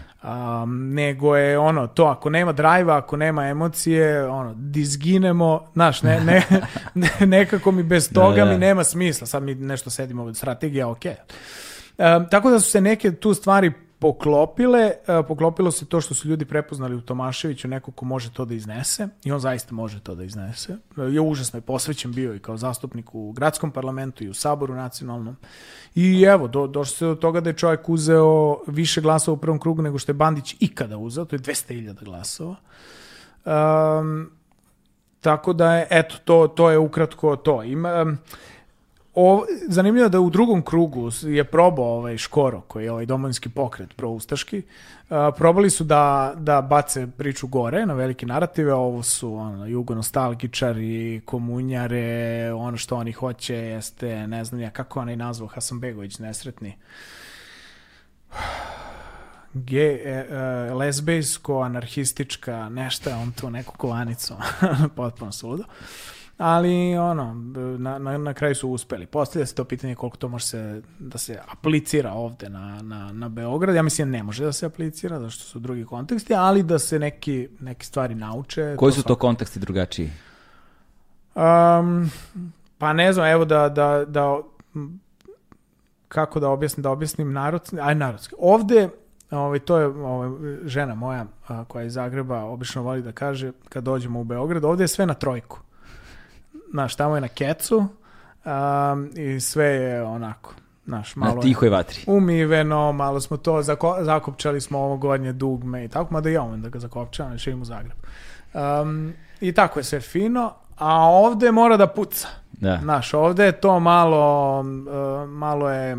Um, nego je ono, to ako nema drajva, ako nema emocije, ono, dizginemo, znaš, ne, ne, (laughs) ne- nekako mi bez toga Da, da. mi nema smisla, sad mi nešto sedimo, strategija, ok. Um, tako da su se neke tu stvari poklopile, uh, poklopilo se to što su ljudi prepoznali u Tomaševiću, neko ko može to da iznese i on zaista može to da iznese. Je užasno je posvećen bio i kao zastupnik u gradskom parlamentu i u saboru nacionalnom. I evo, do, došlo se do toga da je čovjek uzeo više glasova u prvom krugu nego što je Bandić ikada uzeo, to je 200.000 glasova. Um, tako da je, eto, to, to je ukratko to. Ima, um, o, zanimljivo da u drugom krugu je probao ovaj Škoro, koji je ovaj domovinski pokret proustaški, uh, probali su da, da bace priču gore na velike narative, a ovo su ono, jugonostalgičari, komunjare, ono što oni hoće jeste, ne znam ja kako onaj nazvao Hasanbegović, nesretni. Ge, e, e, lesbejsko, anarhistička, nešto je on tu neku kovanicu, (laughs) potpuno suludo. Ali, ono, na, na, na kraju su uspeli. Postavlja se to pitanje koliko to može se, da se aplicira ovde na, na, na Beograd. Ja mislim da ne može da se aplicira, zato što su drugi konteksti, ali da se neki, neki stvari nauče. Koji su to svakako. konteksti drugačiji? Um, pa ne znam, evo da, da, da kako da objasnim, da objasnim narod, aj narodski. Ovde, ovaj, to je ovaj, žena moja a, koja je iz Zagreba, obično voli da kaže kad dođemo u Beograd, ovde je sve na trojku. Znaš, tamo je na kecu um, i sve je onako, znaš, malo Na tihoj vatri. umiveno, malo smo to, zako, zakopčali smo ovo gornje dugme i tako, mada i ja umem da ga zakopčavam, jer živim u Zagrebu. Um, I tako je sve fino, a ovde mora da puca. Da. Znaš, ovde je to malo, uh, malo je,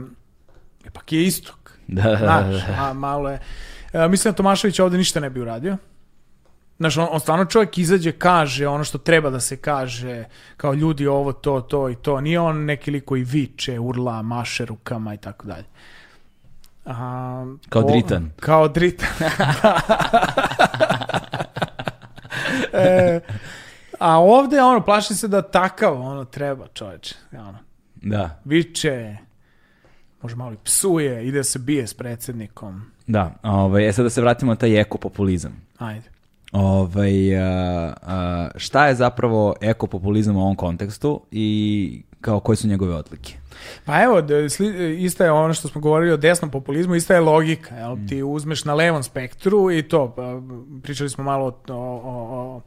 ipak je istok. Da, da, da, Znaš, a, malo je, uh, mislim da Tomašević ovde ništa ne bi uradio. Znaš, on, on stvarno čovjek izađe, kaže ono što treba da se kaže, kao ljudi ovo, to, to i to. Nije on neki lik koji viče, urla, maše rukama i tako dalje. A, Kao o- dritan. Kao dritan. (laughs) e, a ovde, ono, plaši se da takav, ono, treba, čoveče. Ono, Da, viče, može malo i psuje, ide se bije s predsjednikom. da. Ovaj, e sad da se vratimo na taj ekopopulizam. Ajde. Ovaj, a, a, šta je zapravo ekopopulizam u ovom kontekstu i kao koje su njegove odlike? Pa evo, ista je ono što smo govorili o desnom populizmu, ista je logika. Jel? Ti uzmeš na levom spektru i to, pa, pričali smo malo o, o,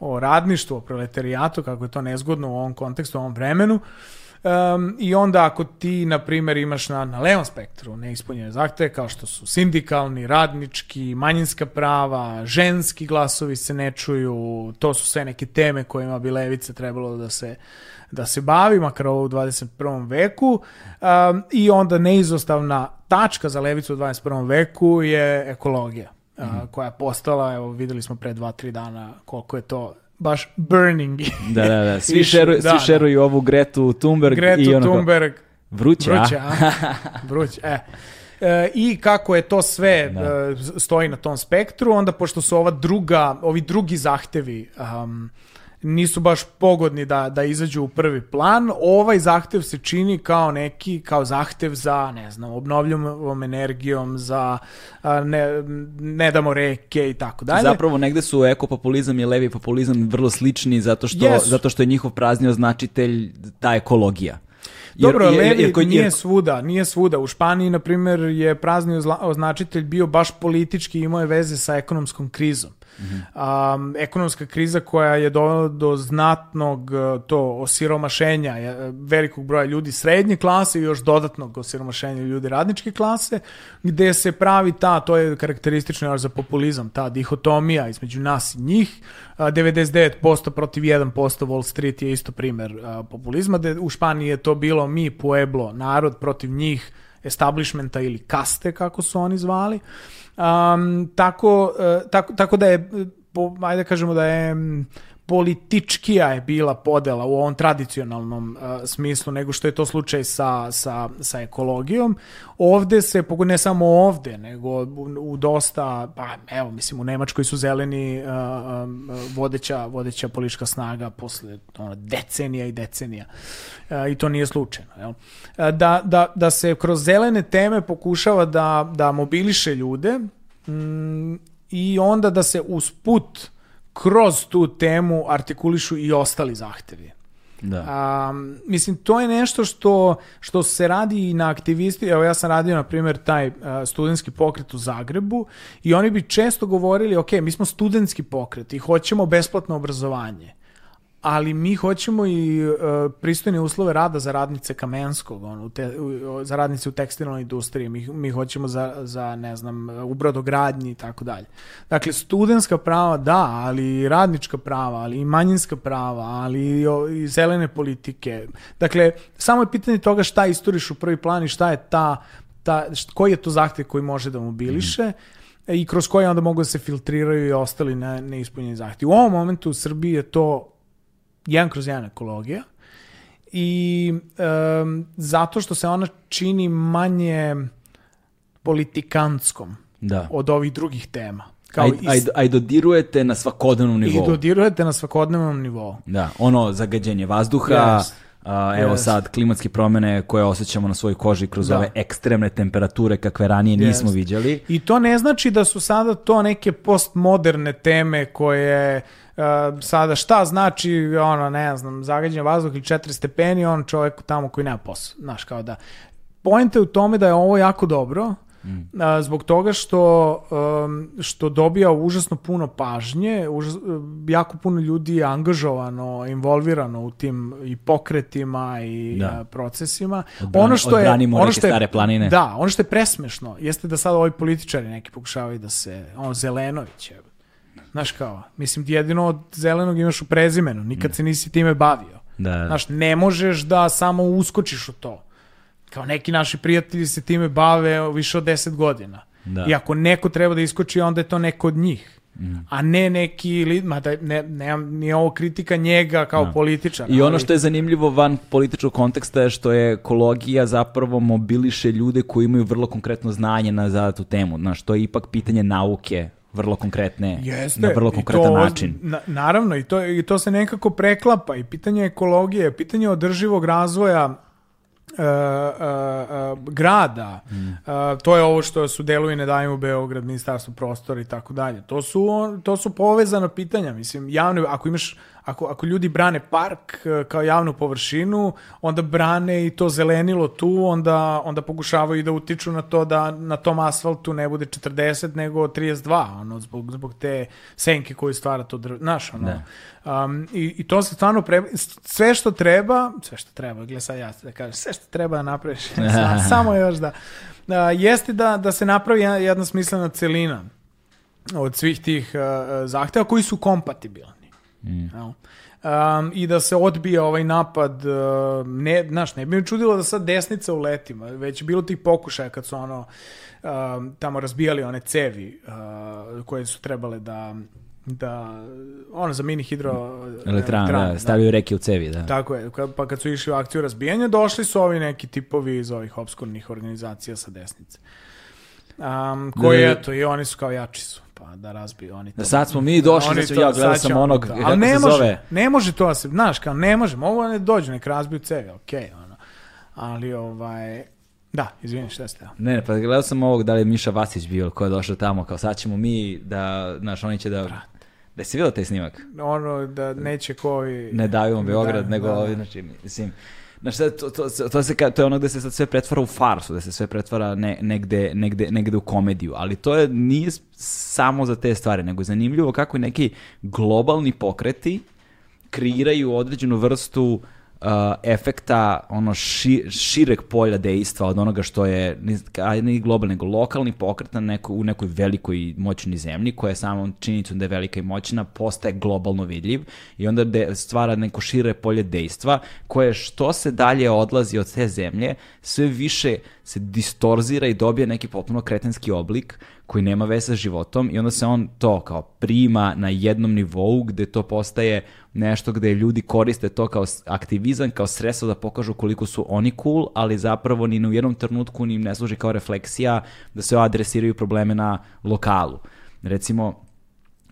o, o radništvu, o proletarijatu, kako je to nezgodno u ovom kontekstu, u ovom vremenu. Um, I onda ako ti, na primjer, imaš na, na levom spektru neispunjene zahteve, kao što su sindikalni, radnički, manjinska prava, ženski glasovi se ne čuju, to su sve neke teme kojima bi levica trebalo da se da se bavi, makar ovo u 21. veku, um, i onda neizostavna tačka za levicu u 21. veku je ekologija, uh, koja je postala, evo videli smo pre 2-3 dana koliko je to baš burning. Da, da, da. (laughs) Svi, šeruju, da, svi da. šeruju ovu Gretu Thunberg Gretu i ono kao, Thunberg, vruće, a? Vruće, a? (laughs) Vruće, e. E, I kako je to sve Da. e, stoji na tom spektru, onda pošto su ova druga, ovi drugi zahtevi um, nisu baš pogodni da, da izađu u prvi plan, ovaj zahtev se čini kao neki, kao zahtev za, ne znam, obnovljivom energijom, za ne, ne damo reke i tako dalje. Zapravo negde su ekopopulizam i levi populizam vrlo slični zato što, Jesu. zato što je njihov prazni označitelj ta ekologija. Dobro, jer- levi jer- jer- nije svuda, nije svuda. U Španiji, na primjer, je prazni označitelj bio baš politički i imao je veze sa ekonomskom krizom. Um, ekonomska kriza koja je dovela do znatnog uh, to osiromašenja je, velikog broja ljudi srednje klase i još dodatnog osiromašenja ljudi radničke klase, gde se pravi ta, to je karakteristično za populizam, ta dihotomija između nas i njih. A, 99% protiv 1% Wall Street je isto primer populizma. De, u Španiji je to bilo mi, pueblo, narod protiv njih, establishmenta ili kaste, kako su oni zvali. Um, tako, e, tako, tako da je, po, ajde da kažemo da je m, političkija je bila podela u ovom tradicionalnom uh, smislu nego što je to slučaj sa, sa, sa ekologijom. Ovde se, ne samo ovde, nego u, u dosta, pa evo, mislim, u Nemačkoj su zeleni uh, um, vodeća, vodeća politička snaga posle ono, decenija i decenija. Uh, I to nije slučajno. Jel? Uh, Da, da, da se kroz zelene teme pokušava da, da mobiliše ljude mm, i onda da se usput kroz tu temu artikulišu i ostali zahtevi. Da. A, mislim, to je nešto što, što se radi i na aktivisti. Evo, ja sam radio, na primjer, taj a, studentski pokret u Zagrebu i oni bi često govorili, ok, mi smo studentski pokret i hoćemo besplatno obrazovanje, ali mi hoćemo i uh, pristojne uslove rada za radnice Kamenskog, ono, te, u, za radnice u tekstilnoj industriji, mi, mi hoćemo za, za, ne znam, u brodogradnji i tako dalje. Dakle, studentska prava da, ali i radnička prava, ali i manjinska prava, ali i, o- i zelene politike. Dakle, samo je pitanje toga šta isturiš u prvi plan i šta je ta, ta št- koji je to zahtev koji može da mobiliše i kroz koje onda mogu da se filtriraju i ostali ne, neispunjeni zahtevi. U ovom momentu u Srbiji je to jedan kroz jedan ekologija i em, zato što se ona čini manje politikanskom Da. od ovih drugih tema. Kao Aj, i, aj, aj dodirujete na svakodnevnom i nivou. dodirujete na svakodnevnom nivou. Da, ono zagađenje vazduha, Yes. a, evo Yes. sad klimatske promene koje osjećamo na svojoj koži kroz Da. ove ekstremne temperature kakve ranije nismo Yes. viđali. I to ne znači da su sada to neke postmoderne teme koje uh, sada šta znači ono ne znam zagađen vazduh ili 4 stepeni on čovjek tamo koji nema posao znaš kao da Poenta je u tome da je ovo jako dobro a, zbog toga što um, što dobija užasno puno pažnje, užas, jako puno ljudi je angažovano, involvirano u tim i pokretima i Da. procesima. Odbrani- ono što je ono što je, stare planine. Da, ono što je presmešno jeste da sad ovi političari neki pokušavaju da se ono Zelenović je. Znaš kao, mislim jedino od zelenog imaš u prezimenu, nikad se nisi time bavio. Da, da. Znaš, ne možeš da samo uskočiš u to. Kao neki naši prijatelji se time bave više od 10 godina. Da. I ako neko treba da iskoči, onda je to neko od njih. a ne neki, li- mada ne, nemam, nije ovo kritika njega kao političara. I ono što je zanimljivo van političkog konteksta je što je ekologija zapravo mobiliše ljude koji imaju vrlo konkretno znanje na zadatu temu. Znaš, to je ipak pitanje nauke vrlo konkretne, Jeste, na vrlo konkretan to, način. Na, naravno, i to, i to se nekako preklapa. I pitanje ekologije, pitanje održivog razvoja e, e, e, grada. Mm. To je ovo što su delovi Ne dajemo Beograd, Ministarstvo prostora i tako dalje. To su, to su povezana pitanja. Mislim, javne, ako imaš ako, ako ljudi brane park e, kao javnu površinu, onda brane i to zelenilo tu, onda, onda pokušavaju da utiču na to da na tom asfaltu ne bude 40 nego 32, ono, zbog, zbog te senke koju stvara to drvo. Znaš, ono. Um, i, I to se stvarno pre... Sve što treba, sve što treba, gle sad ja da kažem, sve što treba da napraviš, (laughs) sa- (laughs) samo još da, da jeste da, da se napravi jedna, jedna smislena celina od svih tih uh, zahteva koji su kompatibilni. Jel? Um, I da se odbije ovaj napad, uh, ne, znaš, ne bi mi čudilo da sad desnica uletima, već je bilo tih pokušaja kad su ono, um, tamo razbijali one cevi uh, koje su trebale da da ono za mini hidro Elektrana, da, stavljaju reke u cevi, da. tako je, pa kad su išli u akciju razbijanja, došli su ovi neki tipovi iz ovih obskurnih organizacija sa desnice. Um, koji, Da. eto, i oni su kao jači su, da razbiju oni to. Da sad smo mi došli, Oni da to- ja gledao sam onog, to. kako ne se može, zove, ne može to da se, znaš, kao ne može, mogu ne dođu, nek razbiju cevi, okej, ono. Ali, ovaj, da, izvini, šta ste? Ne, ne, pa gledao sam ovog da li je Miša Vasić bio, ko je došao tamo, kao sad ćemo mi da, znaš, oni će da... Da si vidio taj snimak? Ono da neće koji... Ne davimo Beograd, Da, nego da, da. ovi, znači, mislim, Znaš, sad, to, to, to, se, to je ono gde se sad sve pretvara u farsu, da se sve pretvara ne, negde, negde, negde u komediju, ali to je, nije samo za te stvari, nego je zanimljivo kako neki globalni pokreti kreiraju određenu vrstu uh, efekta ono ši, šireg polja dejstva od onoga što je ni globalni, nego lokalni pokret na neko, u nekoj velikoj i moćnoj zemlji koja je samom činjenicom da je velika i moćna postaje globalno vidljiv i onda de, stvara neko šire polje dejstva koje što se dalje odlazi od te zemlje sve više se distorzira i dobije neki potpuno kretenski oblik koji nema veze sa životom i onda se on to kao prima na jednom nivou gde to postaje nešto gde ljudi koriste to kao aktivizam, kao sredstvo da pokažu koliko su oni cool, ali zapravo ni u jednom trenutku ni im ne služi kao refleksija da se adresiraju probleme na lokalu. Recimo,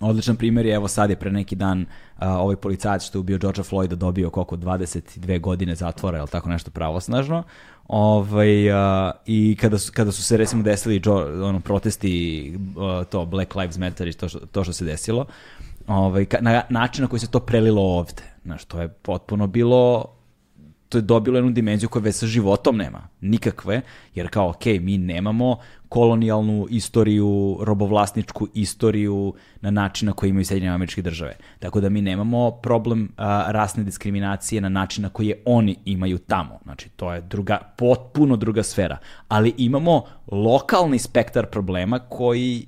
Odličan primjer je, evo sad je pre neki dan a, ovaj policajac što je ubio Georgea Floyda dobio koliko 22 godine zatvora, ili tako nešto pravosnažno. Ovaj, a, I kada su, kada su se recimo desili ono, protesti, a, to Black Lives Matter i to što, to što se desilo, ovaj, na način na koji se to prelilo ovde. Znaš, to je potpuno bilo to je dobilo jednu dimenziju koja već sa životom nema. Nikakve, jer kao, ok, mi nemamo kolonijalnu istoriju, robovlasničku istoriju na način na koji imaju Sjedinjene američke države. Tako da mi nemamo problem a, rasne diskriminacije na način na koji je oni imaju tamo. Znači, to je druga, potpuno druga sfera. Ali imamo lokalni spektar problema koji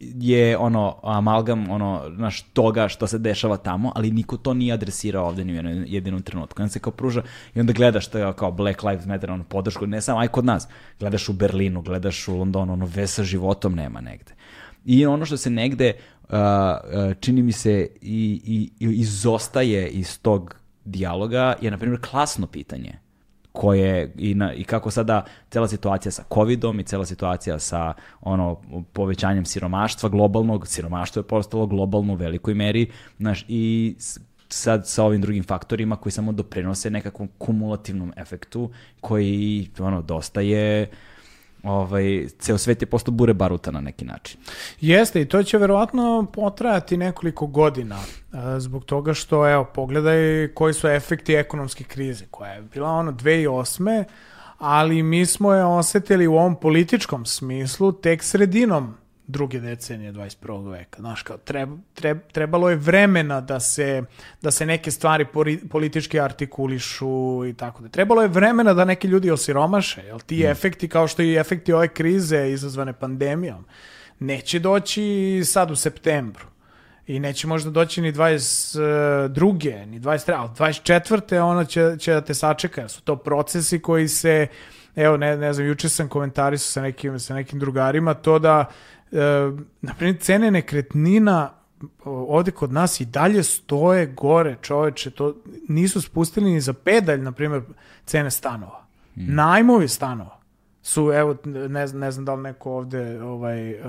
je ono amalgam ono naš toga što se dešava tamo, ali niko to nije adresirao ovde ni u jednom jedinom trenutku. Onda se kao pruža i onda gledaš to kao Black Lives Matter, ono podršku, ne samo aj kod nas, gledaš u Berlinu, gledaš u Londonu, ono veze sa životom nema negde. I ono što se negde uh, uh, čini mi se i, i, i izostaje iz tog dijaloga je na primjer klasno pitanje koje i, na, i kako sada cela situacija sa covidom i cela situacija sa ono povećanjem siromaštva globalnog, siromaštvo je postalo globalno u velikoj meri, znaš, i sad sa ovim drugim faktorima koji samo doprinose nekakvom kumulativnom efektu koji ono dosta je ovaj, ceo svet je postao bure baruta na neki način. Jeste i to će verovatno potrajati nekoliko godina e, zbog toga što, evo, pogledaj koji su efekti ekonomske krize koja je bila ono 2008. ali mi smo je osetili u ovom političkom smislu tek sredinom druge decenije 21. veka. Znaš, kao, treb, treb, trebalo je vremena da se, da se neke stvari pori- politički artikulišu i tako da. Trebalo je vremena da neki ljudi osiromaše, jel ti efekti kao što i efekti ove krize izazvane pandemijom neće doći sad u septembru. I neće možda doći ni 22. ni 23. ali 24. ono će, će da te sačeka. Su to procesi koji se, evo ne, ne znam, juče sam komentarisao sa nekim, sa nekim drugarima to da e, na primjer, cene nekretnina ovde kod nas i dalje stoje gore, čoveče, to nisu spustili ni za pedalj, na primjer, cene stanova. Najmovi stanova su, evo, ne, ne znam da li neko ovde ovaj, uh,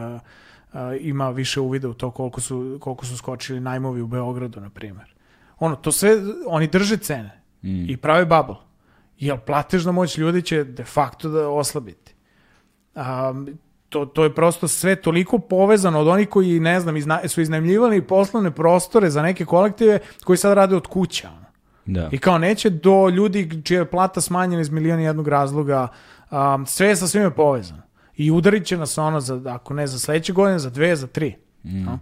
uh, ima više uvida u to koliko su, koliko su skočili najmovi u Beogradu, na primjer. Ono, to sve, oni drže cene i prave bubble. Jer platežna moć ljudi će de facto da oslabiti. A, to, to je prosto sve toliko povezano od onih koji, ne znam, izna, su iznajmljivali poslovne prostore za neke kolektive koji sad rade od kuća. Da. I kao neće do ljudi čija je plata smanjena iz miliona i jednog razloga, um, sve je sa svime povezano. I udarit će nas ono, za, ako ne za sledeće godine, za dve, za tri. No?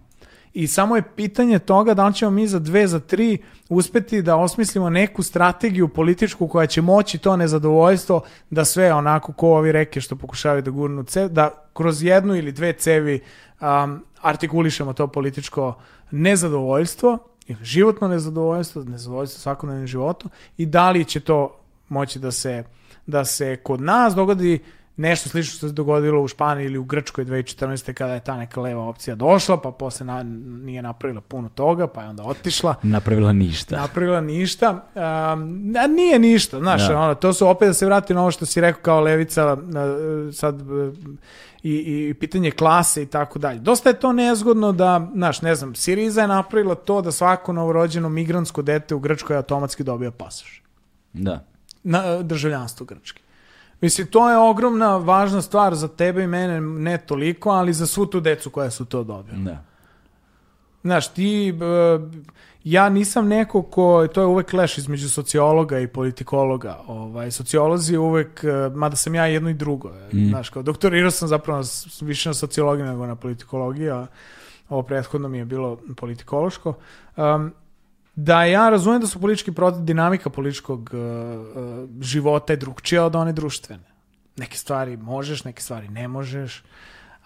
I samo je pitanje toga da li ćemo mi za dve, za tri uspeti da osmislimo neku strategiju političku koja će moći to nezadovoljstvo da sve onako ko ovi reke što pokušavaju da gurnu da kroz jednu ili dve cevi um, artikulišemo to političko nezadovoljstvo ili životno nezadovoljstvo, nezadovoljstvo svakodnevnim životom i da li će to moći da se, da se kod nas dogodi nešto slično što se dogodilo u Španiji ili u Grčkoj 2014. kada je ta neka leva opcija došla, pa posle na, nije napravila puno toga, pa je onda otišla Napravila ništa. napravila ništa. Um, a nije ništa, znaš, Da. ono, to su opet da se vrati na ovo što si rekao kao levica, sad i, i pitanje klase i tako dalje. Dosta je to nezgodno da, znaš, ne znam, Siriza je napravila to da svako novorođeno migrantsko dete u Grčkoj automatski dobija pasoš. Da. Na, državljanstvo Grčke. Mislim, to je ogromna važna stvar za tebe i mene, ne toliko, ali za svu tu decu koja su to dobila. Da. Znaš, ti, e, ja nisam neko ko, to je uvek leš između sociologa i politikologa. Ovaj, sociolozi uvek, e, mada sam ja jedno i drugo. Mm. Znaš, kao doktorirao sam zapravo s- više na sociologiji nego na politikologiji, a ovo prethodno mi je bilo politikološko. Um, da ja razumem da su politički proces, dinamika političkog uh, uh, života je drugčija od one društvene. Neke stvari možeš, neke stvari ne možeš,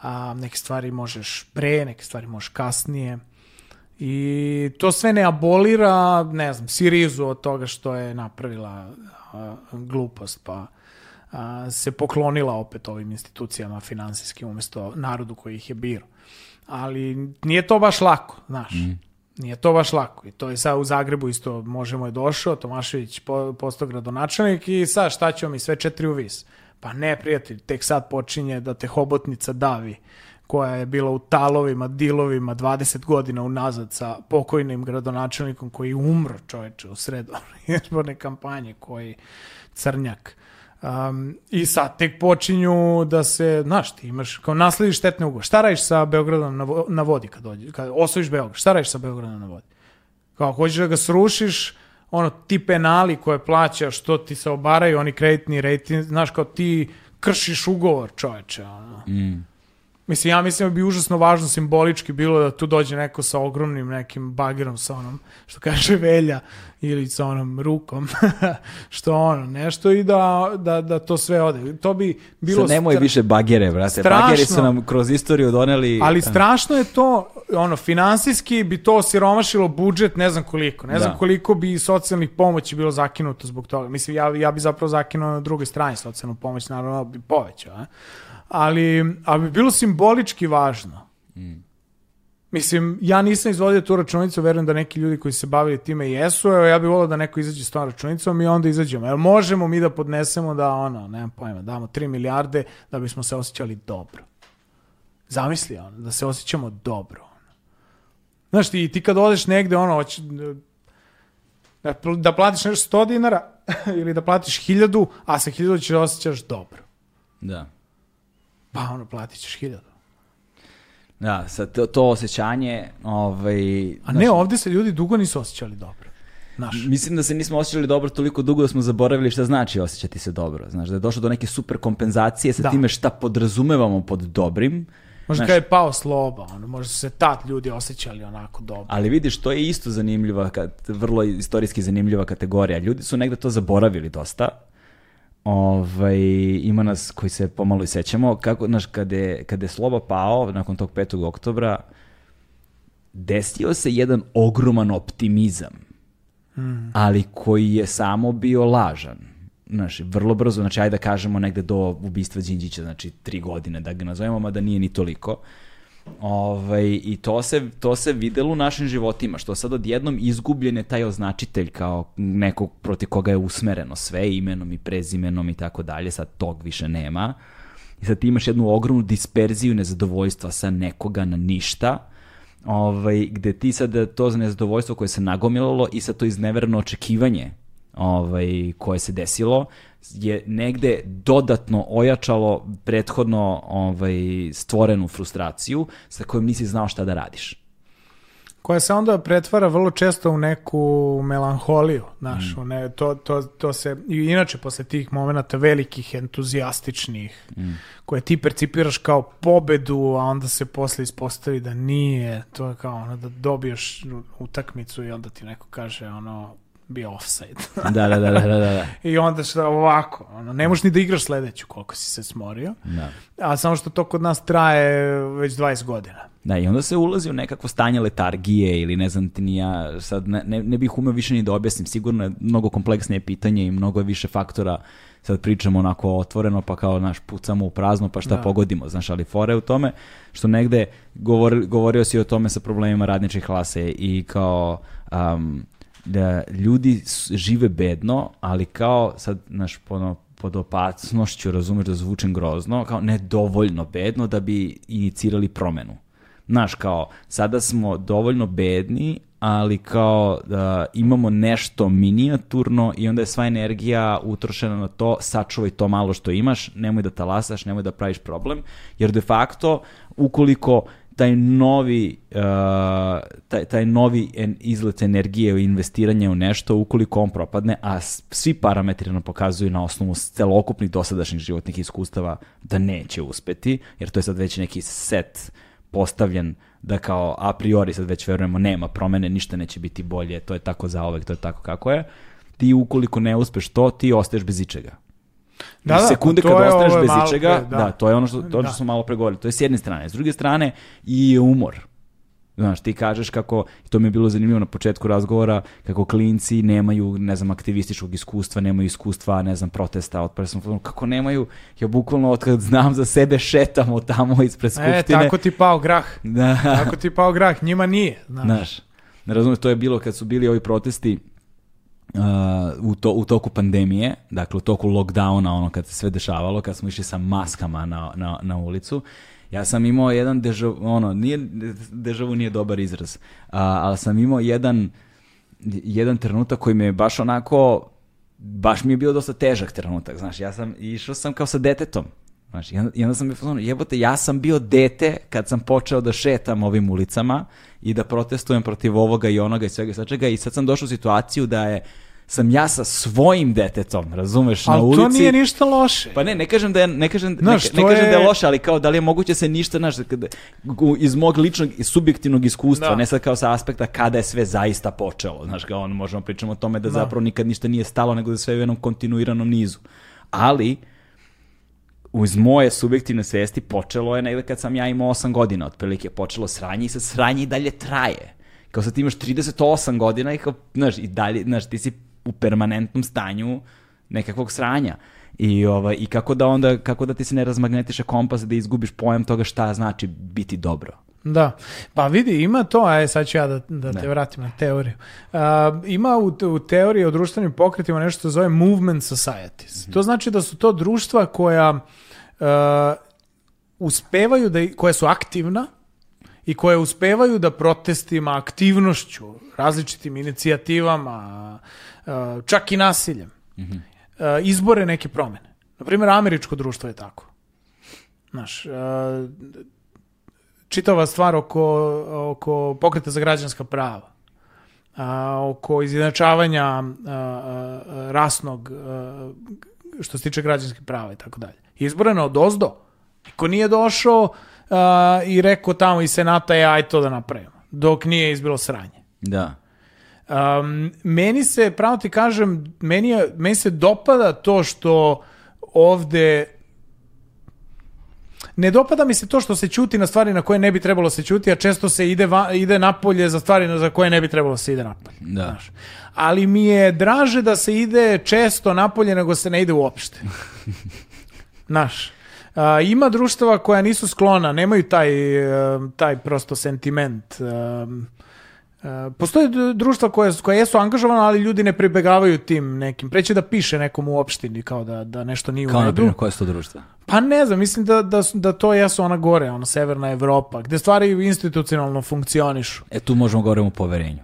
a neke stvari možeš pre, neke stvari možeš kasnije. I to sve ne abolira, ne znam, Sirizu od toga što je napravila a, glupost, pa a, se poklonila opet ovim institucijama finansijskim umjesto narodu koji ih je birao. Ali nije to baš lako, znaš. Nije to baš lako. I to je sad u Zagrebu isto možemo je došao, Tomašević po, postao gradonačelnik i sad šta ćemo mi sve četiri u vis? Pa ne, prijatelj, tek sad počinje da te hobotnica davi koja je bila u talovima, dilovima 20 godina unazad sa pokojnim gradonačelnikom koji umro čoveče u sred one (laughs) izborne kampanje koji crnjak. Um, I sad tek počinju da se, znaš, ti imaš, kao naslediš štetne ugovore. Šta radiš sa Beogradom na, vo- na vodi kad dođe, kad osvojiš Beograd? Šta radiš sa Beogradom na vodi? Kao hoćeš da ga srušiš, ono, ti penali koje plaćaš, što ti se obaraju, oni kreditni rejting, znaš, kao ti kršiš ugovor, čoveče, ono. Mislim, ja mislim da bi užasno važno simbolički bilo da tu dođe neko sa ogromnim nekim bagerom sa onom, što kaže Velja, ili sa onom rukom, (laughs) što ono, nešto i da, da, da to sve ode. To bi bilo... Sad nemoj više bagere, brate. Strašno. Bageri su nam kroz istoriju doneli... Ali strašno je to, ono, finansijski bi to siromašilo budžet ne znam koliko. Ne znam Da. koliko bi socijalnih pomoći bilo zakinuto zbog toga. Mislim, ja, ja bi zapravo zakinuo na drugoj strani socijalnu pomoć, naravno bi povećao. A? Ali, ali bi bilo simbolički važno. Mislim, ja nisam izvodio tu računicu, verujem da neki ljudi koji se bavili time jesu, evo ja bih volio da neko izađe s tom računicom i onda izađemo. Jel možemo mi da podnesemo da, ono, nemam pojma, damo 3 milijarde da bismo se osjećali dobro. Zamisli, ono, da se osjećamo dobro. Ono. Znaš, ti, ti kad odeš negde, ono, hoće, da, da platiš nešto 100 dinara (laughs) ili da platiš 1000, a sa 1000 ćeš da osjećaš dobro. Da. Pa ono, platit ćeš 1000. Da, sad to, to osjećanje, ovaj... A znaš, ne, ovde se ljudi dugo nisu osjećali dobro. Znaš, Mislim da se nismo osjećali dobro toliko dugo da smo zaboravili šta znači osjećati se dobro. Znaš, da je došlo do neke super kompenzacije sa Da. time šta podrazumevamo pod dobrim. možda znaš- kad je pao sloba, ono, možda su se tad ljudi osjećali onako dobro. Ali vidiš, to je isto zanimljiva, kad, vrlo istorijski zanimljiva kategorija. Ljudi su negde to zaboravili dosta. Ovaj, ima nas koji se pomalo i sećamo. Kako, znaš, kada je, kada je Sloba pao, nakon tog 5. oktobra, desio se jedan ogroman optimizam, ali koji je samo bio lažan. Znaš, vrlo brzo, znači ajde da kažemo negde do ubistva Đinđića, znači tri godine da ga nazovemo, mada nije ni toliko. Ovaj, I to se, to se videlo u našim životima, što sad odjednom izgubljen je taj označitelj kao nekog proti koga je usmereno sve imenom i prezimenom i tako dalje, sad tog više nema. I sad ti imaš jednu ogromnu disperziju nezadovoljstva sa nekoga na ništa, ovaj, gde ti sad to nezadovoljstvo koje se nagomilalo i sad to izneverno očekivanje ovaj, koje se desilo, je negde dodatno ojačalo prethodno ovaj, stvorenu frustraciju sa kojom nisi znao šta da radiš. Koja se onda pretvara vrlo često u neku melanholiju, znaš, mm. ne, to, to, to se, i inače posle tih momenta velikih, entuzijastičnih, mm. koje ti percipiraš kao pobedu, a onda se posle ispostavi da nije, to je kao ono da dobiješ utakmicu i onda ti neko kaže ono, bio offside. da, da, da, da, da, da. (laughs) I onda što ovako, ono, ne možeš ni da igraš sledeću koliko si se smorio. Da. A samo što to kod nas traje već 20 godina. Da, i onda se ulazi u nekakvo stanje letargije ili ne znam ti ni ja, sad ne, ne, ne bih umeo više ni da objasnim, sigurno je mnogo kompleksnije pitanje i mnogo je više faktora, sad pričamo onako otvoreno pa kao naš pucamo u prazno pa šta da. pogodimo, znaš, ali fore u tome što negde govor, govorio si o tome sa problemima radničke klase i kao um, da ljudi žive bedno, ali kao sad, naš, ono, pod opasnošću, razumeš da zvučem grozno, kao nedovoljno bedno da bi inicirali promenu. Znaš, kao, sada smo dovoljno bedni, ali kao da imamo nešto minijaturno i onda je sva energija utrošena na to, sačuvaj to malo što imaš, nemoj da talasaš, nemoj da praviš problem, jer de facto, ukoliko taj novi, uh, taj, taj novi en, izlet energije u investiranje u nešto, ukoliko on propadne, a svi parametri nam pokazuju na osnovu celokupnih dosadašnjih životnih iskustava da neće uspeti, jer to je sad već neki set postavljen da kao a priori sad već verujemo nema promene, ništa neće biti bolje, to je tako za uvek, to je tako kako je. Ti ukoliko ne uspeš to, ti ostaješ bez ičega. Da, da, sekunde kad ostaneš bez ičega, da. da. to je ono što, to da. što smo malo pregovorili. To je s jedne strane. S druge strane, i je umor. Znaš, ti kažeš kako, to mi je bilo zanimljivo na početku razgovora, kako klinci nemaju, ne znam, aktivističkog iskustva, nemaju iskustva, ne znam, protesta, otpred sam, kako nemaju, ja bukvalno od kad znam za sebe šetamo tamo ispred e, skupštine. E, tako ti pao grah. Da. Tako ti pao grah, njima nije. Znaš, znaš ne razumiješ, to je bilo kad su bili ovi protesti, Uh, u, to, u toku pandemije, dakle u toku lockdowna, ono kad se sve dešavalo, kad smo išli sa maskama na, na, na ulicu, ja sam imao jedan dežavu, ono, nije, dežavu nije dobar izraz, uh, ali sam imao jedan, jedan trenutak koji me je baš onako, baš mi je bio dosta težak trenutak, znaš, ja sam, išao sam kao sa detetom, Znaš, i onda, sam bio jebote, ja sam bio dete kad sam počeo da šetam ovim ulicama i da protestujem protiv ovoga i onoga i svega i svačega i sad sam došao u situaciju da je sam ja sa svojim detetom, razumeš, ali na ulici. Ali to nije ništa loše. Pa ne, ne kažem da je, ne kažem, znaš, ne, ne kažem je... da je loše, ali kao da li je moguće se ništa, znaš, kada, iz mog ličnog i subjektivnog iskustva, da. ne sad kao sa aspekta kada je sve zaista počelo, znaš, kao on možemo pričamo o tome da, da. zapravo nikad ništa nije stalo, nego da sve u jednom kontinuiranom nizu. Ali, uz moje subjektivne svesti počelo je negde kad sam ja imao 8 godina, otprilike počelo sranje i sad sranje i dalje traje. Kao sad ti imaš 38 godina i kao, znaš, i dalje, znaš, ti si u permanentnom stanju nekakvog sranja. I, ovaj, I kako da onda, kako da ti se ne razmagnetiše kompas da izgubiš pojam toga šta znači biti dobro. Da, pa vidi, ima to, a sad ću ja da, da te vratim na teoriju. Uh, ima u, u teoriji o društvenim pokretima nešto što zove movement societies. Mm -hmm. To znači da su to društva koja uh, uspevaju da, koja su aktivna i koje uspevaju da protestima, aktivnošću, različitim inicijativama, čak i nasiljem, mm -hmm. izbore neke promene. Naprimjer, američko društvo je tako. Znaš, uh, čitava stvar oko, oko pokreta za građanska prava, oko izjednačavanja rasnog što se tiče građanskih prava i tako dalje. Izboreno od ozdo. Niko nije došao i rekao tamo iz senata je aj to da napravimo. Dok nije izbilo sranje. Da. Um, meni se, pravo ti kažem, meni, je, meni se dopada to što ovde ne dopada mi se to što se ćuti na stvari na koje ne bi trebalo se ćuti, a često se ide, va, ide napolje za stvari za koje ne bi trebalo se ide napolje. Da. Znaš. Ali mi je draže da se ide često napolje nego se ne ide uopšte. (laughs) Znaš. A, ima društava koja nisu sklona, nemaju taj, e, taj prosto sentiment. E, Postoje d- društva koje, koje jesu angažovana, ali ljudi ne pribegavaju tim nekim. Preće da piše nekom u opštini kao da, da nešto nije Kao u redu. primjer koje su to društva? Pa ne znam, mislim da, da, da to jesu ona gore, ona severna Evropa, gde stvari institucionalno funkcionišu. E tu možemo govoriti o poverenju.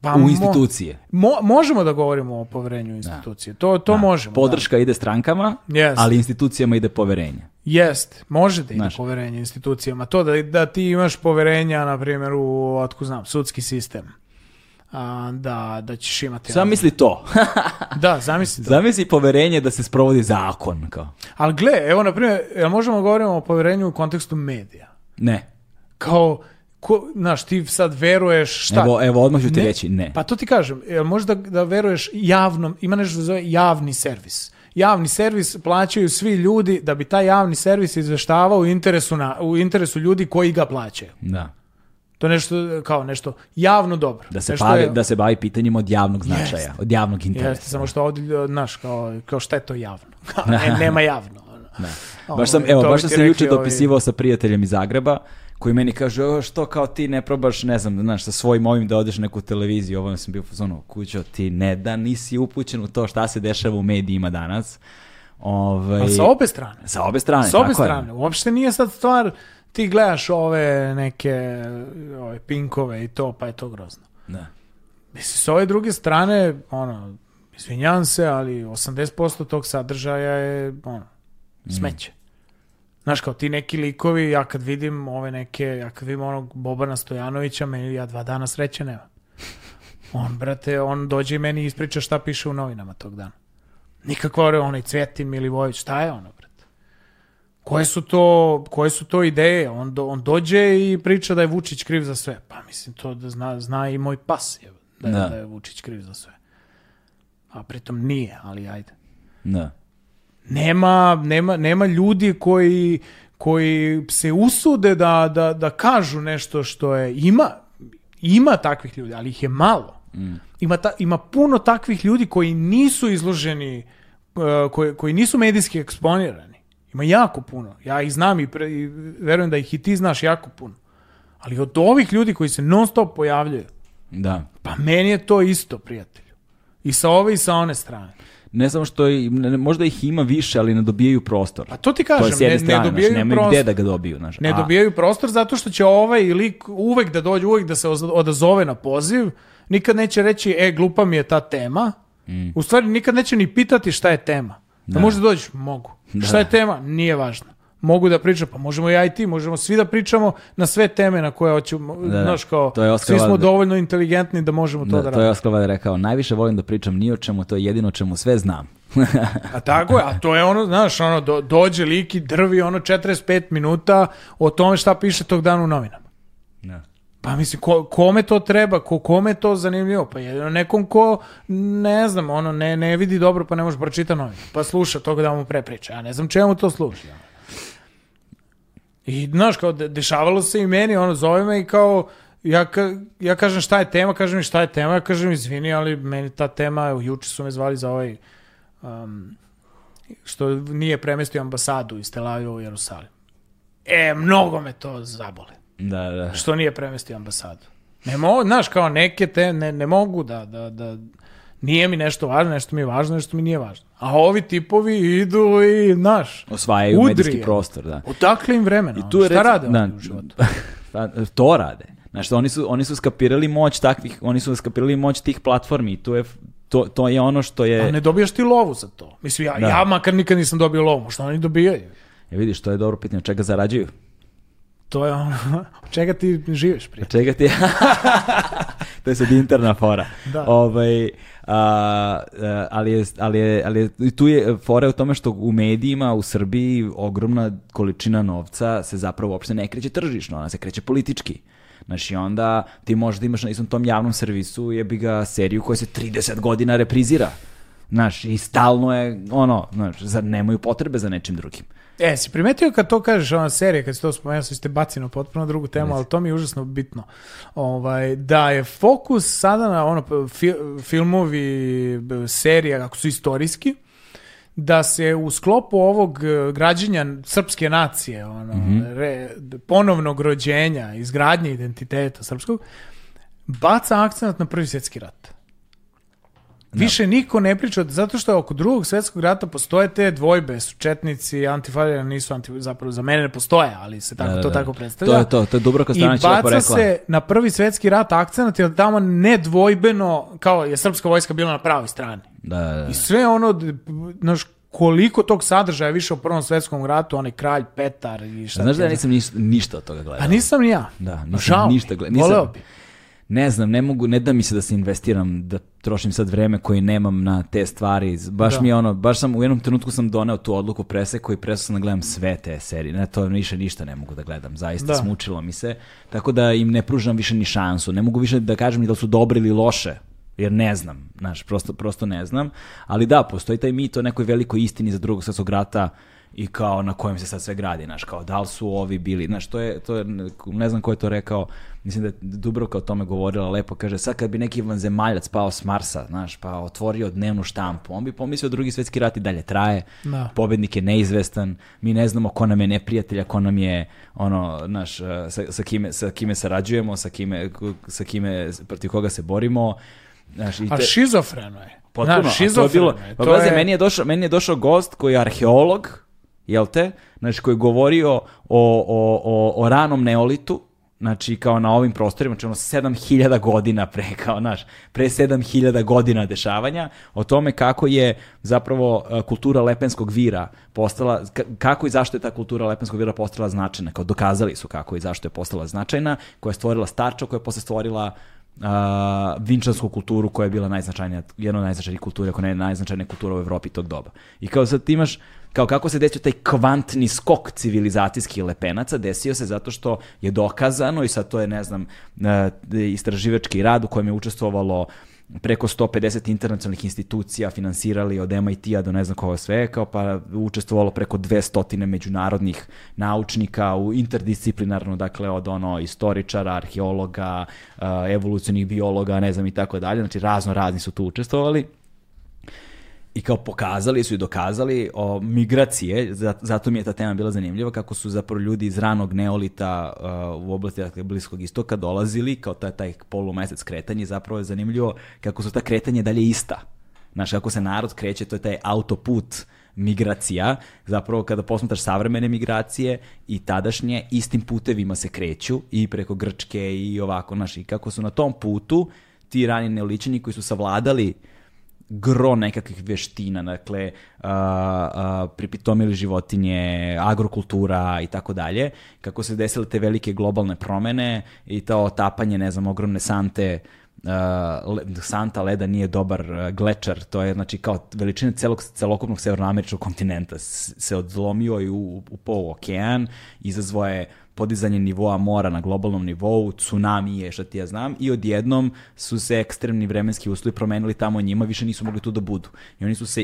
Pa u institucije. Mo- možemo da govorimo o poverenju u institucije. To, to Da. možemo. Podrška ide strankama, Jest. ali institucijama ide poverenje. Da. Jest, može da ide Znaš. poverenje institucijama. To da, da ti imaš poverenja, na primjer, u, otko znam, sudski sistem. A, da, da ćeš imati... Sam misli to. (laughs) Da, zamisli to. Zamisli poverenje da se sprovodi zakon. Kao. Ali gle, evo, na primjer, možemo govorimo o poverenju u kontekstu medija? Ne. Kao, ko, znaš, ti sad veruješ šta? Evo, evo, odmah ću ti Ne. reći ne. Pa to ti kažem, jel možda da veruješ javnom, ima nešto što se zove javni servis. Javni servis plaćaju svi ljudi da bi taj javni servis izveštavao u interesu, na, u interesu ljudi koji ga plaćaju. Da. To je nešto kao nešto javno dobro. Da se, nešto bavi, je- da se bavi pitanjima od javnog značaja, Jeste. od javnog interesa. Jeste, samo što ovdje, znaš, kao, kao šta je to javno? (laughs) Kao, ne, (laughs) nema javno. Ovo, Baš sam, evo, to baš sam se juče dopisivao sa prijateljem iz Zagreba, koji meni kaže, o, što kao ti ne probaš, ne znam, znaš, sa svojim ovim da odeš neku televiziju, ovo sam bio ono, kućo, ti ne da nisi upućen u to šta se dešava u medijima danas. Ovaj, Ali sa obe strane. sa obe strane, Sa obe tako je. strane. Uopšte nije sad stvar, ti gledaš ove neke ove pinkove i to, pa je to grozno. Da. Mislim, s ove druge strane, ono, izvinjavam se, ali 80% tog sadržaja je, ono, smeće. Znaš, kao ti neki likovi, ja kad vidim ove neke, ja kad vidim onog Bobana Stojanovića, meni ja dva dana sreće nema. On, brate, on dođe i meni ispriča šta piše u novinama tog dana. Nikakva ore, onaj Cvetin Milivojević, šta je ono, brate? Koje su to, koje su to ideje? On, do, on dođe i priča da je Vučić kriv za sve. Pa mislim, to da zna, zna i moj pas je, da, je, Da. da je Vučić kriv za sve. A pritom nije, ali ajde. Da. Nema, nema, nema ljudi koji, koji se usude da, da, da kažu nešto što je... Ima, ima takvih ljudi, ali ih je malo. Ima, ta, ima puno takvih ljudi koji nisu izloženi, uh, koji, koji nisu medijski eksponirani. Ima jako puno. Ja ih znam i, pre, i verujem da ih i ti znaš jako puno. Ali od ovih ljudi koji se non stop pojavljaju, Da. pa meni je to isto, prijatelju. I sa ove i sa one strane. Ne samo što i, ne- ne- možda ih ima više, ali ne dobijaju prostor. Pa to ti to je kažem, s jedne ne, ne strane, znaš, dobijaju nemaju prostor. gde da ga dobiju. Znaš. Ne A- dobijaju prostor zato što će ovaj lik uvek da dođe, uvek da se odazove na poziv, nikad neće reći, e, glupa mi je ta tema. U stvari, nikad neće ni pitati šta je tema. Da, Da. možda dođeš? Mogu. Šta je tema? Nije važno. Mogu da pričam, pa možemo ja i ti, možemo svi da pričamo na sve teme na koje hoćemo, da. znaš kao, To je svi smo dovoljno inteligentni da možemo to da, Da, to je radimo. Oskar Wilde rekao, najviše volim da pričam ni o čemu, to je jedino o čemu sve znam. (laughs) A tako je, a to je ono, znaš, ono, do, dođe lik i drvi ono 45 minuta o tome šta piše tog dana u novinama. Da. Pa mislim, ko, kome to treba, ko, kome to zanimljivo? Pa jedino nekom ko, ne znam, ono, ne, ne vidi dobro pa ne može pročita novine. Pa sluša toga da mu prepriča. Ja ne znam čemu to služi. I, znaš, kao, de- dešavalo se i meni, ono, zove me i kao, ja, ka, ja kažem šta je tema, kažem mi šta je tema, ja kažem izvini, ali meni ta tema, evo, juče su me zvali za ovaj, um, što nije premestio ambasadu iz Tel Aviva u Jerusalim. E, mnogo me to zabole Da, da. što nije premestio ambasadu. Ne mogu, znaš, kao neke te, ne, ne mogu da, da, da, nije mi nešto važno, nešto mi je važno, nešto mi nije važno. A ovi tipovi idu i, znaš, Osvajaju Udri medijski prostor, da. odakle im vremena? I tu je Šta reci- rade da, u životu? (laughs) To rade. Znaš, oni su, oni su skapirali moć takvih, oni su skapirali moć tih platformi i tu je, to, to je ono što je... A ne dobijaš ti lovu za to. Mislim, ja, Da. ja makar nikad nisam dobio lovu, što oni dobijaju? E, vidiš, to je dobro pitanje, čega zarađuju? To je ono, od (laughs) čega ti živiš prije? Od čega ti... (laughs) to je sad interna fora. Da. Ovaj, a, ali, je, ali, je, ali je, tu je fora u tome što u medijima u Srbiji ogromna količina novca se zapravo uopšte ne kreće tržišno, ona se kreće politički. Znaš, i onda ti možda imaš na istom tom javnom servisu jebi ga seriju koja se 30 godina reprizira. Znaš, i stalno je, ono, znaš, zar nemaju potrebe za nečim drugim. E, si primetio kad to kažeš, ona serija, kad si to spomenuo, sad ste bacili na potpuno drugu temu, ali to mi je užasno bitno. Ovaj, da je fokus sada na ono, fi- filmovi, serija, ako su istorijski, da se u sklopu ovog e, građenja srpske nacije, ono, re- ponovnog rođenja, izgradnje identiteta srpskog, baca akcent na prvi svjetski rat. Više niko ne priča, zato što oko drugog svjetskog rata postoje te dvojbe, su četnici, antifaljani nisu anti, zapravo za mene ne postoje, ali se tako, Da, da, to da. tako predstavlja. To je to, to je Dubravka I Stanović lepo baca se na prvi svjetski rat akcenat, jer tamo nedvojbeno, kao je srpska vojska bila na pravoj strani. Da, da, da. I sve ono, znaš, koliko tog sadržaja više u prvom svjetskom ratu, onaj kralj Petar i šta Znaš da ja nisam ništa, ništa od toga gledao. A nisam ni ja. Da, nisam žao ništa gledao. Nisam, voleo bi. Ne znam, ne mogu, ne da mi se da se investiram, da trošim sad vreme koje nemam na te stvari. Baš Da. mi je ono, baš sam u jednom trenutku sam doneo tu odluku preseku i prestao sam da gledam sve te serije. Ne, to više ništa ne mogu da gledam. Zaista Da. smučilo mi se. Tako da im ne pružam više ni šansu. Ne mogu više da kažem ni da li su dobre ili loše. Jer ne znam, znaš, prosto, prosto ne znam. Ali da, postoji taj mit o nekoj velikoj istini za drugog svjetskog rata i kao na kojem se sad sve gradi, znaš, kao da li su ovi bili, znaš, to je, to je, ne znam ko je to rekao, mislim da je Dubrovka o tome govorila lepo, kaže, sad kad bi neki vanzemaljac pao s Marsa, znaš, pa otvorio dnevnu štampu, on bi pomislio drugi svjetski rat i dalje traje, Da. pobednik je neizvestan, mi ne znamo ko nam je neprijatelj, a ko nam je, ono, znaš, sa, sa, kime, sa kime sarađujemo, sa kime, sa kime, protiv koga se borimo, znaš, i A te- šizofreno je. Potpuno, Znaš, a šizofreno bilo, je. pa To je- meni je došao, meni je došao gost koji je arheolog, jel te, znači koji je govorio o, o, o, o ranom neolitu, znači kao na ovim prostorima, znači ono 7000 godina pre, kao naš, pre 7000 godina dešavanja, o tome kako je zapravo e, kultura lepenskog vira postala, ka- kako i zašto je ta kultura lepenskog vira postala značajna, kao dokazali su kako i zašto je postala značajna, koja je stvorila Starča, koja je posle stvorila a, vinčansku kulturu koja je bila najznačajnija, jedna od najznačajnijih kultura, ako ne najznačajnija kultura u Evropi tog doba. I kao sad ti imaš, kao kako se desio taj kvantni skok civilizacijskih lepenaca, desio se zato što je dokazano i sad to je, ne znam, e, istraživački rad u kojem je učestvovalo preko 150 internacionalnih institucija finansirali od MIT-a do ne znam koga sve, kao pa učestvovalo preko 200 međunarodnih naučnika u interdisciplinarno, dakle od ono istoričara, arheologa, uh, evolucionih biologa, ne znam i tako dalje, znači razno razni su tu učestvovali i kao pokazali su i dokazali o migracije, za- zato mi je ta tema bila zanimljiva, kako su zapravo ljudi iz ranog neolita uh, u oblasti dakle, Bliskog istoka dolazili, kao taj, taj polumesec kretanje, zapravo je zanimljivo kako su ta kretanje dalje ista. Znaš, kako se narod kreće, to je taj autoput migracija, zapravo kada posmetaš savremene migracije i tadašnje, istim putevima se kreću i preko Grčke i ovako, znaš, i kako su na tom putu ti rani neoličani koji su savladali gro nekakvih veština, dakle, a, a, pripitomili životinje, agrokultura i tako dalje, kako se desile te velike globalne promene i to otapanje, ne znam, ogromne sante, le- santa leda nije dobar a, glečar, to je znači kao veličina celog, celokupnog severnoameričkog kontinenta se odlomio i u, upao u okean, izazvao je podizanje nivoa mora na globalnom nivou, tsunami je, šta ti ja znam, i odjednom su se ekstremni vremenski uslovi promenili tamo njima, više nisu mogli tu da budu. I oni su se,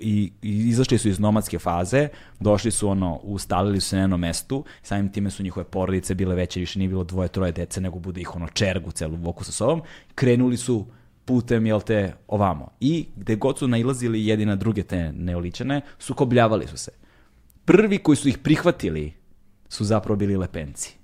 i, i izašli su iz nomadske faze, došli su ono, ustalili su se na jednom mestu, samim time su njihove porodice bile veće, više nije bilo dvoje, troje dece, nego bude ih ono čergu celu voku sa sobom, krenuli su putem, jel te, ovamo. I gde god su nailazili jedni na druge te neoličane, sukobljavali su se prvi koji su ih prihvatili su zapravo bili lepenci.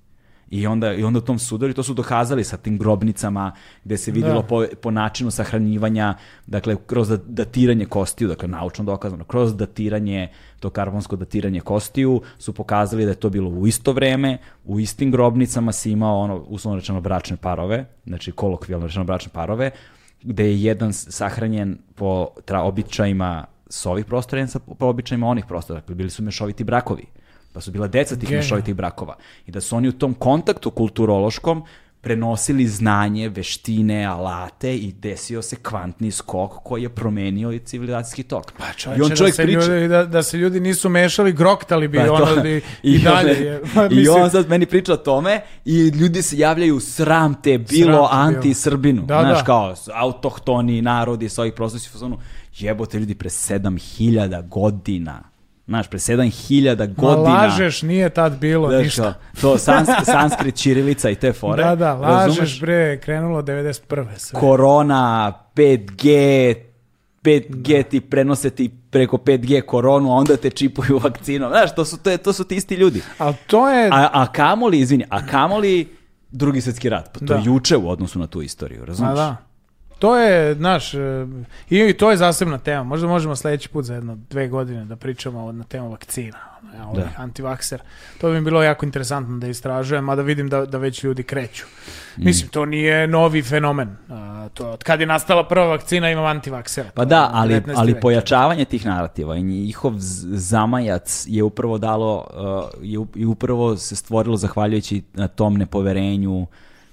I onda, I onda u tom sudoru, to su dokazali sa tim grobnicama, gde se vidjelo Da. po, po načinu sahranjivanja, dakle, kroz da- datiranje kostiju, dakle, naučno dokazano, kroz datiranje, to karbonsko datiranje kostiju, su pokazali da je to bilo u isto vreme, u istim grobnicama si imao, ono, uslovno rečeno, bračne parove, znači, kolokvijalno rečeno bračne parove, gde je jedan sahranjen po tra, običajima s ovih prostora, jedan sa po običajima onih prostora. Dakle, bili su mešoviti brakovi. Pa su bila deca tih mešovitih brakova. I da su oni u tom kontaktu kulturološkom prenosili znanje, veštine, alate i desio se kvantni skok koji je promenio i civilizacijski tok. Pa I čovječe, on čovjek da, se priča... ljudi, da, da se ljudi nisu mešali, groktali bi, Pa to- ono bi (laughs) i, dalje. on- je. (laughs) Pa, I mislim, on sad meni priča o tome i ljudi se javljaju sram te bilo anti-Srbinu. Da, Znaš, da. kao autohtoni narodi sa ovih fazonu, jebote ljudi pre 7000 godina. Znaš, pre 7000 Ma godina. lažeš, nije tad bilo Znaš, ništa. to sans, sanskrit, čirilica i te fore. Da, da, lažeš Razumeš? bre, krenulo 91. sve. korona, 5G, 5G ti prenose ti preko 5G koronu, a onda te čipuju vakcinom. Znaš, to su, to, je, to su ti isti ljudi. Ali to je... A, a kamoli, izvini, a kamoli drugi svjetski rat. Pa to Da. je juče u odnosu na tu istoriju, A razumiješ? da. To je, znaš, e, i to je zasebna tema. Možda možemo sljedeći put za jedno dve godine da pričamo na temu vakcina. Ja, ovaj Da. antivakser. To bi mi bilo jako interesantno da istražujem, mada vidim da, da već ljudi kreću. Mm. Mislim, to nije novi fenomen. A, to, od kad je nastala prva vakcina imam antivaksera. Pa da, je ali, 19. ali pojačavanje tih narativa i njihov zamajac je upravo dalo, uh, je, i upravo se stvorilo zahvaljujući na tom nepoverenju,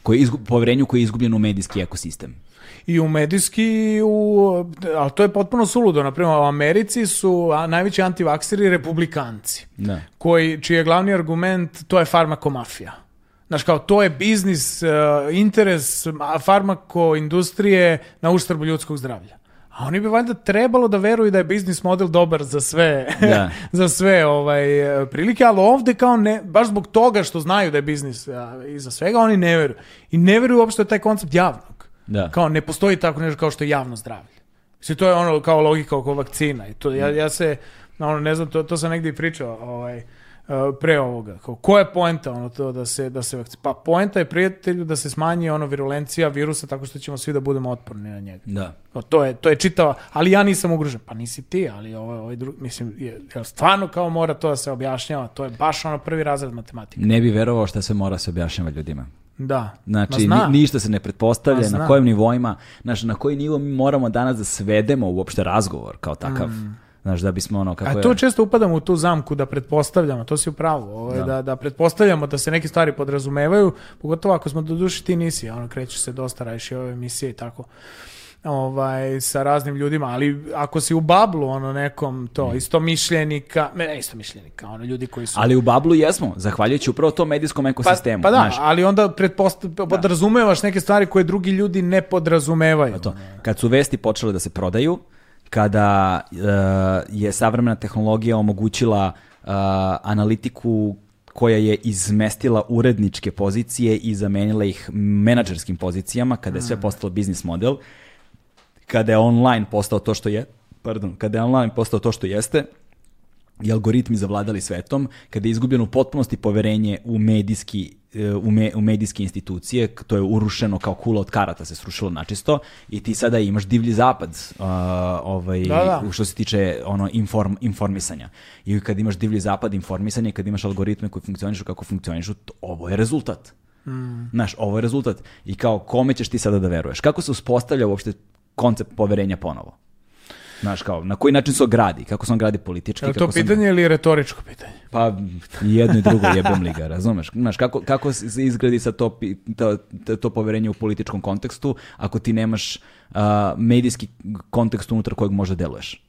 koje je izgu- poverenju koje je izgubljeno u medijski ekosistem. I u medijski, i u, ali to je potpuno suludo. Naprimjer, u Americi su najveći antivakseri republikanci. Da. koji, čiji je glavni argument, to je farmakomafija. Znaš, kao, to je biznis, uh, interes farmakoindustrije na uštrbu ljudskog zdravlja. A oni bi valjda trebalo da veruju da je biznis model dobar za sve, Da. (laughs) za sve ovaj, e, prilike, ali ovde kao ne, baš zbog toga što znaju da je biznis a, iza svega, oni ne veruju. I ne veruju uopšte taj koncept javnog. Da. Kao ne postoji tako nešto kao što je javno zdravlje. Mislim, to je ono kao logika oko vakcina. I to, ja, ja se, ono, ne znam, to, to sam negdje i pričao ovaj, uh, pre ovoga. Kao, koja je poenta ono to da se, da se vakci- Pa poenta je prijatelju da se smanji ono virulencija virusa tako što ćemo svi da budemo otporni na njega. Da. Kao, to je, to je čitava, ali ja nisam ugrožen. Pa nisi ti, ali ovaj, ovaj drugi, mislim, je, jel stvarno kao mora to da se objašnjava. To je baš ono prvi razred matematike. Ne bi verovao šta se mora se objašnjava ljudima. Da. Znači, zna. ni- ništa se ne pretpostavlja, na kojim nivoima, znači, na koji nivo mi moramo danas da svedemo uopšte razgovor kao takav. Znaš, da bismo ono, kako Mm. A je... to često upadamo u tu zamku da pretpostavljamo, to si u pravu, ovaj, Da. da. Da, pretpostavljamo da se neke stvari podrazumevaju, pogotovo ako smo do duše ti nisi, ono kreću se dosta radiš i ove emisije i tako ovaj, sa raznim ljudima, ali ako si u bablu ono nekom to, isto mišljenika, ne isto mišljenika, ono ljudi koji su Ali u Bablu jesmo, zahvaljujući upravo tom medijskom pa, ekosistemu. pa da, znaš. ali onda pretposta- podrazumevaš neke stvari koje drugi ljudi ne podrazumevaju. Pa to. Kad su vesti počele da se prodaju, kada e, je savremena tehnologija omogućila e, analitiku koja je izmestila uredničke pozicije i zamenila ih menadžerskim pozicijama, kada je sve postalo biznis model, kada je online postao to što je, pardon, kada je online postao to što jeste, i algoritmi zavladali svetom, kada je izgubljeno u potpunosti poverenje u medijski e, u, me- u medijske institucije, to je urušeno kao kula od karata se srušilo načisto i ti sada imaš divlji zapad uh, ovaj, Da, da. što se tiče ono inform, informisanja. I kad imaš divlji zapad informisanja i kad imaš algoritme koji funkcionišu kako funkcionišu, to- ovo je rezultat. Znaš, ovo je rezultat. I kao, kome ćeš ti sada da veruješ? Kako se uspostavlja uopšte koncept poverenja ponovo? Znaš, kao, na koji način se on gradi? Kako se on gradi politički? Je li to kako pitanje ili retoričko pitanje? pa jedno i drugo jebem li ga, razumeš? Znaš, kako, kako se izgradi sa to, to, to, poverenje u političkom kontekstu ako ti nemaš a, medijski kontekst unutar kojeg možda deluješ?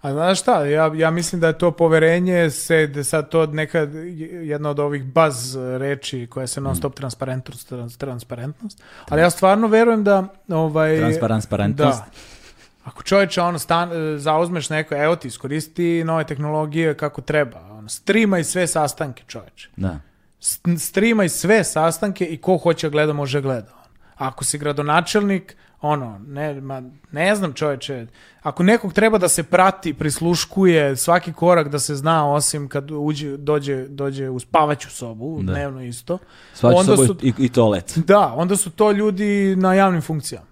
A znaš šta, ja, ja mislim da je to poverenje se, da sad to nekad jedna od ovih baz reči koja se non stop transparentnost, trans, transparentnost, ali ja stvarno verujem da ovaj, Transparentnost. Da. Ako čovječe ono stan, zauzmeš neko, evo ti iskoristi nove tehnologije kako treba, ono, streamaj sve sastanke čovječe. Da. Streamaj sve sastanke i ko hoće gleda može gleda. Ako si gradonačelnik, ono, ne, ma, ne znam čovječe, ako nekog treba da se prati, prisluškuje svaki korak da se zna, osim kad uđe, dođe, dođe u spavaću sobu, Da. dnevno isto, onda soboj su, i, i toalet. da, onda su to ljudi na javnim funkcijama.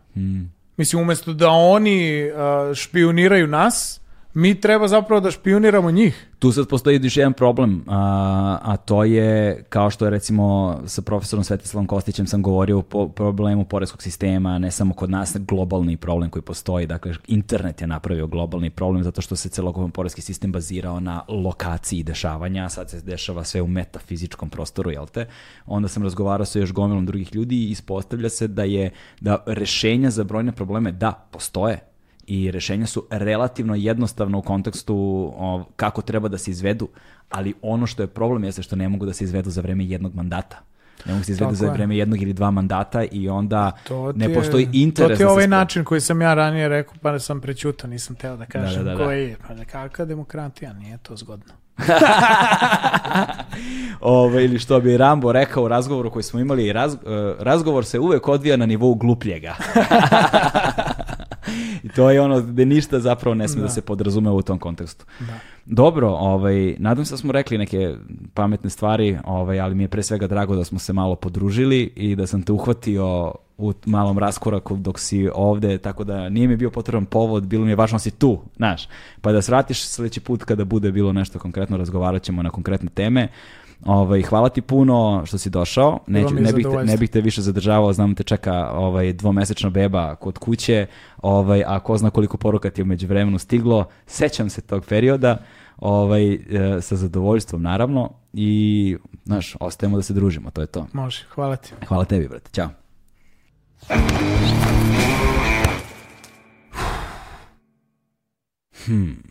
Mislim, umjesto da oni uh, špioniraju nas, mi treba zapravo da špioniramo njih. Tu sad postoji još jedan problem, a, a to je, kao što je recimo sa profesorom Svetislavom Kostićem sam govorio o po- problemu poreskog sistema, ne samo kod nas, globalni problem koji postoji. Dakle, internet je napravio globalni problem zato što se celokupan poreski sistem bazirao na lokaciji dešavanja, sad se dešava sve u metafizičkom prostoru, jel te? Onda sam razgovarao sa još gomilom drugih ljudi i ispostavlja se da je da rešenja za brojne probleme, da, postoje, i rešenja su relativno jednostavna u kontekstu o, kako treba da se izvedu, ali ono što je problem jeste što ne mogu da se izvedu za vreme jednog mandata. Ne mogu se izvedu Tako za je. vreme jednog ili dva mandata i onda To ne je- postoji interes To ti je da ovaj način koji sam ja ranije rekao, pa sam prečutao, nisam teo da kažem da, da. koji je. Pa da kakva demokratija, nije to zgodno. (laughs) Ove, ili što bi Rambo rekao u razgovoru koji smo imali, raz, e, razgovor se uvek odvija na nivou glupljega. (laughs) I to je ono gde ništa zapravo ne smije da, Da. se podrazume u tom kontekstu. Da. Dobro, ovaj, nadam se da smo rekli neke pametne stvari, ovaj, ali mi je pre svega drago da smo se malo podružili i da sam te uhvatio u malom raskoraku dok si ovde, tako da nije mi bio potreban povod, bilo mi je važno da si tu, znaš. Pa da se vratiš sledeći put kada bude bilo nešto konkretno, razgovarat ćemo na konkretne teme. Ovaj, hvala ti puno što si došao. Neću, ne, bih te, ne bih te više zadržavao, znam te čeka ovaj, dvomesečna beba kod kuće, ovaj, a ko zna koliko poruka ti je umeđu vremenu stiglo. Sećam se tog perioda ovaj, e, sa zadovoljstvom naravno i znaš, ostajemo da se družimo, to je to. Može, hvala ti. Hvala tebi, brate. Ćao. Hmm.